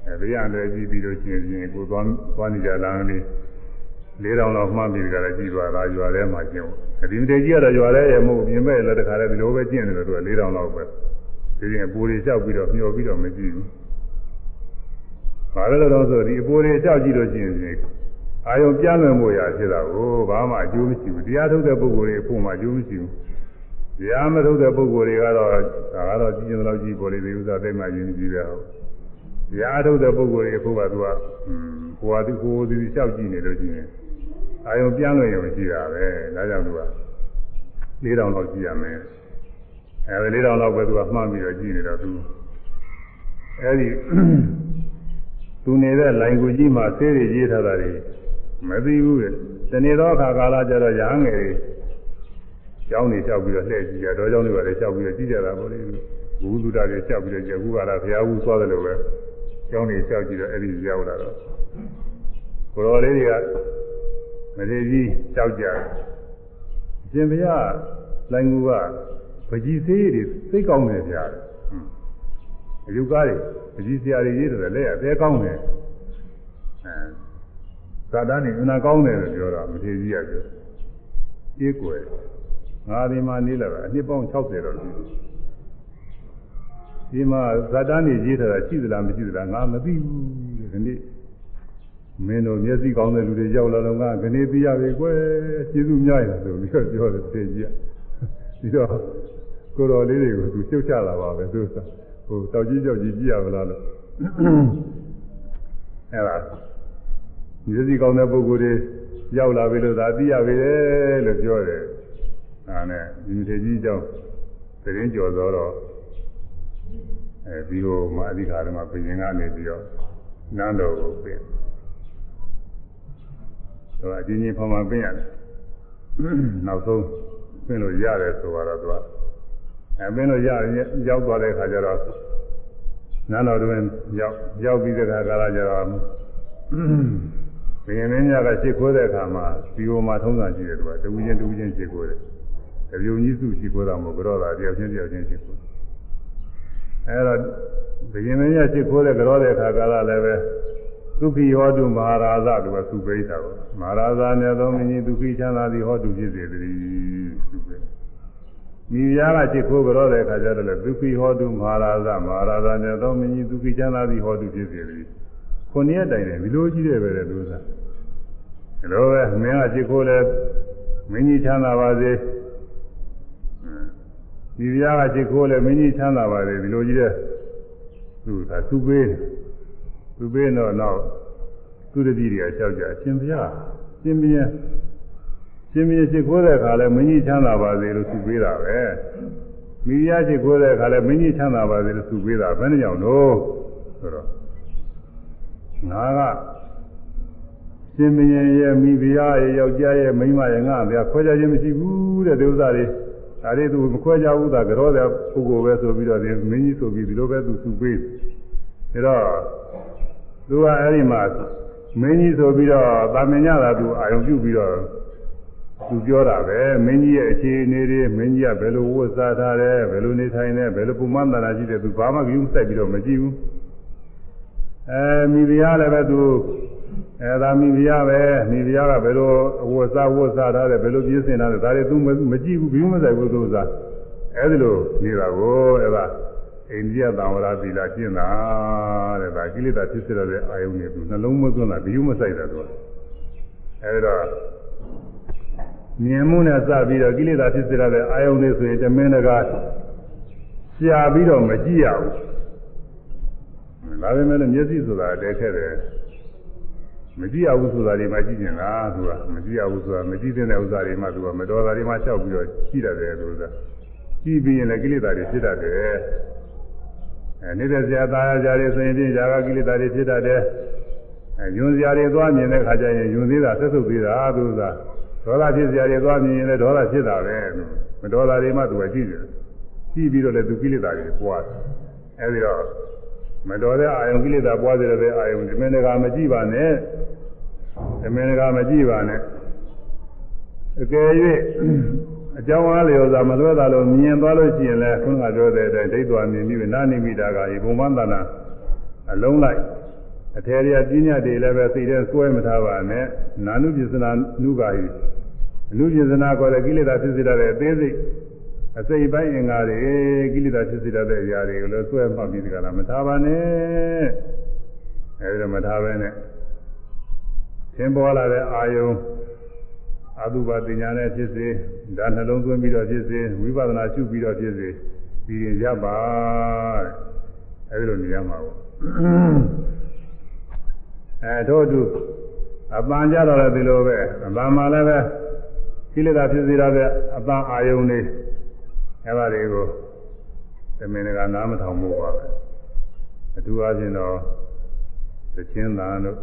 အဲဘေးရအန္တရာယ်ကြည့်ပြီးတော့ရှင်ရှင်ကိုသွားသွားနေကြလမ်း လေး၄တောင်လောက်မှန်းပြီးကြတယ်ကြည့်သွားတာရွာထဲမှာကျင့်ဒီမတေကြီးကတော့ရွာထဲရဲ့မဟုတ်ပြင်မဲ့လည်းတခါတည်းဒီလိုပဲကျင့်တယ်လို့သူက၄တောင်လောက်ပဲဒီရင်အပူတွေလျှောက်ပြီးတော့မျောပြီးတော့မကြည့်ဘူးဘာလို့လဲတော့ဆိုဒီအပူတွေလျှောက်ကြည့်လို့ရှိရင်အာယုံပြန့်လွင်မှုရာဖြစ်တာကိုဘာမှအကျိုးမရှိဘူးတရားထုတ်တဲ့ပုဂ္ဂိုလ်တွေအဖို့မှအကျိုးမရှိဘူးတရားမထုတ်တဲ့ပုဂ္ဂိုလ်တွေကတော့ဒါကတော့ကြည့်ရင်တော့ကြည့်ပေါ်လေဒီဥစ္စာသိမှယဉ်ကြည့်ရအောင်တရားထုတ်တဲ့ပုဂ္ဂိုလ်တွေအဖို့ကသူကဟွန်းကိုယ်ဟာသူကိုယ်ဒီလျှောက်ကြည့်နေလို့ရှိရင် အာယုံပြန့်လွင်ရုံရှိတာပဲဒါကြောင့်သူက၄တောင်လောက်ကြည့်ရမယ်အဲဒီ၄တောင်လောက်ပဲသူကမှန်းပြီးတော့ကြည့်နေတော့သူအဲဒီသူနေတဲ့လိုင်ကူကြီးမှာဆေးတွေရေးထားတာတွေမသိဘူးလေတနေ့တော့အခါကာလကျတော့ရဟန်းငယ်တွေကျောင်းနေလျှောက်ပြီးတော့လှည့်ကြည့်ရတော့ကျောင်းတွေပါလေလျှောက်ပြီးတော့ကြည့်ကြတာပေါ့လေဘုသူတာတွေလျှောက်ပြီးတော့ကြည့်ခုကလာဘုရားဘူးသွားတယ်လို့ပဲကျောင်းနေလျှောက်ကြည့်တော့အဲ့ဒီရောက်လာတော့ကိုတော်လေးတွေက မထေကြီးလျှောက်ကြတယ်အရှင်ဘုရားလိုင်ကူကပကြီးသေးတွေသိကောင်းတယ်ဗျာအယုကားတွေပကြီးစရာတွေရေးတယ်လက်ရအသေးကောင်းတယ်အဲသာတန်းနေအနာကောင်းတယ်လို့ပြောတာမထေကြီးကပြောအေးကွယ်ငါဒီမှာနေလာတာအနှစ်ပေါင်း60တော့ရှိဒီမှာဇာတန်းနေရေးထားတာရှိသလားမရှိသလားငါမသိဘူးဒီနေ့ မင်းတို့မျက်စိကောင်းတဲ့လူတွေရောက်လာတော့ငါကနေသိရပြီကွယ်ကျေးဇူးများရဆိုပြီးတော့ပြောတယ်ထေကြီးကပြီးတော့ကိုတော်လေးတွေကိုသူရှုပ်ချလာပါပဲသူကဟိုတောက်ကြီးကြောက်ကြီးကြည့်ရမလားလို့အဲ့ဒါမျက်စိကောင်းတဲ့ပုဂ္ဂိုလ်တွေရောက်လာပြီလို့သာသိရပြီလေလို့ပြောတယ်ဒါနဲ့ဒီထေကြီးကြောင့်သတင်းကြော်သောတော့အဲဒီဟိုမှာအဓိကအားမှာပြင်ကနေပြီးတော့နန်းတော်ကိုပြင် တော့အချင်းချင်းဖောင်မှပြင်ရတယ်နောက်ဆုံးပင်းလို့ရတယ်ဆိုတော့သူကအဲပင်းလို့ရရောက်သွားတဲ့ခါကျတော့နန်းတော်တွင်ရောက်ရောက်ပြီးတဲ့ခါကလာကျတော့ဘင်မင်းများကရှစ်ခိုးတဲ့အခါမှာဒီဟိုမှာထုံးစံရှိတယ်သူကတဝူချင်းတဝူချင်းရှစ်ခိုးတယ်တပြုံကြီးစုရှစ်ခိုးတာမဟုတ်ကြောတာတယောက်ချင်းတယောက်ချင်းရှစ်ခိုးအဲတော့ဘင်မင်းများရှစ်ခိုးတဲ့ကြောတဲ့အခါကလာလည်းပဲ ဒုက္ခိဟောတုမဟာရာဇသူကသုပိဋ္ဌာကိုမဟာရာဇမြတ်သောမင်းကြီးဒုက္ခိချမ်းသာသည်ဟောတုဖြစ်စေတည်းသုပိဋ္ဌာမိဖုရားကရှစ်ခိုးကြောတဲ့အခါကျတော့လေဒုက္ခိဟောတုမဟာရာဇမဟာရာဇမြတ်သောမင်းကြီးဒုက္ခိချမ်းသာသည်ဟောတုဖြစ်စေတည်းခုနှစ်ရက်တိုင်တယ်ဒီလိုကြီးတယ်ပဲလေသူစားဒီလိုပဲမင်းကရှစ်ခိုးလဲမင်းကြီးချမ်းသာပါစေမိဖုရားကရှစ်ခိုးလဲမင်းကြီးချမ်းသာပါစေဒီလိုကြီးတဲ့သူကသူပေးတယ် သူပေးတော့တော့သူတတိတွေကလျှောက်ကြအရှင်ဘုရားရှင်ဘုရားရှင်ဘုရားရှိခိုးတဲ့အခါလဲမင်းကြီးချမ်းသာပါစေလို့သူပေးတာပဲမိဖုရားရှိခိုးတဲ့အခါလဲမင်းကြီးချမ်းသာပါစေလို့သူပေးတာဘယ်နှကြောင့်လို့ဆိုတော့ငါကရှင်ဘုရင်ရဲ့မိဖုရားရဲ့ယောက်ျားရဲ့မိန်းမရဲ့ငါဗျာခွဲခြားခြင်းမရှိဘူးတဲ့ဒီဥစ္စာတွေဒါတွေသူမခွဲခြားဘူးသာကြောတဲ့ပုဂ္ဂိုလ်ပဲဆိုပြီးတော့ဒီမင်းကြီးဆိုပြီးဒီလိုပဲသူသူပေးတယ်ဒါတော့ သူကအဲ့ဒီမှာမင်းကြီးဆိုပြီးတော့တာမင်ညတာသူအာယုံပြုပြီးတော့သူပြောတာပဲမင်းကြီးရဲ့အခြေအနေတွေမင်းကြီးကဘယ်လိုဝတ်စားထားတယ်ဘယ်လိုနေထိုင်တယ်ဘယ်လိုပုံမှန်တရာရှိတယ်သူဘာမှကြည့်စိုက်ပြီးတော့မကြည့်ဘူးအဲမိဖုရားလည်းပဲသူအဲဒါမိဖုရားပဲမိဖုရားကဘယ်လိုဝတ်စားဝတ်စားထားတယ်ဘယ်လိုပြည့်စင်ထားတယ်ဒါတွေသူမကြည့်ဘူးဘယ်မှမဆိုင်ဘူးသူစားအဲဒီလိုနေတာကိုအဲဒါ အိန္ဒိယသံဝရသီလကျင့်တာတဲ့ဒါကိလေသာဖြစ်စေတဲ့အာယုန်တွေသူနှလုံးမသွင်းတာဘယ်မှမဆိုင်တာသူအဲဒီတော့မြင်မှုနဲ့စပြီးတော့ကိလေသာဖြစ်စေတဲ့အာယုန်တွေဆိုရင်တမင်းတကာရှာပြီးတော့မကြည့်ရဘူးဒါပေမဲ့မျက်စိဆိုတာတဲခဲ့တယ်မကြည့်ရဘူးဆိုတာတွေမှကြည့်ကျင်တာသူကမကြည့်ရဘူးဆိုတာမကြည့်တဲ့ဥစ္စာတွေမှသူကမတော်တာတွေမှလျှောက်ပြီးတော့ကြည့်ရတယ်သူကကြည့်ပြီးရင်လည်းကိလေသာတွေဖြစ်တတ်တယ် အဲနေတဲ့ဇာတာယာကြတွေဆိုရင်ပြင်ဇာကကိလေသာတွေဖြစ်တတ်တယ်အဲယွန်ဇာတွေသွားမြင်တဲ့ခါကျရင်ယွန်သေးတာဆက်ဆုပ်သေးတာသူကဒေါသဖြစ်ဇာတွေသွားမြင်ရင်လည်းဒေါသဖြစ်တာပဲမဒေါသတွေမှသူကကြည့်တယ်ကြည့်ပြီးတော့လည်းသူကိလေသာတွေပွားတယ်အဲဒီတော့မတော်တဲ့အာယုံကိလေသာပွားစေတဲ့အာယုံဒီမင်းတကာမကြည့်ပါနဲ့ဒီမင်းတကာမကြည့်ပါနဲ့အကယ်၍ အကြောင်းအားလျော်စွာမလွဲတာလို့မြင်သွားလို့ရှိရင်လည်းခုနကပြောတဲ့အတိုင်းဒိဋ္ဌာမြင်ပြီးနာနိမိတာကဤဘုံမန္တနာအလုံးလိုက်အထေရပညာတွေလည်းပဲသိတဲ့စွဲမထားပါနဲ့နာနုပစ္စနာနုကာဟိအနုပစ္စနာခေါ်တဲ့ကိလေသာဖြစ်စေတဲ့အသေးစိတ်အစိတ်ပိုင်းအင်္ဂါတွေကိလေသာဖြစ်စေတဲ့အရာတွေကိုလည်းစွဲမှတ်ပြီးဒီကလာမထားပါနဲ့အဲဒီတော့မထားပဲနဲ့သင်ပေါ်လာတဲ့အာယုံ အတုပါပညာနဲ့ဖြစ်စေဒါနှလုံးသွင်းပြီးတော့ဖြစ်စေဝိပဿနာရှုပြီးတော့ဖြစ်စေပြီးရင်ရပါတဲ့အဲဒီလိုနေရမှာပေါ့အဲတို့တူအပန်းကြတော့လည်းဒီလိုပဲအပန်းမှာလည်းပဲကိလေသာဖြစ်စေတာပဲအပန်းအာယုန်တွေအဲပါတွေကိုသမင်ကနားမထောင်ဖို့ပါပဲအထူးအားဖြင့်တော့သချင်းသာတို့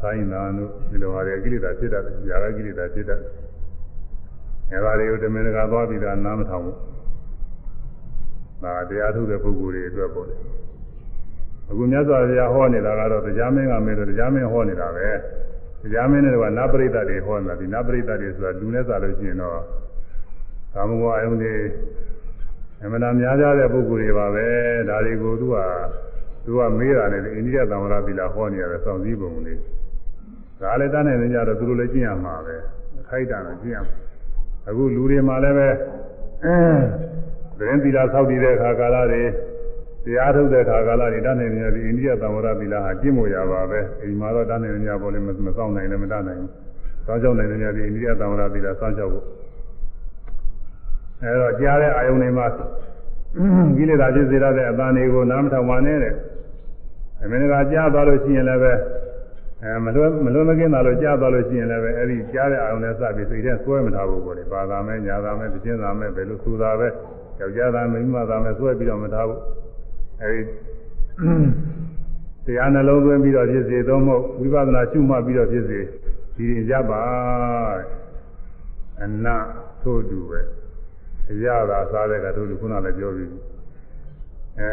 ဆိုင်သာတို့ဒီလိုဟာတွေကိလေသာဖြစ်တတ်တယ်။ຢာကကိလေသာဖြစ်တတ်တယ်။အဲပါတွေကိုသမင်ကသွားပြီးတော့နားမထောင်ဘူး။ဒါတရားထုတ်တဲ့ပုဂ္ဂိုလ်တွေအတွက်ပေါ့လေ။အခုမြတ်စွာဘုရားဟောနေတာကတော့တရားမင်းကမင်းတို့တရားမင်းဟောနေတာပဲတရားမင်းတွေကနတ်ပရိသတ်တွေဟောနေတာဒီနတ်ပရိသတ်တွေဆိုတာလူနဲ့စားလို့ရှိရင်တော့ကာမဂုဏ်အယုန်တွေအမှန်တရားများကြတဲ့ပုဂ္ဂိုလ်တွေပါပဲဒါတွေကိုသူကသူကမေးတာနဲ့အိန္ဒိယသံဝရသီလာဟောနေရတယ်စောင့်စည်းပုံလေး ဒါလည်းတန်းနိုင်နေကြတော့သူတို့လည်းကျင့်ရမှာပဲအခိုက်အတန့်ကျင့်ရမှာအခုလူတွေမှာလည်းပဲအဲသတင်းသီလာဆောက်တည်တဲ့အခါကာလတွေတရားထုတ်တဲ့ခါကာလတွေတန်းနေနေဒီအိန္ဒိယသံဝရသီလာဟာကျင့်မို့ရပါပဲအိမ်မှာတော့တန်းနေနေပေါ်လည်းမဆောင်နိုင်လည်းမတတ်နိုင်ဘူး။စောင့်ကြောက်နိုင်နေနေဒီအိန္ဒိယသံဝရသီလာစောင့်ကြောက်ဖို့အဲတော့ကြားတဲ့အာယုန်တွေမှာကိလေသာဖြစ်စေရတဲ့အတန်တွေကိုနားမထောင်ပါနဲ့တဲ့အမင်းကကြားသွားလို့ရှိရင်လည်းပဲ အဲမလွဲမလွဲမကင်းတာလို့ကြားသွားလို့ရှိရင်လည်းပဲအဲ့ဒီကြားတဲ့အာယုန်နဲ့စပြီးစိတ်ထဲဆွဲမထားဘူးပေါ့လေပါသာမဲညာသာမဲပြင်းသာမဲဘယ်လိုဆိုတာပဲယောက်ျားသားမိန်းမသားမဲဆွဲပြီးတော့မထားဘူးအဲဒီတရားနှလုံးသွင်းပြီးတော့ဖြစ်စေသုံးဖို့ဝိပဿနာရှုမှတ်ပြီးတော့ဖြစ်စေဒီရင်ကြပါအနသို့တူပဲရတာစားတဲ့ကတို့ခုနလည်းပြောပြီးအဲ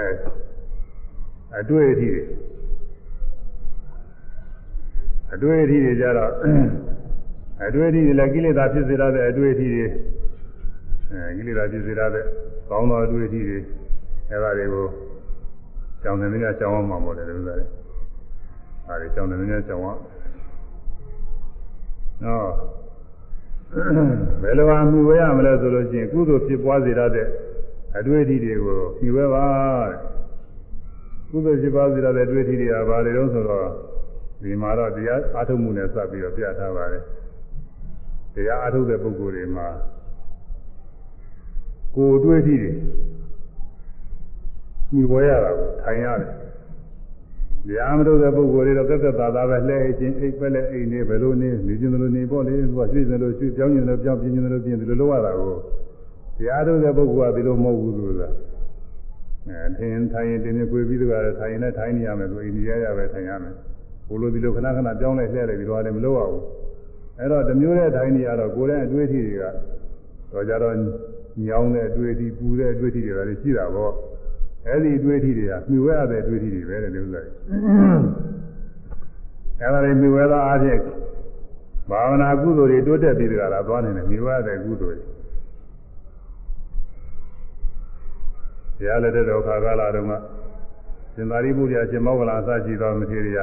အတွေ့အထိတွေ အတွေ့အထိတွေကြတော့အတွေ့အထိတွေလည်းကိလေသာဖြစ်စေရတဲ့အတွေ့အထိတွေအဲကိလေသာဖြစ်စေရတဲ့ကောင်းသောအတွေ့အထိတွေအဲဒါတွေကိုကြောင်နေနေကြောင်အောင်မှာပေါ့လေဒီဥစ္စာတွေအဲဒီကြောင်နေနေကြောင်အောင်နော်ဘယ်လိုအမှုဝဲရမလဲဆိုလို့ရှိရင်ကုသိုလ်ဖြစ်ပွားစေရတဲ့အတွေ့အထိတွေကိုဖြေဝဲပါတဲ့ကုသိုလ်ဖြစ်ပွားစေရတဲ့အတွေ့အထိတွေကဘာတွေတုံးဆိုတော့ ဒီမှာတော့တရားအထုတ်မှုနဲ့စပ်ပြီးတော့ပြထားပါတယ်တရားအထုတ်တဲ့ပုဂ္ဂိုလ်တွေမှာကိုယ်တွေ့အထိတွေဖြေဝဲရတာကိုထိုင်ရတယ်တရားမထုတ်တဲ့ပုဂ္ဂိုလ်တွေတော့သက်သက်သာသာပဲလှဲခြင်းအိပ်ပဲလဲအိမ်နေဘယ်လိုနေနေခြင်းလိုနေပေါ့လေသူကရွှေ့စလို့ရွှေ့ပြောင်းခြင်းလို့ပြောင်းပြင်းခြင်းလို့ပြင်းဒီလိုလုပ်ရတာကိုတရားထုတ်တဲ့ပုဂ္ဂိုလ်ကဒီလိုမဟုတ်ဘူးသူကအဲထင်ထိုင်ရင်တင်းမြွေပြီးတကားထိုင်ရင်လည်းထိုင်နေရမယ်သူအိန္ဒိယရပဲထိုင်ရမယ် ဘို့လိုဒီလိုခဏခဏပြောင်းလဲလှဲလိုက်ဒီလိုလည်းမလုပ်ရဘူးအဲ့တော့တမျိုးတဲ့ထိုင်နေရတော့ကိုယ်ရဲ့အတွေ့အထိတွေကတော့ကြတော့ညောင်းတဲ့အတွေ့အထိပူတဲ့အတွေ့အထိတွေလည်းရှိတာပေါ့အဲ့ဒီအတွေ့အထိတွေကမြှဝဲရတဲ့အတွေ့အထိတွေပဲတဲ့ဥစ္စာတွေအဲ့ဒါတွေမြှဝဲသောအားဖြင့်ဘာဝနာကုသိုလ်တွေတိုးတက်ပြီးတကလားသွားနေတယ်မြှဝဲရတဲ့ကုသိုလ်တွေတရားလက်တဲ့တော်ခါကာလတုန်းကရှင်သာရိပုတ္တရာရှင်မောဂလာအစရှိသောမထေရ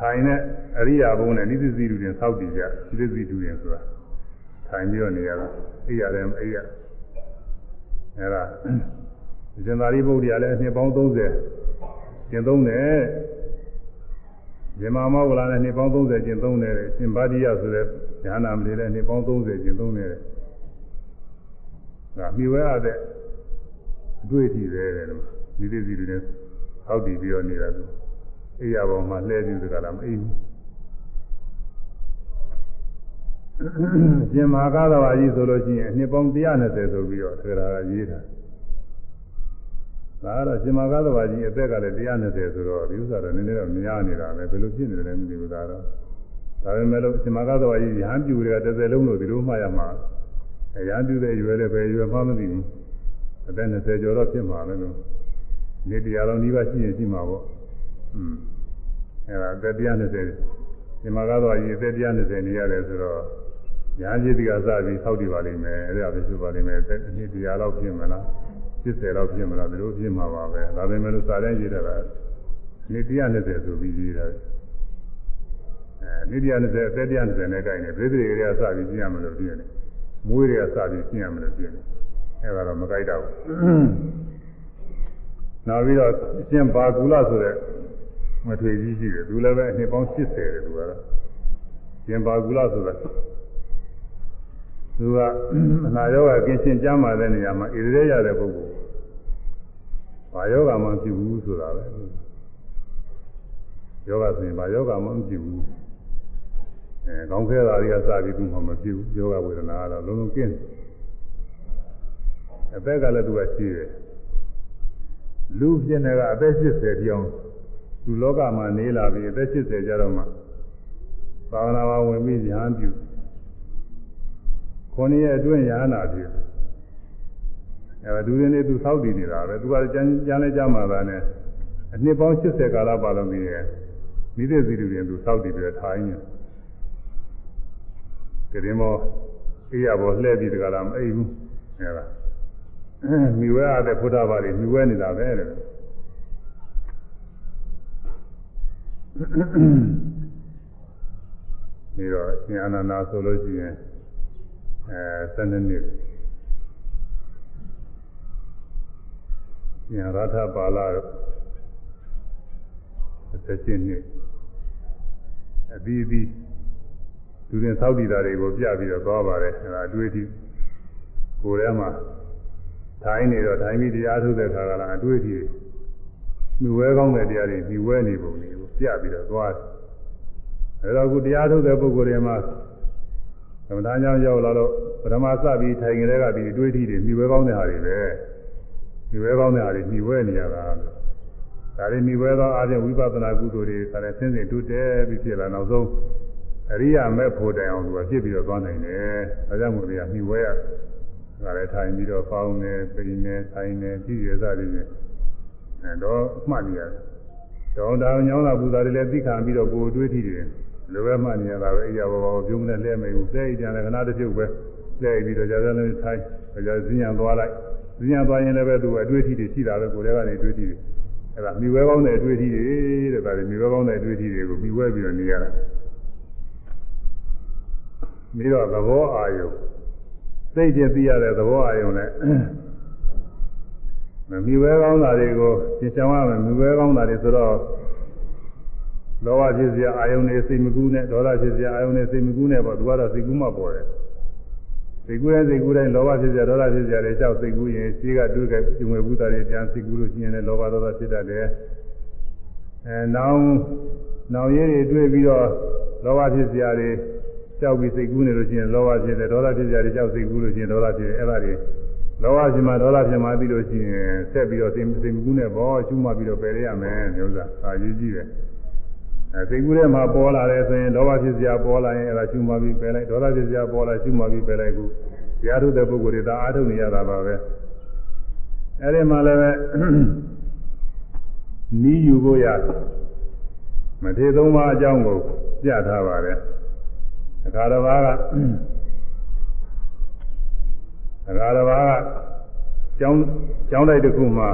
ထိုင်နဲ့အရိယာဘုံနဲ့နိသစီတူတင်စောက်တည်ကြနိသစီတူတင်ဆိုတာထိုင်ပြီးတော့နေရတာအိရတယ်အိရအဲ့ဒါရှင်သာရိပုတ္တရာလည်းအနှစ်ပေါင်း30ကျင့်သုံးတယ်ဇမမောဂလာနဲ့နှစ်ပေါင်း30ကျင့်သုံးတယ်ရှင်ဗာတိယဆိုတဲ့ဉာဏ်နာမလေးလည်းနှစ်ပေါင်း30ကျင့်သုံးတယ်ဒါမြှဝဲရတဲ့အတွေ့အထိပဲတဲ့လို့ဒီသိစီတွေနဲ့ဟောက်တည်ပြီးတော့နေတာသူ အိယာပေါ်မှာလှဲပြီးတကလားမအိဘူးရှင်မဟာကာသဝါကြီးဆိုလို့ရှိရင်နှစ်ပေါင်း120ဆိုပြီးတော့ထေရကရေးတာဒါကတော့ရှင်မကားသဘာကြီးအသက်ကလည်း120ဆိုတော့ဒီဥစ္စာတော့နည်းနည်းတော့များနေတာပဲဘယ်လိုဖြစ်နေတယ်လဲမသိဘူးဒါတော့ဒါပေမဲ့လို့ရှင်မကားသဘာကြီးရဟန်းပြူတွေကတစ်သက်လုံးလို့ဒီလိုမှရမှာရဟန်းပြူတဲ့ရွယ်လည်းပဲရွယ်မှမသိဘူးအသက်20ကျော်တော့ဖြစ်မှာပဲလို့နေတရားတော်နှီးပါရှိရင်ရှိမှာပေါ့อืม အဲဒါအသက်120ရှင်မကားသဘာကြီးအသက်120နေရတယ်ဆိုတော့ညာကြီးတိကစပြီးဆောက်တည်ပါလိမ့်မယ်အဲ့ဒါပဲဆိုပါလိမ့်မယ်အနှစ်တရားလောက်ဖြစ်မလား80လောက်ဖြစ်မလားဒီလိုဖြစ်မှာပါပဲဒါပေမဲ့လို့စာတန်းရေးတာကနေ့120ဆိုပြီးရေးတာအဲနေ့120အသက်120နဲ့ကိုင်းနေပြည်သူတွေကစပြီးပြင်ရမလို့ပြင်နေမွေးတွေကစပြီးပြင်ရမလို့ပြင်နေအဲဒါတော့မကိုက်တော့ဘူးနောက်ပြီးတော့အရှင်ဘာကူလဆိုတဲ့ မထွေကြီးရှိတယ်သူလည်းပဲအနှစ်ပေါင်း80တယ်သူကတော့ရှင်ဘာကူလဆိုတာသူကအနာရောဂါကင်းရှင်းကြမ်းပါတဲ့နေရာမှာဣရိရရတဲ့ပုဂ္ဂိုလ်ဘာယောဂမှမဖြစ်ဘူးဆိုတာပဲယောဂဆိုရင်ဘာယောဂမှမဖြစ်ဘူးအဲကောင်းခဲတာတွေကစပြီးသူ့မှာမဖြစ်ဘူးယောဂဝေဒနာကတော့လုံးလုံးကင်းအသက်ကလည်းသူကရှိတယ်လူဖြစ်နေကအသက်80ပြောင်း သူလောကမှာနေလာပြီးအသက်80ကျတော့မှသာဝနာဝဝင်ပြီးဉာဏ်ပြုခொနည်းရဲ့အတွင်းရဟနာဖြစ်အဲဒူရင်းလေးသူသောက်တည်နေတာပဲသူကကြမ်းကြမ်းလဲကြမှာပါနဲ့အနှစ်ပေါင်း80ကာလပါလုံးပြီးရဲ့မိသက်စီတူရင်သူသောက်တည်ပြီးထိုင်းနေကြရင်မောအေးရပေါ်လှည့်ပြီးတကလားမအိပ်ဘူးအဲဒါမိဝဲရတဲ့ဘုရားဘာတွေမိဝဲနေတာပဲတဲ့ ပြီးတော့ရှင်အနန္ဒာဆိုလို့ရှိရင်အဲ7နှစ်ဉာဏရထပါဠိ17နှစ်အပြီးပြီးသူရင်သောက်တည်တာတွေကိုပြပြီးတော့သွားပါတယ်အဲဒါအတွေ့အထိကိုယ်ထဲမှာထိုင်းနေတော့ထိုင်းပြီးတရားထုတ်တဲ့ခါကလာအတွေ့အထိမြဝဲကောင်းတဲ့တရားတွေမြဝဲနေပုံတွေကို ပြပြီးတော့သွားတယ်အဲတော့ခုတရားထုတ်တဲ့ပုဂ္ဂိုလ်တွေမှာသမထကြောင့်ရောက်လာတော့ပထမစပြီးထိုင်ကြတဲ့ကဒီအတွေ့အထိတွေမြဝဲကောင်းတဲ့ဟာတွေပဲမြဝဲကောင်းတဲ့ဟာတွေမြဝဲနေရတာလို့ဒါတွေမြဝဲသောအားဖြင့်ဝိပဿနာကုသိုလ်တွေဒါလည်းဆင်းဆင်းတိုးတက်ပြီးဖြစ်လာနောက်ဆုံးအရိယာမဲ့ဖို့တိုင်အောင်သူကဖြစ်ပြီးတော့သွားနိုင်တယ်ဒါကြောင့်မို့လို့မြဝဲရဒါလည်းထိုင်ပြီးတော့ပေါင်းနေပိန်နေထိုင်နေကြည့်ရစသည်ဖြင့်အဲတော့မှတ်နေရတယ် တော့တောင်ညောင်းတာပူတာတွေလည်းသိခံပြီးတော့ကိုယ်တွေးထီတယ်လိုပဲမှတ်နေရတာပဲအိယာဘောဘောပြုံးနဲ့လဲမိဘူးတဲ့ကြံလည်းခဏတစ်ပြုတ်ပဲလဲပြီးတော့ကြာကြာလေးထိုင်ကြာဇင်းရံသွားလိုက်ဇင်းရံသွားရင်လည်းပဲသူအတွေ့အထိတွေရှိတာပဲကိုယ်တည်းကနေအတွေ့အထိတွေအဲ့ဒါမိဝဲကောင်းတဲ့အတွေ့အထိတွေတဲ့ဒါတွေမိဝဲကောင်းတဲ့အတွေ့အထိတွေကိုမိဝဲပြီးတော့နေရတာပြီးတော့သဘောအာယုစိတ်ချင်းသိရတဲ့သဘောအာယုနဲ့ မမိဝဲကောင်းတာတွေကိုသင်ချောင်းရမယ်မိဝဲကောင်းတာတွေဆိုတော့လောဘဖြစ်စရာအာယုန်နဲ့စိတ်မကူးနဲ့ဒေါသဖြစ်စရာအာယုန်နဲ့စိတ်မကူးနဲ့ပေါ့သူကတော့စိတ်ကူးမှပေါ်တယ်စိတ်ကူးတဲ့စိတ်ကူးတိုင်းလောဘဖြစ်စရာဒေါသဖြစ်စရာတွေကြောက်စိတ်ကူးရင်ရှိကတွေးကြပြုံဝေဘူးတာတွေပြန်စိတ်ကူးလို့ရှိရင်လည်းလောဘဒေါသဖြစ်တတ်တယ်အဲနောင်နောင်ရည်တွေတွေးပြီးတော့လောဘဖြစ်စရာတွေကြောက်ပြီးစိတ်ကူးနေလို့ရှိရင်လောဘဖြစ်တယ်ဒေါသဖြစ်စရာတွေကြောက်စိတ်ကူးလို့ရှိရင်ဒေါသဖြစ်တယ်အဲ့ဒါတွေ လောဘဖြစ်မှဒေါသဖြစ်မှပြီးလို့ရှိရင်ဆက်ပြီးတော့စိတ်စိတ်ကူးနေပေါ့ရှုမှပြီးတော့ပယ်ရရမယ်မျိုးစားအာရေးကြည့်တယ်အဲစိတ်ကူးထဲမှာပေါ်လာတယ်ဆိုရင်လောဘဖြစ်စရာပေါ်လာရင်အဲ့ဒါရှုမှပြီးပယ်လိုက်ဒေါသဖြစ်စရာပေါ်လာရှုမှပြီးပယ်လိုက်ခုတရားထုတ်တဲ့ပုဂ္ဂိုလ်တွေဒါအားထုတ်နေရတာပါပဲအဲ့ဒီမှာလည်းပဲနီးယူဖို့ရမထေသုံးပါးအကြောင်းကိုပြထားပါတယ်အခါတစ်ပါးက အခါတစ်ပါးကကျောင်းကျောင်းတိုက်တစ်ခုမှာ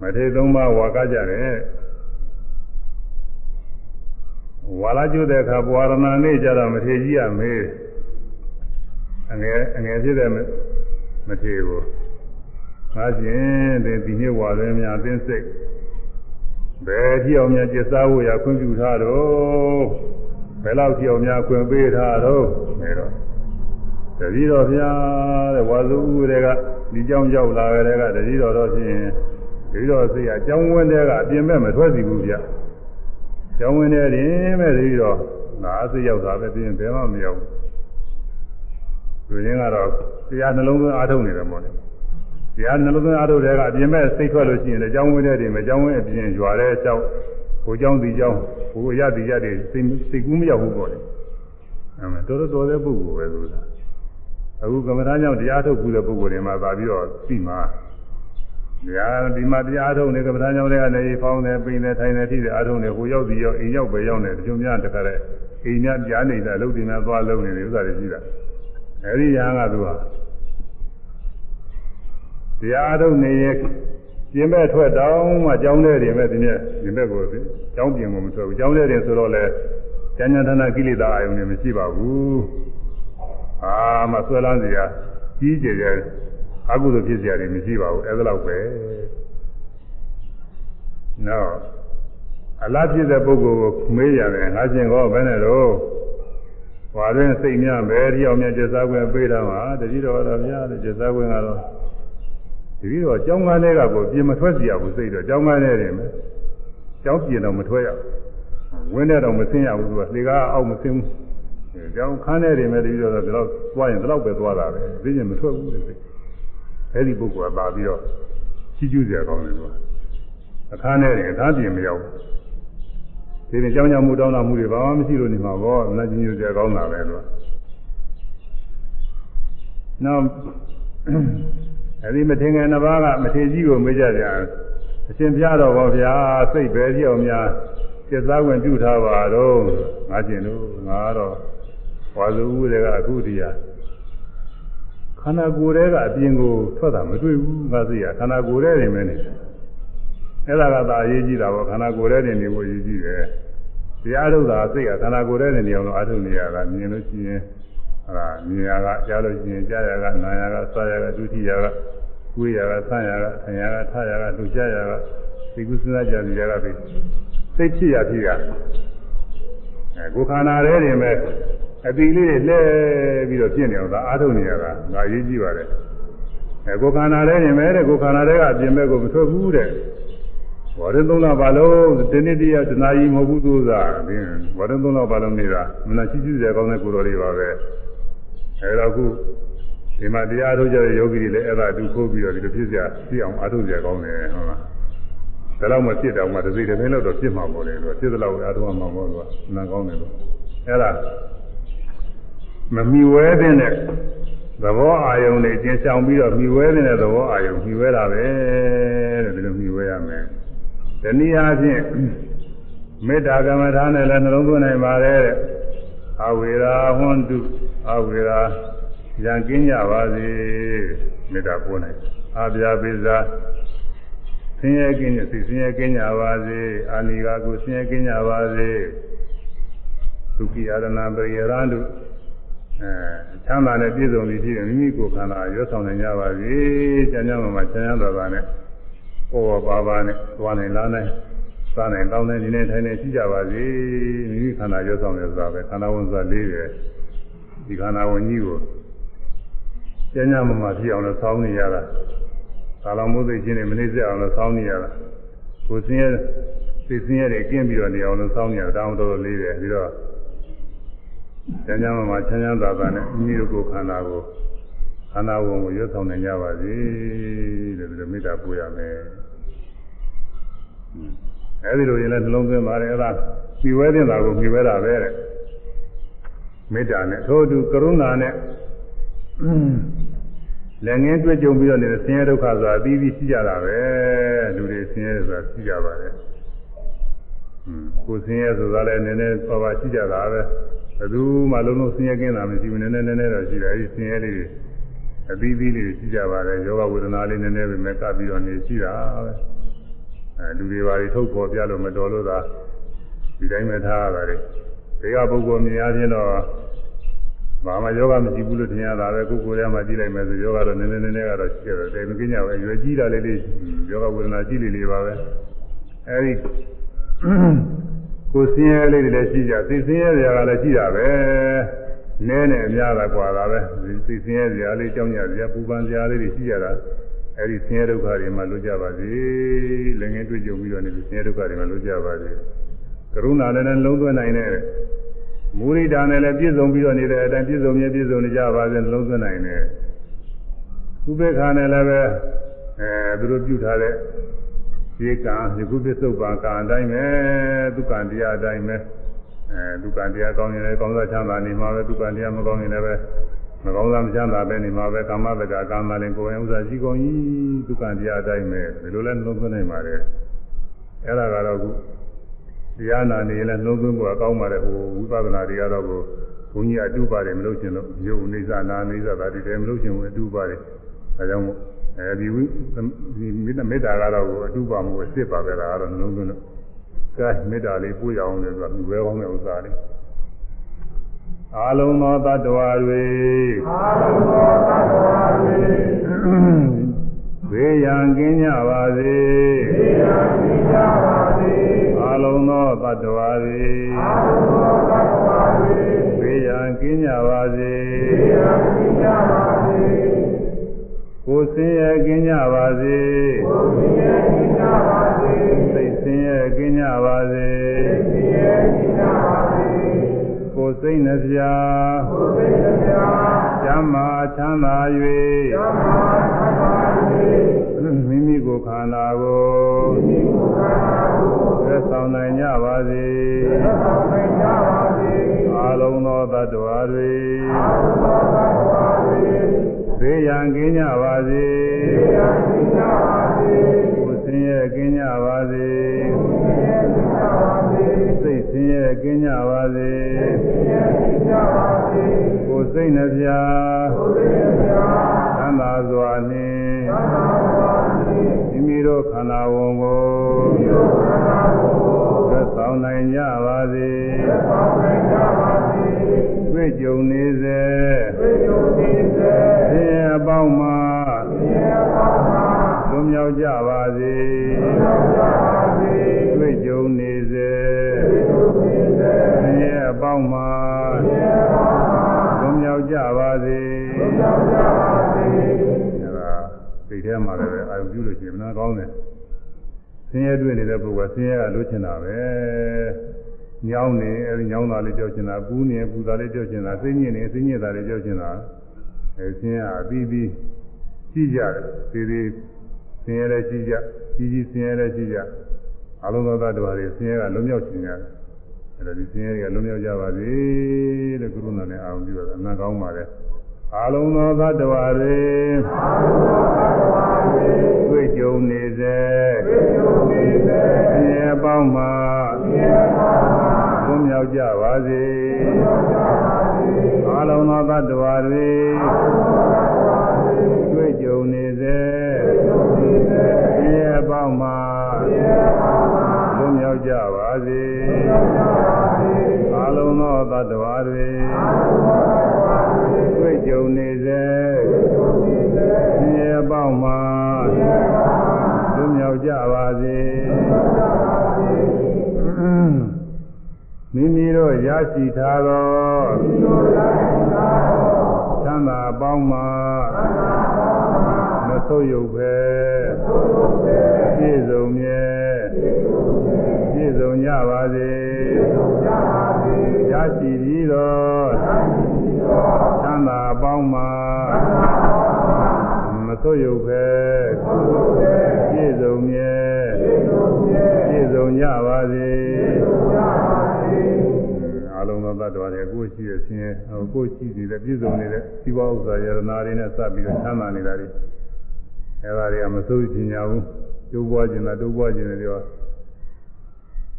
မထေသုံးပါးဝါကကြတယ်ဝါလာကျွတဲ့အခါဘဝရဏနေ့ကျတော့မထေကြီးကမေးအငယ်အငယ်ဖြစ်တဲ့မထေကိုငါရှင်တဲ့ဒီနေ့ဝါလွဲများအသိစိတ်ဘယ်ကြည့်အောင်များကျက်စားဖို့ရခွင့်ပြုထားတော့ဘယ်လောက်ကြည့်အောင်များခွင့်ပေးထားတော့မဲတော့ တတိတော်ဗျာတဲ့ဝါစုဥတွေကဒီကြောင်းရောက်လာကြတဲ့ကတတိတော်တော့ဖြင့်တတိတော်စိတ်အကြောင်းဝင်တဲ့ကအပြင်မဲ့မထွက်စီဘူးဗျာကြောင်းဝင်တဲ့ရင်မဲ့တတိတော်ငါအစိရောက်တာပဲပြင်ဘယ်မှမရောက်ဘူးလူရင်းကတော့တရားနှလုံးသွင်းအားထုတ်နေတယ်မို့လေတရားနှလုံးသွင်းအားထုတ်တဲ့ကအပြင်မဲ့စိတ်ထွက်လို့ရှိရင်လည်းကြောင်းဝင်တဲ့တွေမကြောင်းဝင်အပြင်ရွာတဲ့အကြောင်းကိုကြောင်းဒီကြောင်းကိုရသည်ရတဲ့စိတ်စိတ်ကူးမရောက်ဘူးပေါ့လေအဲတော်တော်တော်တဲ့ပုဂ္ဂိုလ်ပဲဆိုတာ အခုကမ္မထာကြောင့်တရားထုတ်ဘူးတဲ့ပုဂ္ဂိုလ်တွေမှာသာပြီးတော့သိမှာတရားဒီမှာတရားထုတ်နေကမ္မထာကြောင့်လည်းကနေဖောင်းတယ်ပိန်တယ်ထိုင်တယ်ထိတယ်အားထုတ်နေကိုရောက်သည်ရောက်အိမ်ရောက်ပဲရောက်နေတချို့များတခါတဲ့အိမ်များကြားနေတဲ့အလုပ်တွေများသွားလုပ်နေတယ်ဥစ္စာတွေရှိတာအဲဒီရဟန်းကသူဟာတရားထုတ်နေရဲ့ပြင်ဘက်ထွက်တောင်းမှကြောင်းတဲ့တွေမဲ့ဒီနေ့ပြင်ဘက်ကိုကြောင်းပြင်ကိုမထွက်ဘူးကြောင်းတဲ့တွေဆိုတော့လေဉာဏ်ဉာဏ်ဌာနကိလေသာအယုံတွေမရှိပါဘူး အာမဆွဲလန်းစရာကြီးကျယ်ကျယ်အကုသိုလ်ဖြစ်စရာတွေမရှိပါဘူးအဲဒါတော့ပဲနော်အလားဖြစ်တဲ့ပုဂ္ဂိုလ်ကိုမေးရတယ်ငါရှင်ကောဘယ်နဲ့တော့ဟွာတွင်စိတ်များပဲတယောက်များကျစားခွင့်ပေးတာမှာတတိတော်တော်များတယ်ကျစားခွင့်ကတော့တတိတော်ကျောင်းကားလေးကကိုပြင်မထွက်စီရဘူးစိတ်တော့ကျောင်းကားလေးတွေမယ်ကျောင်းပြင်တော့မထွက်ရဘူးဝင်းတဲ့တော့မဆင်းရဘူးသူကလေကားအောက်မဆင်းဘူး ကျောင်းခန်းတဲ့တွေမဲ့တတိတော်တော့ဒီတော့သွားရင်ဒီတော့ပဲသွားတာပဲသိရင်မထွက်ဘူးလေစိတ်အဲ့ဒီပုဂ္ဂိုလ်ကပါပြီးတော့ကြီးကျူးစရာကောင်းတယ်ကွာအခန်းထဲတွေအခန်းပြင်မရောက်ဘူးဒီပြင်ကြောင်းကြောင်မှုတောင်းတာမှုတွေဘာမှမရှိလို့နေမှာပေါ့နတ်ကြီးညိုစရာကောင်းတာပဲကွာနောက်အဲဒီမထင်ငယ်နှစ်ပါးကမထေကြီးကိုမေးကြကြအရှင်ပြတော်ဘောဗျာစိတ်ပဲကြည့်အောင်များကျက်စားဝင်ပြုထားပါတော့ငါကျင်တို့ငါတော့ ဝါစုဦးတွေကအခုတည်းကခန္ဓာကိုယ်ရဲ့ကအပြင်ကိုထွက်တာမတွေ့ဘူးငါသိရခန္ဓာကိုယ်ရဲ့နေမယ်နေအဲ့ဒါကသာအရေးကြီးတာပေါ့ခန္ဓာကိုယ်ရဲ့နေနေဖို့အရေးကြီးတယ်တရားထုတ်တာစိတ်ကခန္ဓာကိုယ်ရဲ့နေနေအောင်လို့အထုတ်နေရတာမြင်လို့ရှိရင်ဟာမြင်ရကကြားလို့ရှိရင်ကြားရကနာရကစားရကဒုတိယကကိုယ်ရကဆန်းရကဆံရကထရကလူချရကဒီကုသနာကြံရကပြီးစိတ်ဖြစ်ရဖြစ်ရအဲကိုယ်ခန္ဓာရဲ့နေမဲ့ အတိလေးတွေလှဲပြီးတော့ပြင့်နေအောင်ဒါအားထုတ်နေရတာငါရေးကြည့်ပါတယ်အဲကိုယ်ခန္ဓာရဲ့နေမဲ့တဲ့ကိုယ်ခန္ဓာရဲ့ကအပြင်ဘက်ကိုမထွက်ဘူးတဲ့ဘောရင်သုံးလပါလုံးဒီနေ့တည်းရတနာကြီးမဟုတ်ဘူးသူစားဒီဘောရင်သုံးလပါလုံးနေတာမနာချီးကျူးစရာကောင်းတဲ့ကိုယ်တော်တွေပါပဲအဲတော့ခုဒီမှာတရားထုတ်ကြတဲ့ယောဂီတွေလည်းအဲ့ဒါအတူခိုးပြီးတော့ဒီလိုဖြစ်စရာသိအောင်အားထုတ်ကြကောင်းတယ်ဟုတ်လားဒါတော့မဖြစ်တော့မှတစ်စိတ်တစ်ပိုင်းလောက်တော့ဖြစ်မှာပေါ့လေသူကဖြစ်သလောက်အားထုတ်မှာပေါ့သူကနာကောင်းတယ်လို့အဲ့ဒါ မမီဝဲတဲ့နဲ့သဘောအာယုံတွေကျင်ဆောင်ပြီးတော့မြှဝဲနေတဲ့သဘောအာယုံမြှဝဲတာပဲတဲ့ဒီလိုမြှဝဲရမယ်။တနည်းအားဖြင့်မေတ္တာကမ္မထာနဲ့လည်းနှလုံးသွင်းနိုင်ပါတယ်တဲ့အဝေရာဟွန်တုအဝေရာရန်ကင်းကြပါစေမေတ္တာပို့နိုင်အာဗျာပိဇာဆင်းရဲကင်းစိတ်ဆင်းရဲကင်းကြပါစေအာနိကာကိုဆင်းရဲကင်းကြပါစေဒုက္ခိယရဏပရိယရန္တု အဲချမ်းသာနဲ့ပြည့်စုံပြီးရှိတယ်မိမိကိုယ်ခန္ဓာရွတ်ဆောင်နိုင်ကြပါစေကျမ်းကျမ်းမှာချမ်းသာတော်ပါနဲ့ဟောပါပါနဲ့သွားနိုင်လားနိုင်စားနိုင်တောင်းနိုင်ဒီနေ့ထိုင်နေရှိကြပါစေမိမိခန္ဓာရွတ်ဆောင်ရဆိုတာပဲခန္ဓာဝန်ဆိုတာလေးတယ်ဒီခန္ဓာဝန်ကြီးကိုကျမ်းကျမ်းမှာဖြစ်အောင်လို့ဆောင်းနေရတာကာလမိုးသိခြင်းနဲ့မနှိမ့်ဆက်အောင်လို့ဆောင်းနေရတာကိုယ်စင်းရဲသိစင်းရဲတွေကျင့်ပြီးတော့နေအောင်လို့ဆောင်းနေရတာတောင်းတော်တော်လေးတယ်ပြီးတော့ ကျမ်းကျမ်းမှာချမ်းချမ်းသာသာနဲ့မိမိတို့ကိုယ်ခန္ဓာကိုခန္ဓာဝန်ကိုရွတ်ဆောင်နိုင်ကြပါစေတဲ့ဒီလိုမေတ္တာပို့ရမယ်အဲဒီလိုရင်လည်းနှလုံးသွင်းပါတယ်အဲ့ဒါပြီးဝဲတင်တာကိုပြီးဝဲတာပဲတဲ့မေတ္တာနဲ့ထို့သူကရုဏာနဲ့လည်းငင်းတွေ့ကြုံပြီးတော့နေတဲ့ဆင်းရဲဒုက္ခဆိုတာအပြီးပြီးရှိကြတာပဲလူတွေဆင်းရဲဆိုတာရှိကြပါတယ်ကိုယ်ဆင်းရဲဆိုတာလည်းနည်းနည်းပါးပါးရှိကြတာပဲ ဘယ်သူမှလုံးလုံးဆင်းရဲကင်းတာမရှိဘူးနည်းနည်းနည်းနည်းတော့ရှိတယ်အဲဒီဆင်းရဲလေးတွေအပြီးပြီးလေးရှိကြပါတယ်ယောဂဝေဒနာလေးနည်းနည်းပဲမဲ့ကပ်ပြီးတော့နေရှိတာပဲအဲလူတွေပါတွေထုတ်ပေါ်ပြလို့မတော်လို့သာဒီတိုင်းပဲထားရတာလေဒီကပုဂ္ဂိုလ်မြင်ရခြင်းတော့ဘာမှယောဂမရှိဘူးလို့ထင်ရတာပဲကိုယ်ကိုယ်ထဲမှာကြည့်လိုက်မယ်ဆိုယောဂတော့နည်းနည်းနည်းနည်းကတော့ရှိတယ်တယ်မကင်းကြပဲရွယ်ကြီးတာလေးလေးယောဂဝေဒနာရှိလေးလေးပါပဲအဲဒီ ကိုယ်ဆင်းရဲလေးတွေလည်းရှိကြသိဆင်းရဲတွေကလည်းရှိတာပဲနည်းနဲ့အများတာกว่าတာပဲသိဆင်းရဲစရာလေးကြောင်းကြစရာပူပန်စရာလေးတွေရှိကြတာအဲဒီဆင်းရဲဒုက္ခတွေမှလွတ်ကြပါစေလည်းငင်းတွေ့ကြုံပြီးတော့နေဆင်းရဲဒုက္ခတွေမှလွတ်ကြပါစေကရုဏာနဲ့လုံးသွင်းနိုင်တဲ့မူရိတာနဲ့လည်းပြည့်စုံပြီးတော့နေတဲ့အတိုင်းပြည့်စုံမြဲပြည့်စုံနေကြပါစေလုံးသွင်းနိုင်တဲ့ဥပေက္ခာနဲ့လည်းပဲအဲသူတို့ပြုထားတဲ့ဒီ ကံယခုပစ္စုပန်ကံအတိုင်းပဲဒုက္ခတရားအတိုင်းပဲအဲဒုက္ခတရားကောင်းရင်လည်းကောင်းစားချမ်းသာနေမှာပဲဒုက္ခတရားမကောင်းရင်လည်းပဲမကောင်းစားမချမ်းသာပဲနေမှာပဲကာမတက္ကကာမလည်းကိုယ်ရင်ဥစ္စာရှိကုန်ကြီးဒုက္ခတရားအတိုင်းပဲဒီလိုလဲနှုတ်သွင်းနိုင်ပါတယ်အဲ့ဒါကတော့ခုတရားနာနေရင်လည်းနှုတ်သွင်းဖို့အကောင်းပါတယ်ဟိုဝိပဿနာတွေကတော့ကိုဘုန်းကြီးအတုပါတယ်မလို့ရှင်လို့ယုတ်နေစာနာနေစာဒါတည်းမလို့ရှင်ဘူးအတုပါတယ်ဒါကြောင့်မို့ အဲဒီဝိဒီမေတ္တာကတော့အတုပါမှုအစ်စ်ပါပဲလားကတော့နှလုံးသွင်းလို့ကဲမေတ္တာလေးပို့ရအောင်လေဆိုတာမြွယ်ကောင်းတဲ့ဥစ္စာလေးအာလုံးသောတ attva တွေအာလုံးသောတ attva တွေဘေးရန်ကင်းကြပါစေဘေးရန်ကင်းကြပါစေအာလုံးသောတ attva တွေအာလုံးသောတ attva တွေဘေးရန်ကင်းကြပါစေဘေးရန်ကင်းကြပါစေ ကိုယ်ဆင်းရဲကင်းကြပါစေကိုယ်ဆင်းရဲကင်းကြပါစေစိတ်ဆင်းရဲကင်းကြပါစေစိတ်ဆင်းရဲကင်းကြပါစေကိုယ်စိတ်နှပြကိုယ်စိတ်နှပြကျမ်းမာချမ်းသာ၍ကျမ်းမာချမ်းသာ၍မိမိကိုယ်ခန္ဓာကိုမိမိကိုယ်ခန္ဓာကိုသက်ဆောင်နိုင်ကြပါစေသက်ဆောင်နိုင်ကြပါစေအာလုံးသောတ attva တွေအာလုံးသောတ attva တွေ ဘေးရန်ကင်းကြပါစေဘေးရန်ကင်းကြပါစေကိုယ်ဆင်းရဲကင်းကြပါစေကိုယ်ဆင်းရဲကင်းကြပါစေစိတ်ဆင်းရဲကင်းကြပါစေစိတ်ဆင်းရဲကင်းကြပါစေကိုယ်စိတ်နှပြကိုယ်စိတ်နှပြသံသာစွာနှင့်သံသာစွာနှင့်မိမိတို့ခန္ဓာဝန်ကိုမိမိတို့ခန္ဓာဝန်ကိုသ က်ဆောင်နိုင်ကြပါစေသက်ဆောင်နိုင်ကြပါစေတွေ့ကြုံနေစေတွေ့ကြုံနေစေဆင်းရဲပေါင်းမှာဆင်းရဲပေါင်းမှာလွန်မြောက်ကြပါစေလွန်မြောက်ကြပါစေတွေ့ကြုံနေစေတွေ့ကြုံနေစေဆင်းရဲပေါင်းမှာဆင်းရဲပေါင်းမှာလွန်မြောက်ကြပါစေလွန်မြောက်ကြပါစေအဲဒါစိတ်ထဲမှာလည်းအာရုံပြုလို့ရှိရင်မနာကောင်းတယ် ဆင်းရဲတွေ့နေတဲ့ပုဂ္ဂိုလ်ဆင်းရဲကလွတ်ချင်တာပဲညောင်းနေအဲဒီညောင်းတာလေးကြောက်ချင်တာပူးနေပူတာလေးကြောက်ချင်တာစိတ်ညစ်နေစိတ်ညစ်တာလေးကြောက်ချင်တာအဲဆင်းရဲအပြီးပြီးရှိကြတယ်ဒီဒီဆင်းရဲလည်းရှိကြကြီးကြီးဆင်းရဲလည်းရှိကြအလုံးစုံသောတ attva တွေဆင်းရဲကလွတ်မြောက်ခြင်းရတယ်အဲဒါဒီဆင်းရဲတွေကလွတ်မြောက်ကြပါစေလို့ကရုဏာနဲ့အာရုံပြုရတာအမှန်ကောင်းပါလေ အာလုံးသောသတ္တဝါတွေတွေ့ကြုံနေစေဆင်းရဲပေါင်းမှသွမြောက်ကြပါစေအာလုံးသောသတ္တဝါတွေတွေ့ကြုံနေစေဆင်းရဲပေါင်းမှသွမြောက်ကြပါစေအာလုံးသောသတ္တဝါတွေ တွေ့ကြုံနေစေဆင်းရဲပေါင်းမှသွမြောက်ကြပါစေမိမိတို့ရရှိထားသောသံသာပေါင်းမှမဆုပ်ယုပ်ပဲပြည့်စုံမြဲပြည့်စုံကြပါစေရရှိပြီး သောသံသာပေါင်းမှမဆုပ်ယုပ်ပဲပြည့်စုံမြဲပြည့်စုံကြပါစေအလုံးစုံသတ္တဝါတွေကိုယ်ရှိရခြင်းကိုယ်ရှိနေတဲ့ပြည့်စုံနေတဲ့သီဝဥစ္စာယရနာတွေနဲ့စပ်ပြီးတော့ချမ်းသာနေတာတွေအဲဒါတွေကမစိုးချင်ကြဘူးတိုးပွားခြင်းလားတိုးပွားခြင်းတွေရော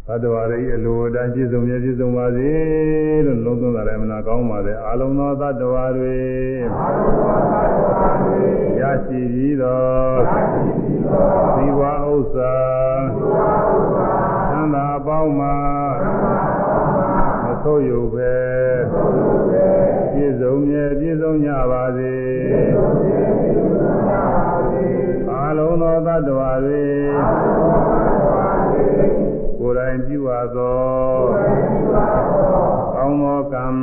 သတ္တဝါတွေအလိုအတိုင်းပြည့်စုံမြဲပြည့်စုံပါစေလို့လုံးသွင်းတာလည်းမနာကောင်းပါလေအလုံးသောသတ္တဝါတွေရရှိပြီးတော့သီဝဥစ္စာသံသာအပေါင်းမှာမဆိုးရုပ်ပဲပြည့်စုံမြဲပြည့်စုံကြပါစေအလုံးသောသတ္တဝါတွေကို ယ်တိုင်ပြုအပ်သောကောင်းသောကံမ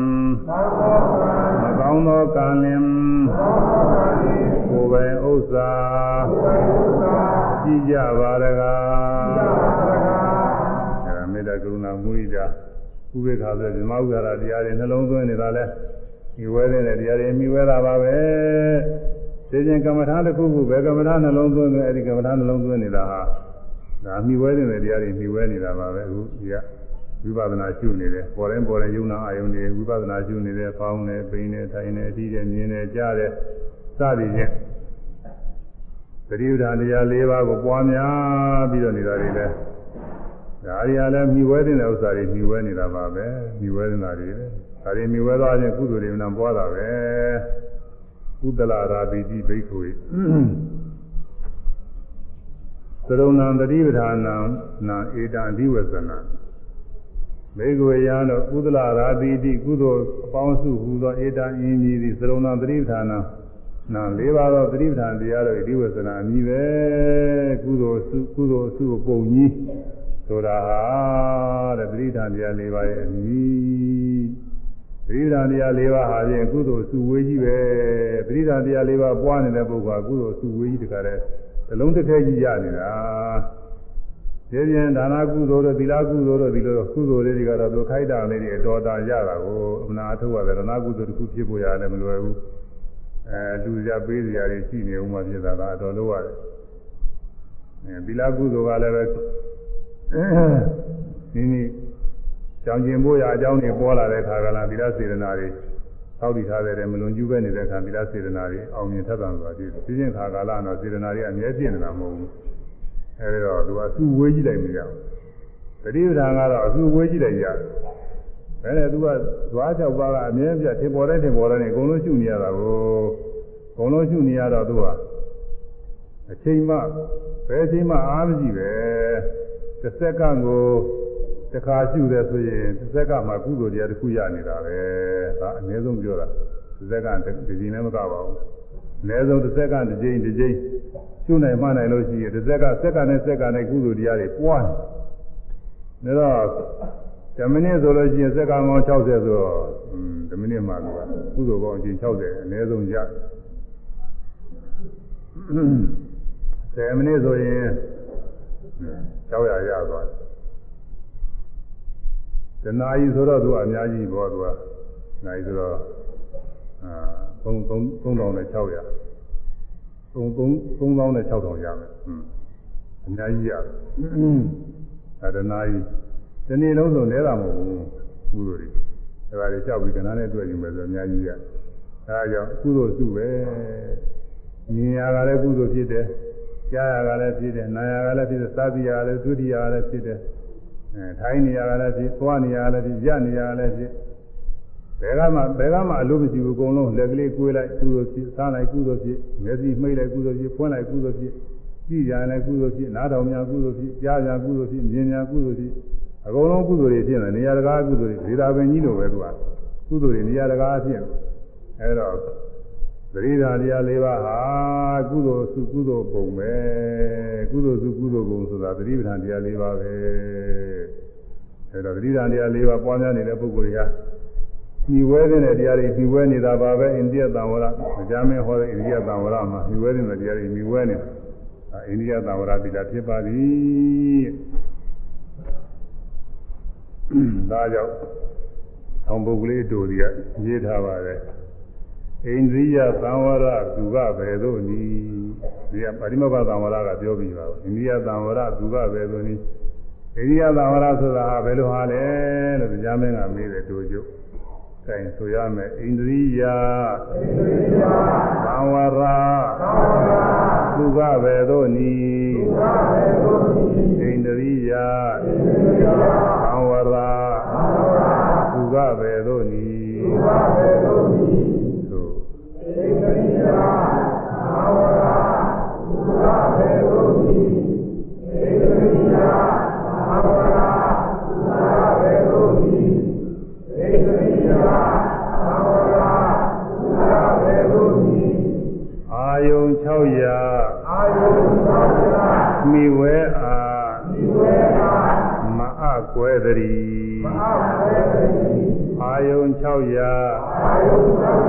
ကောင်းသောကံလင်ကိုယ်ပိုင်ဥစ္စာကြည့်ကြပါရကားအဲမေတ္တာကရုဏာမုရိဒာဥပေက္ခဆိုဓမ္မဥဒါရတရားတွေနှလုံးသွင်းနေတာလဲဒီဝဲတဲ့တရားတွေမိဝဲတာပါပဲသိချင်းကမ္မထာတစ်ခုခုပဲကမ္မထာနှလုံးသွင်းတယ်အဲဒီကမ္မထာနှလုံးသွင်းနေတာဟာ ဒါမိဝဲတဲ့တရားတွေမိဝဲနေတာပါပဲအခုဒီကဝိပဿနာရှုနေတယ်ပေါ်တိုင်းပေါ်တိုင်းယုံနာအာယုန်တွေဝိပဿနာရှုနေတယ်ဖောင်းတယ်ပိန်တယ်ထိုင်တယ်အတီးတယ်မြင်တယ်ကြားတယ်စသည်ဖြင့်သတိဥဒ္ဒါတရား၄ပါးကိုပွားများပြီးတော့နေတာတွေလဲဒါရီကလည်းမိဝဲတဲ့ဥစ္စာတွေမိဝဲနေတာပါပဲမိဝဲနေတာတွေပဲဒါတွေမိဝဲသွားခြင်းကုသိုလ်တွေမှပွားတာပဲကုသလရာပိတိဘိက္ခုသ ရုံဏံတတိပဌာနံနာဧတံအဓိဝဇနံမေဃဝေယံတို့ကုသလရာတိတိကုသိုလ်အပေါင်းစုဟူသောဧတံအင်းကြီးသည်သရုံဏံတတိပဌာနံနာ၄ပါးသောတတိပဌာန်တရားတို့အဓိဝဇနံအမည်ပဲကုသိုလ်စုကုသိုလ်စုပုံကြီးဆိုတာဟာတဲ့တတိပဌာန်တရား၄ပါးရဲ့အမည်ပရိဒါတရား၄ပါးဟာဖြင့်ကုသိုလ်စုဝေးကြီးပဲပရိဒါတရား၄ပါးပွားနေတဲ့ပုဂ္ဂိုလ်ကကုသိုလ်စုဝေးကြီးတခါတည်း အလုံးတစ်ထည်ကြီးရနေတာဒီပြန်ဒါနကုသိုလ်တို့သီလကုသိုလ်တို့ဒီလိုကုသိုလ်လေးတွေကတော့သူခိုက်တာလေးတွေအတော်တာရတာကိုအမနာအထုတ်ရတယ်ဒါနကုသိုလ်တစ်ခုဖြစ်ဖို့ရတယ်မလွယ်ဘူးအဲလူကြပေးစရာတွေရှိနေဦးမှဖြစ်တာကအတော်လို့ရတယ်အဲသီလကုသိုလ်ကလည်းပဲနိနိကြောင်ကျင်ဖို့ရအကြောင်းတွေပေါ်လာတဲ့ခါကလာသီလစေတနာတွေ သောက်တည်ထားတဲ့မလွန်ကျူးပဲနေတဲ့ခါသီလစေတနာတွေအောင်မြင်ထက်သန်စွာပြည့်ပြင်းခါကာလတော့စေတနာတွေအမြဲပြည့်နေတာမဟုတ်ဘူးအဲဒီတော့သူကအစုဝေးကြည့်လိုက်မရဘူးတတိပဌာန်ကတော့အစုဝေးကြည့်လိုက်ရတယ်ဘယ်နဲ့သူကဇွား၆ပါးကအမြဲပြထင်ပေါ်တဲ့ထင်ပေါ်တဲ့နေအကုန်လုံးရှုနေရတာကိုအကုန်လုံးရှုနေရတော့သူကအချိန်မှဘယ်အချိန်မှအားမရှိပဲတစ်စက္ကန့်ကို တစ်ခါရှုတယ်ဆိုရင်တစ်စက္ကန့်မှာကုသိုလ်တရားတစ်ခုရနေတာပဲဒါအနည်းဆုံးပြောတာတစ်စက္ကန့်တစ်ချိန်လည်းမကပါဘူးအနည်းဆုံးတစ်စက္ကန့်တစ်ချိန်တစ်ချိန်ရှုနိုင်မှနိုင်လို့ရှိရင်တစ်စက္ကန့်စက္ကန့်နဲ့စက္ကန့်နဲ့ကုသိုလ်တရားတွေပွားနေဒါတော့10မိနစ်ဆိုလို့ရှိရင်စက္ကန့်ပေါင်း60ဆိုတော့10မိနစ်မှကကုသိုလ်ပေါင်းအချိန်60အနည်းဆုံးရ10မိနစ်ဆိုရင်600ရသွားတယ် တနာကြီးဆိုတော့သူကအများကြီးပေါ့သူကနိုင်ဆိုတော့အာ3 3600နဲ့600 3 3000နဲ့6000ရမယ်อืมအများကြီးရတယ်အဲတနာကြီးဒီနေ့လုံးဆိုလဲတာမဟုတ်ဘူးကုသိုလ်တွေဒါပါလေကြောက်ပြီးကဏ္ဍနဲ့တွေ့ယူမယ်ဆိုအများကြီးရအဲဒါကြောင့်ကုသိုလ်စုပဲမြင်ရကလည်းကုသိုလ်ဖြစ်တယ်ကြားရကလည်းဖြစ်တယ်နားရကလည်းဖြစ်တယ်စားပြရကလည်းဒုတိယကလည်းဖြစ်တယ် အဲထိုင်းနေရကလည်းဖြစ်သွားနေရကလည်းဖြစ်ရနေရကလည်းဖြစ်ဘယ်ကမှဘယ်ကမှအလို့မရှိဘူးအကုန်လုံးလက်ကလေးကွေးလိုက်ကုသိုလ်ဖြစ်စားလိုက်ကုသိုလ်ဖြစ်မျက်စိမှိတ်လိုက်ကုသိုလ်ဖြစ်ဖွင့်လိုက်ကုသိုလ်ဖြစ်ကြည့်ကြလည်းကုသိုလ်ဖြစ်နားထောင်များကုသိုလ်ဖြစ်ကြားကြကုသိုလ်ဖြစ်မြင်များကုသိုလ်ဖြစ်အကုန်လုံးကုသိုလ်တွေဖြစ်နေနေရာတကာကုသိုလ်တွေဒေတာပင်ကြီးလိုပဲသူကကုသိုလ်တွေနေရာတကာဖြစ်အဲတော့သတိဓာတရား၄ပါးဟာကုသိုလ်စုကုသိုလ်ပုံပဲကုသိုလ်စုကုသိုလ်ပုံဆိုတာသတိပဋ္ဌာန်တရား၄ပါးပဲ အဲတော့သတိဓာန်တရား၄ပါးပွားများနေတဲ့ပုဂ္ဂိုလ်တွေကညီဝဲတဲ့တရားတွေညီဝဲနေတာပါပဲအိန္ဒိယသံဝရမကြမ်းမဟောတဲ့အိန္ဒိယသံဝရမှာညီဝဲတဲ့တရားတွေညီဝဲနေတာအိန္ဒိယသံဝရတိတာဖြစ်ပါသည်ဒါကြောင့်ဆောင်းပုဂ္ဂလေးတို့တွေကရေးထားပါတယ်အိန္ဒိယသံဝရသူကဘယ်သို့နည်းဒီကပရိမဘသံဝရကပြောပြီးပါဘူးအိန္ဒိယသံဝရသူကဘယ်သို့နည်း အိန္ဒိယသံဝရဆိုတာဟာဘယ်လိုဟာလဲလို့ကြားမင်းကမေးတယ်တို့ကျုပ်အဲဆိုရမယ်အိန္ဒိယသံဝရသူကဘယ်သို့နည်းအိန္ဒိယသံဝရသူကဘယ်သို့န မိဝဲအားမိဝဲအားမအကွဲတည်းမအကွဲတည်းအာယုံ600အာယုံ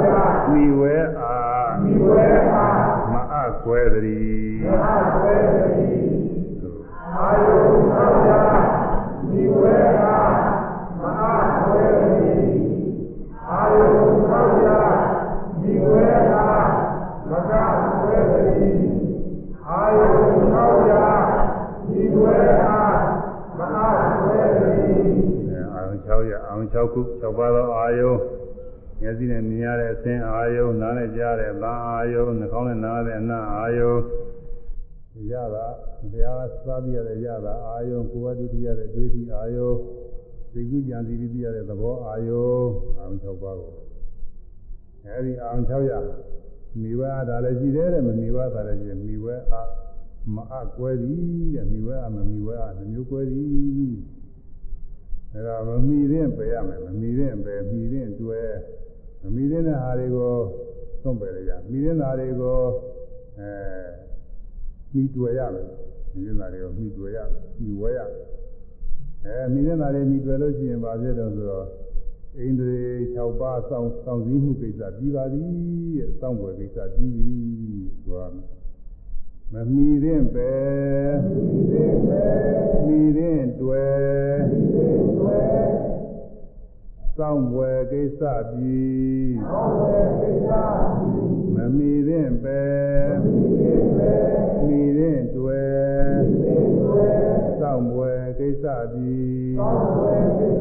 600မိဝဲအားမိဝဲအားမအကွဲတည်းမအကွဲတည်းအာယုံ600မိဝဲအားမအကွဲတည်းအာယုံ600မိဝဲအားမကဝဲတိအာယုသောရာဒီဝဲအားမအားဝဲတိအာယု 6ရအာယု6ခု6ပါးသောအာယုမျက်စိနဲ့မြင်ရတဲ့အသင်အာယုနားနဲ့ကြားတဲ့အသံအာယုနှာခေါင်းနဲ့နားတဲ့အနံ့အာယုရတာတရားစားပြရတဲ့ရတာအာယုကိုယ်ဝတ္ထုရတဲ့ဒွေတိအာယုသိကုကြံစီပြီးရတဲ့သဘောအာယုအာယု6ပါးကိုအဲဒီအာယု6ရမိဝဲအားဒါလည်းရှိတယ်တဲ့မမိဝဲတာလည်းရှိတယ်မိဝဲအားမအကွဲသည်တဲ့မိဝဲအားမမိဝဲအားမျိုးကွဲသည် အဲဒါမမိရင်ပယ်ရမယ်မမိရင်ပယ်မိရင်တွဲမမိရင်တဲ့ဟာတွေကိုသွန့်ပယ်ရမိရင်ဟာတွေကိုအဲမိတွယ်ရမယ်မိရင်ဟာတွေကိုမိတွယ်ရမိဝဲရအဲမိရင်ဟာတွေမိတွယ်လို့ရှိရင်ဘာဖြစ်တော့ဆိုတော့ဣန္ဒြေ6ပါးစောင့်စောင့်စည်းမှုကိစ္စပြီးပါသည်တဲ့စောင့်ွယ်ကိစ္စပြီးပြီဆိုရမယ် မမီရင်ပဲမီရင်တွေ့စောင့်ွယ်ကိစ္စပြီးမမီရင်ပဲမီရင်တွေ့စောင့်ွယ်ကိစ္စပြီးမ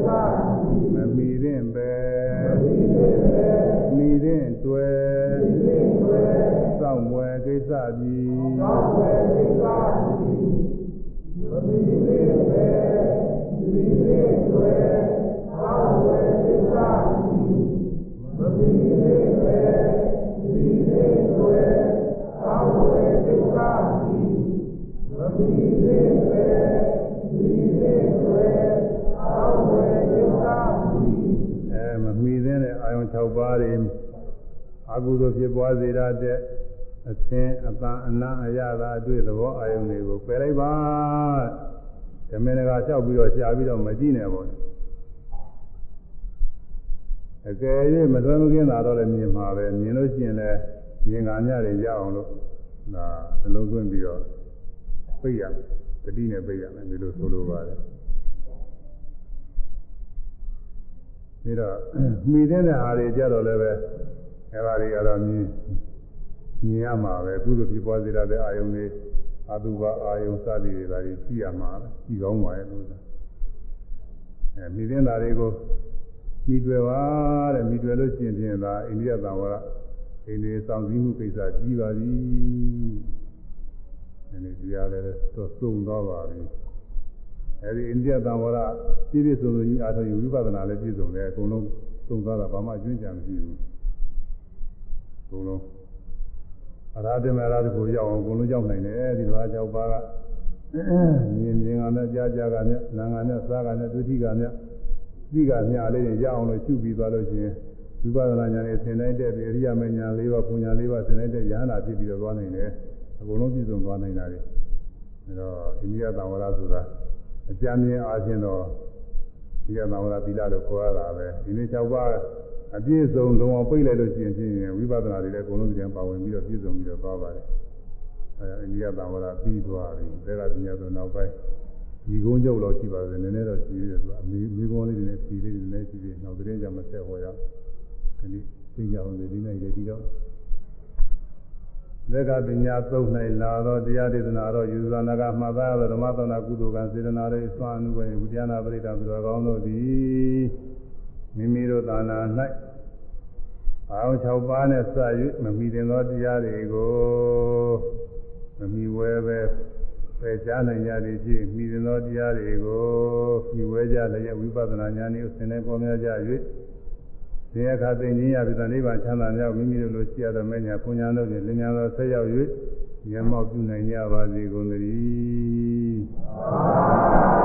6ပါးတွေအကုသိုလ်ဖြစ်ပွားစေရတဲ့ အသင်အပန်းအနာအရသာအတွေ့သဘောအာယုံတွေကိုပယ်လိုက်ပါဓမ္မနကလျှောက်ပြီးတော့ရှားပြီးတော့မကြည့်နဲ့ပေါ့အကယ်၍မသွဲမကင်းတာတော့လည်းမြင်မှာပဲမြင်လို့ရှိရင်လည်းမြင်ကာမြတွေရအောင်လို့ဒါနှလုံးသွင်းပြီးတော့ပိတ်ရတတိနဲ့ပိတ်ရမယ်ဒီလိုဆိုလိုပါတယ်ပြီးတော့မိတဲ့ဟာတွေကြတော့လည်းပဲအဲပါတွေကတော့မြင် မြင်ရမှာပဲကုသိုလ်ဖြစ်ပွားစေတဲ့အာယုန်တွေအတုပါအာယုန်စသည်တွေဒါတွေကြည့်ရမှာပဲကြည့်ကောင်းပါရဲ့လို့အဲမိတဲ့ဓာတွေကိုမိတွေ့ပါတဲ့မိတွေ့လို့ရှိရင်ဖြင့်ဒါအိန္ဒိယသံဝရအိန္ဒိယဆောင်စည်းမှုကိစ္စကြီးပါပြီ။အဲဒီတရားလည်းသွတ်ဆုံးသွားပါပြီ။အဲဒီအိန္ဒိယသံဝရပြည့်ပြည့်စုံစုံကြီးအားထုတ်ယူဝိပဿနာလည်းပြည့်စုံတယ်အကုန်လုံးသုံးသွားတာဘာမှအကျွမ်းကြံမရှိဘူး။အကုန်လုံး အရာဓမ္မအရာတကိုရောက်အောင်အကုန်လုံးရောက်နိုင်တယ်ဒီလိုအားကြောက်ပါကမြင်မြင်ကနဲ့ကြားကြားကနဲ့နာငါနဲ့စားကနဲ့ဒုတိကနဲ့သိကမြလေးတွေရအောင်လို့ရှုပြီးသွားလို့ရှိရင်ဝိပဿနာဉာဏ်နဲ့ဆင်တိုင်းတဲ့ပြီးအရိယာမဉာဏ်၄ပါးပူညာ၄ပါးဆင်တိုင်းတဲ့ဉာဏ်နာဖြစ်ပြီးတော့သွားနိုင်တယ်အကုန်လုံးပြည့်စုံသွားနိုင်တာလေအဲတော့အိန္ဒိယသံဝရဆိုတာအကြမ်းမြင်အားဖြင့်တော့ဒီကသံဝရသီလလို့ခေါ်ရတာပဲဒီနေ့၆ပါး အပြည့်စုံလုံးအောင်ပြိတ်လိုက်လို့ရှိရင်ဖြင့်ဝိပဿနာတွေလည်းအကုန်လုံးဒီကပါဝင်ပြီးတော့ပြည့်စုံပြီးတော့သွားပါတယ်အဲအိန္ဒိယသံဝရပြီးသွားပြီဒါကပညာဆိုနောက်ပိုင်းဒီကုန်းကျုပ်တော့ရှိပါတယ်နည်းနည်းတော့ရှိသေးတယ်သူကအမေမိကုန်းလေးတွေနဲ့ဖြီးလေးတွေနဲ့ရှိသေးတယ်နောက်သတင်းကြမဆက်ဟောရဒီနေ့သိကြအောင်ဒီနေ့လည်းဒီတော့သက္ကပညာသုံးနိုင်လာတော့တရားဒေသနာတော့ယူဇာနာကမှတ်သားရသောဓမ္မသနာကုသိုလ်ကံစေတနာတွေအစွမ်းအမှုပဲဝိတ္တနာပရိဒသူတော်ကောင်းတို့သည် မိမိတို့သာနာ၌အောင်6ပါးနဲ့စ၍မမိတင်သောတရားတွေကိုမမိဝဲပဲပယ်ကြားနိုင်ကြသည်ဖြင့်မိတင်သောတရားတွေကိုမိဝဲကြလျက်ဝိပဿနာဉာဏ်ဤဆင်နေပေါ်များကြ၍သင်္ခါသိဉ္ဇင်းရပြီတနိဗ္ဗာန်ချမ်းသာမြောက်မိမိတို့လိုရှိရသောမညာပူညာတို့ဖြင့်လင်းများသောဆက်ရောက်၍မျက်မှောက်ပြုနိုင်ကြပါစေကုန်သတည်း